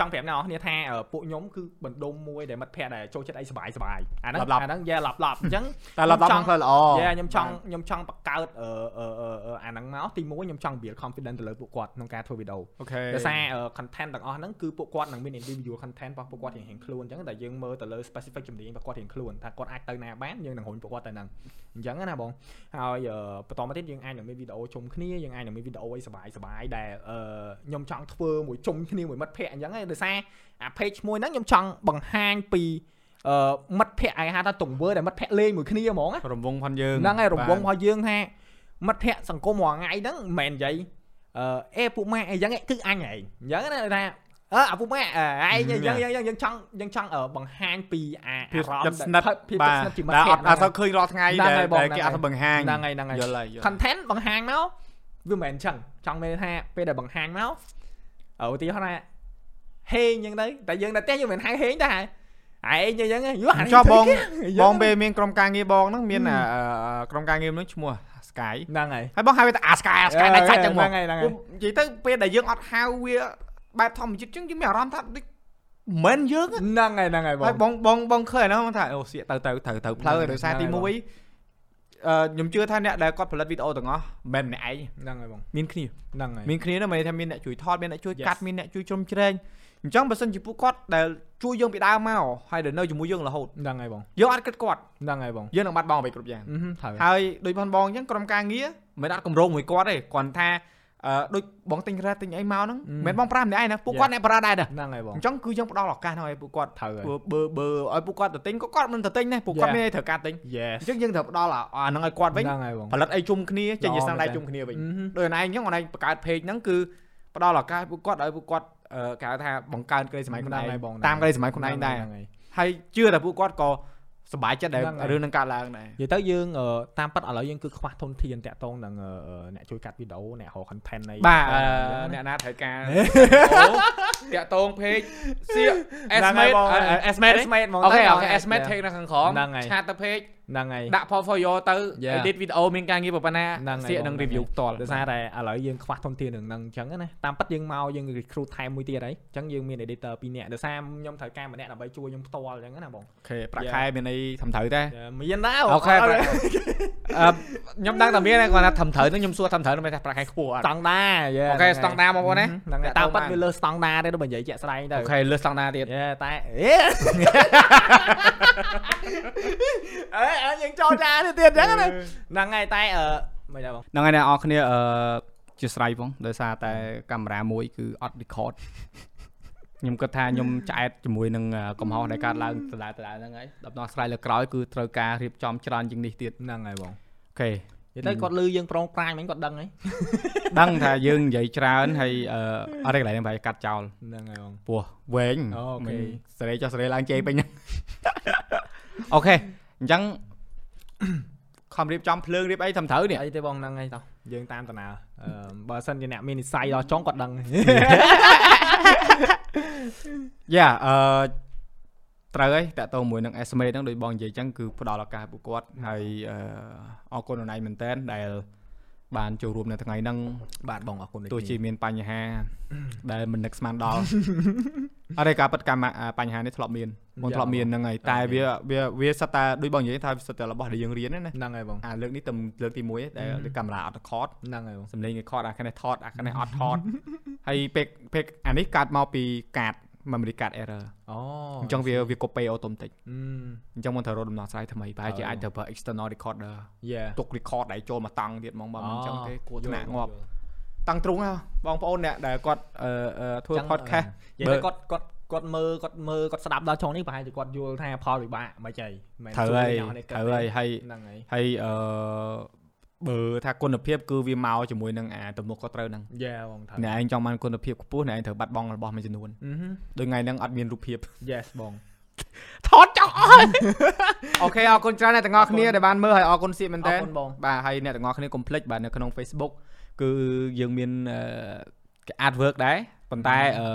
ចង់ប្រាប់អ្នកនរគ្នាថាអឺពួកខ្ញុំគឺបណ្ដុំមួយដែលមិត្តភ័ក្តិដែលចូលចិត្តអីសบายសบายអាហ្នឹង ឡប់ៗ អាហ្នឹងយ៉ាឡប់ឡប់អញ្ចឹង តែឡប់ឡប់ ច ខ ង់ ំធ្វើល្អ យ៉ាខ្ញុំចង់ខ្ញុំចង់បង្កើតអឺអឺអឺអឺអាហ្នឹងមកទីមួយខ្ញុំចង់ build confidence ទៅលើពួកគាត់ក្នុងការធ្វើវីដេអូ អូខេ ដោយសារអឺ content ទាំងអស់ហ្នឹងគឺពួកគាត់នឹងមាន individual content របស់ពួកគាត់រៀងៗខ្លួនអញ្ចឹងតែយើងមើលទៅលើ specific ជំនាញរបស់គាត់រៀងខ្លួនថាគាត់អាចទៅណាបានយើងនឹងរុញពួកគាត់ទៅហ្នឹង អញ្ចឹងណាបងហើយបន្តមកទៀតយើងអាចនឹងមានវីដេអូជុំគ្នាយើងអាចនឹងមានវីដេអូអីសបាយសបាយដែលខ្ញុំចង់ធ្វើមួយជុំគ្នាមួយមិត្តភ័ក្តិអញ្ចឹងឯងដោយសារអា page មួយហ្នឹងខ្ញុំចង់បង្ហាញពីអឺមិត្តភ័ក្តិឯងហៅថាទង្វើដែលមិត្តភ័ក្តិលេងមួយគ្នាហ្មងរង្វង់ផងយើងហ្នឹងឯងរង្វង់ផងយើងថាមិត្តភ័ក្តិសង្គមរាល់ថ្ងៃហ្នឹងមិនមែននិយាយអឺអេពួកម៉ាក់អីចឹងគឺអញឯងអញ្ចឹងណាថា អើអាពួកម៉ែអឺឯងអញ្ចឹងយើងយើងយើងចង់យើងចង់អឺបង្ហាញពីអាភាពអារម្មចិត្តណ៍ស្និទ្ធដែលភាពបាចិត្តទស្និទ្ធជាមិត្តដែលភ័អក្តិត់អត់សូវឃើញរាល់ថ្ងៃហ្នឹងដែលហើយបងដែលគេហ្នឹងអត់ទៅបង្ហាញហ្នឹងហើយហ្នឹងហើយយល់ហើយយល់ content បង្ហាញមកវាមិនមែនអញ្ចឹងចង់មានថាពេលដែលបង្ហាញមកឧទាហរណ៍ថាហេងអញ្ចឹងទៅតែយើងនៅផ្ទះយើងមិនហៅហេងតែឯងអញ្ចឹងយូអានេះចុះបងធ្វើគេបងពេលមានក្រុមការងារបងហ្នឹងមានហឹមអាអឺក្រុមការងារហ្នឹងឈ្មោះ Sky ហ្នឹងហើយហើយបងហៅវាថាអា Sky អា Sky ដាច់សាច់ចឹងមកហ្នឹងហើយហ្នឹងហើយពួកនិយាយទៅពេលដែលយើងអត់ហៅវា បែបធម្មជាតិចឹងយើងមានអារម្មណ៍ថាដូចមិនយើងហ៎ហ្នឹងហើយហ្នឹងហើយបងហើយបងបងបងឃើញអាហ្នឹងថាអូសៀកទៅទៅត្រូវទៅផ្លូវហើយដោយសារទីហ្នឹងហើយ1អឺខ្ញុំជឿថាអ្នកដែលគាត់ផលិតវីដេអូទាំងអស់មិនមែនម្នាក់ឯងហ្នឹងហើយបងមានគ្នាហ្នឹងហើយមានគ្នានោះមានន័យថាមានអ្នកជួយថតមានអ្នកជួយ Yes. កាត់មានអ្នកជួយជ្រោមជ្រែងអញ្ចឹងបើសិនជាពួកគាត់ដែលជួយយើងពីដើមមកហើយដែលនៅជាមួយយើងរហូតហ្នឹងហើយបងយើងអត់គិតគាត់ហ្នឹងហើយបងយើងនឹងបាត់បង់អ្វីគ្រប់យ៉ាងអឺហឹមត្រូវហើយដូចបងបងអញ្ចឹងក្រុមការងារមិនអត់កម្រងមួយគាត់ទេគាត់ថាអឺ ដូចបងទិញរ៉ាទិញអីមកហ្នឹងអឺមិនមែនបងប្រាំម្នាក់ឯងណាពួកគាត់អ្នកប្រាដែរដែរហ្នឹងហើយបងអញ្ចឹងគឺយើងផ្ដល់ឱកាសហ្នឹងឲ្យពួកគាត់ត្រូវហើយបើបើបើឲ្យពួកគាត់ទៅទិញក៏គាត់មិនទៅទិញដែរពួកគាត់ Yeah. មានអីត្រូវការទិញ yes អញ្ចឹងយើងត្រូវផ្ដល់អាហ្នឹងឲ្យគាត់វិញហ្នឹងហើយបងផលិតអីជុំគ្នាចេញជាល្អស្នាដៃមែនតើជុំគ្នាវិញអឺហឹមដោយណៃអញ្ចឹងអូនឯងបង្កើត page ហ្នឹងគឺផ្ដល់ឱកាសឲ្យពួកគាត់ឲ្យពួកគាត់អឺគេហៅថាបង្កើនក្តីសម័យខ្លួនឯហ្នឹងហើយបងងតាមក្តីសម័យខ្លួនឯងដែរហ្នឹងហើយហើយជឿតែពួកគាត់ក៏ សប្បាយចិត្តដែលហ្នឹងហើយរឿងនឹងកើតឡើងដែរនិយាយទៅយើងអឺតាមពិតឥឡូវយើងគឺខ្វះធនធានតាក់ទងនឹងអឺអឺអ្នកជួយកាត់វីដេអូអ្នករក content នៃបាទអឺអញ្ចឹងណាអ្នកណាត្រូវការអូតាក់តង page សៀកហ្នឹងហើយ estimate បងអឺ estimate ទេ estimate ហ្មងអូខេទៅអូខេបង estimate យ៉ា take នៅខាងក្រោមហ្នឹងហើយឆាតទៅ page ហ្នឹងហើយដាក់ portfolio ទៅ Yeah. edit video មានការងារប៉ុណ្ណាហ្នឹងហើយសៀកបងនឹងហ្នឹង review ផ្ទាល់ដោយសារតែឥឡូវយើងខ្វះធនធាននឹងហ្នឹងអញ្ចឹងណាតាមពិតយើងមកយើង recruit ថែមមួយទៀតហើយអញ្ចឹងយើងមាន editor ពីរនាក់ដោយសារខ្ញុំត្រូវការម្នាក់ដើម្បីជួយខ្ញុំផ្ទាល់អញ្ចឹងណាបងអូខេប្រាក់ Yeah. ខែមានអីធំត្រូវទេមានណាអូខេប្រាក់អឺខ្ញុំដឹងតែមានតែគាត់ថាធំត្រូវនឹងខ្ញុំសួរធំត្រូវនឹងមិនថាប្រាក់ខែខ្ពស់អត់ស្តង់ដាយេអូខេស្តង់ដាបងប្អូនណាហ្នឹងហើយតាតាមមពិពិតតវាវាលើលើស្តង់ដាទេទៅបើនិយាយជាក់ស្ដែងទៅអូខេលើស្តង់ដាទៀតយេតែអេអេអើយើងចូលចាទៅទៀតអញ្ចឹងណាហ្នឹងហើយតែអឺមិនដែរបងហ្នឹងហើយអ្នកនរគ្នាអឺជាស្រ័យផងដោយសារតែកាមេរ៉ាមួយគឺអត់ record ខ្ញុំគិតថាខ្ញុំឆ្អែតជាមួយនឹងអឺកំហុសដែលកើតឡើងដដែលដដែលហ្នឹងហើយដល់ដល់ស្រ័យលើក្រោយគឺត្រូវការរៀបចំច្រើនជាងនេះទៀតហ្នឹងហើយបង OK និយាយទៅគាត់លឺយើងប្រងប្រាញមិញគាត់ដឹងហើយដឹងថាយើងនិយាយច្រើនហើយអឺអត់ទេកន្លែងហ្នឹងប្រហែលកាត់ចោលហ្នឹងហើយបងពោះវែង OK មិនសេរីចុះសេរីឡើងជេរពេញហ្នឹង OK អញ្ចឹង ខំរៀបចំភ្លើងរៀបអីត្រឹមត្រូវនេះអីទេបងហ្នឹងហើយតោះយើងតាមតាណាអឺបើសិនជាអ្នកមាននិស័យដល់ចុងគាត់ដឹងយ៉ាអឺត្រូវហើយតាក់ទងមួយនឹង estimate ហ្នឹងដូចបងនិយាយអញ្ចឹងគឺផ្ដល់ឱកាសឲ្យពួកគាត់ហើយអឺអរគុណអរណៃមែនតើដែលបានចូលរួមនៅថ្ងៃហ្នឹងបាទបងអរគុណទោះជាមានបញ្ហាដែលមិននឹកស្មានដល់ អត់ទេការប៉ັດកម្មអាបញ្ហានេះធ្លាប់មានបងធ្លាប់មានហ្នឹងហើយតែវាវាវាសិតតែដូចបងនិយាយថាវាសិតតែរបស់ដែលយើងរៀនហ្នឹងណាហ្នឹងហើយបងអាលើកនេះទំលើកទី1ដែលហឹមកាមេរ៉ាអត់ record ហ្នឹងហើយបងសំឡេង record អាខាងនេះថតអាខាងនេះអត់ថតហើយពេលពេលអានេះកើតមកពីកាត memory card error អូអញ្ចឹងវាវា copy automatic អឺអញ្ចឹងមិនត្រូវរកដំណោះស្រាយថ្មីប្រហែលជាអូអាចត្រូវប្រើ external recorder យេទុក record ដៃចូលមកតង់ទៀតហ្មងបើមិនអញ្ចឹងទេគួរថ្នាក់ងាប់យល់ តាំងទ្រង់ហ៎បងប្អូនអ្នកដែលគាត់អឺអឺធ្វើចឹង podcast និយាយទៅគាត់គាត់គាត់មើលគាត់មើលគាត់ស្ដាប់ដល់ចុងនេះប្រហែលជាគាត់យល់ថាផលវិបាកមិនចៃមិនត្រូវហើយជួយអ្នកនេះត្រូវហើយហើយហ្នឹងហើយហើយអឺបើថាគុណភាពគឺវាមកជាមួយនឹងអាទំនុកក៏ត្រូវហ្នឹងយេបងត្រូវអ្នកឯងចង់បានគុណភាពខ្ពស់អ្នកឯងត្រូវបាត់បង់របស់មួយចំនួនអឺដូចថ្ងៃហ្នឹងអត់មានរូបភាព yes បងថតចោលអស់អូខេអរគុណច្រើនអ្នកទាំងអស់គ្នាដែលបានមើលហើយអរគុណសៀកមែនអតើរគុណបងបាទហើយអ្នកទាំងអស់គ្នាកុំភ្លេចបាទនៅក្នុង Facebook គឺយើងមានអឺគេ artwork ដែរប៉ុន្តែអឺ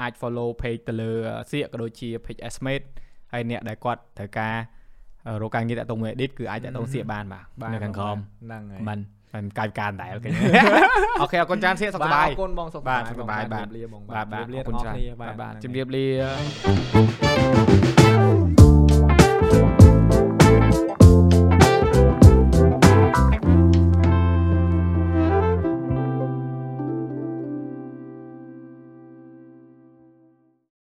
អាច follow page ទៅលើសៀកក៏ដូចជា page estimate ហើយអ្នកដែលគាត់ត្រូវការអឺរកការងារតាក់ទងមួយ edit គឺអាចតាក់ទងសៀកបានបាទនៅខាងក្រោមហ្នឹងហើយមិនមិនកាយការដែរ OK OK អរគុណច្រើនសៀកសុខសប្បាយអរគុណបងសុខសប្បាបាយទសុខសប្បាយបាទជម្រាបលាបងបាទបាទជម្រាបលាអរគុណទាំងអស់ច្រើនគ្នាបាទបាទហ្នឹងជំរាបលា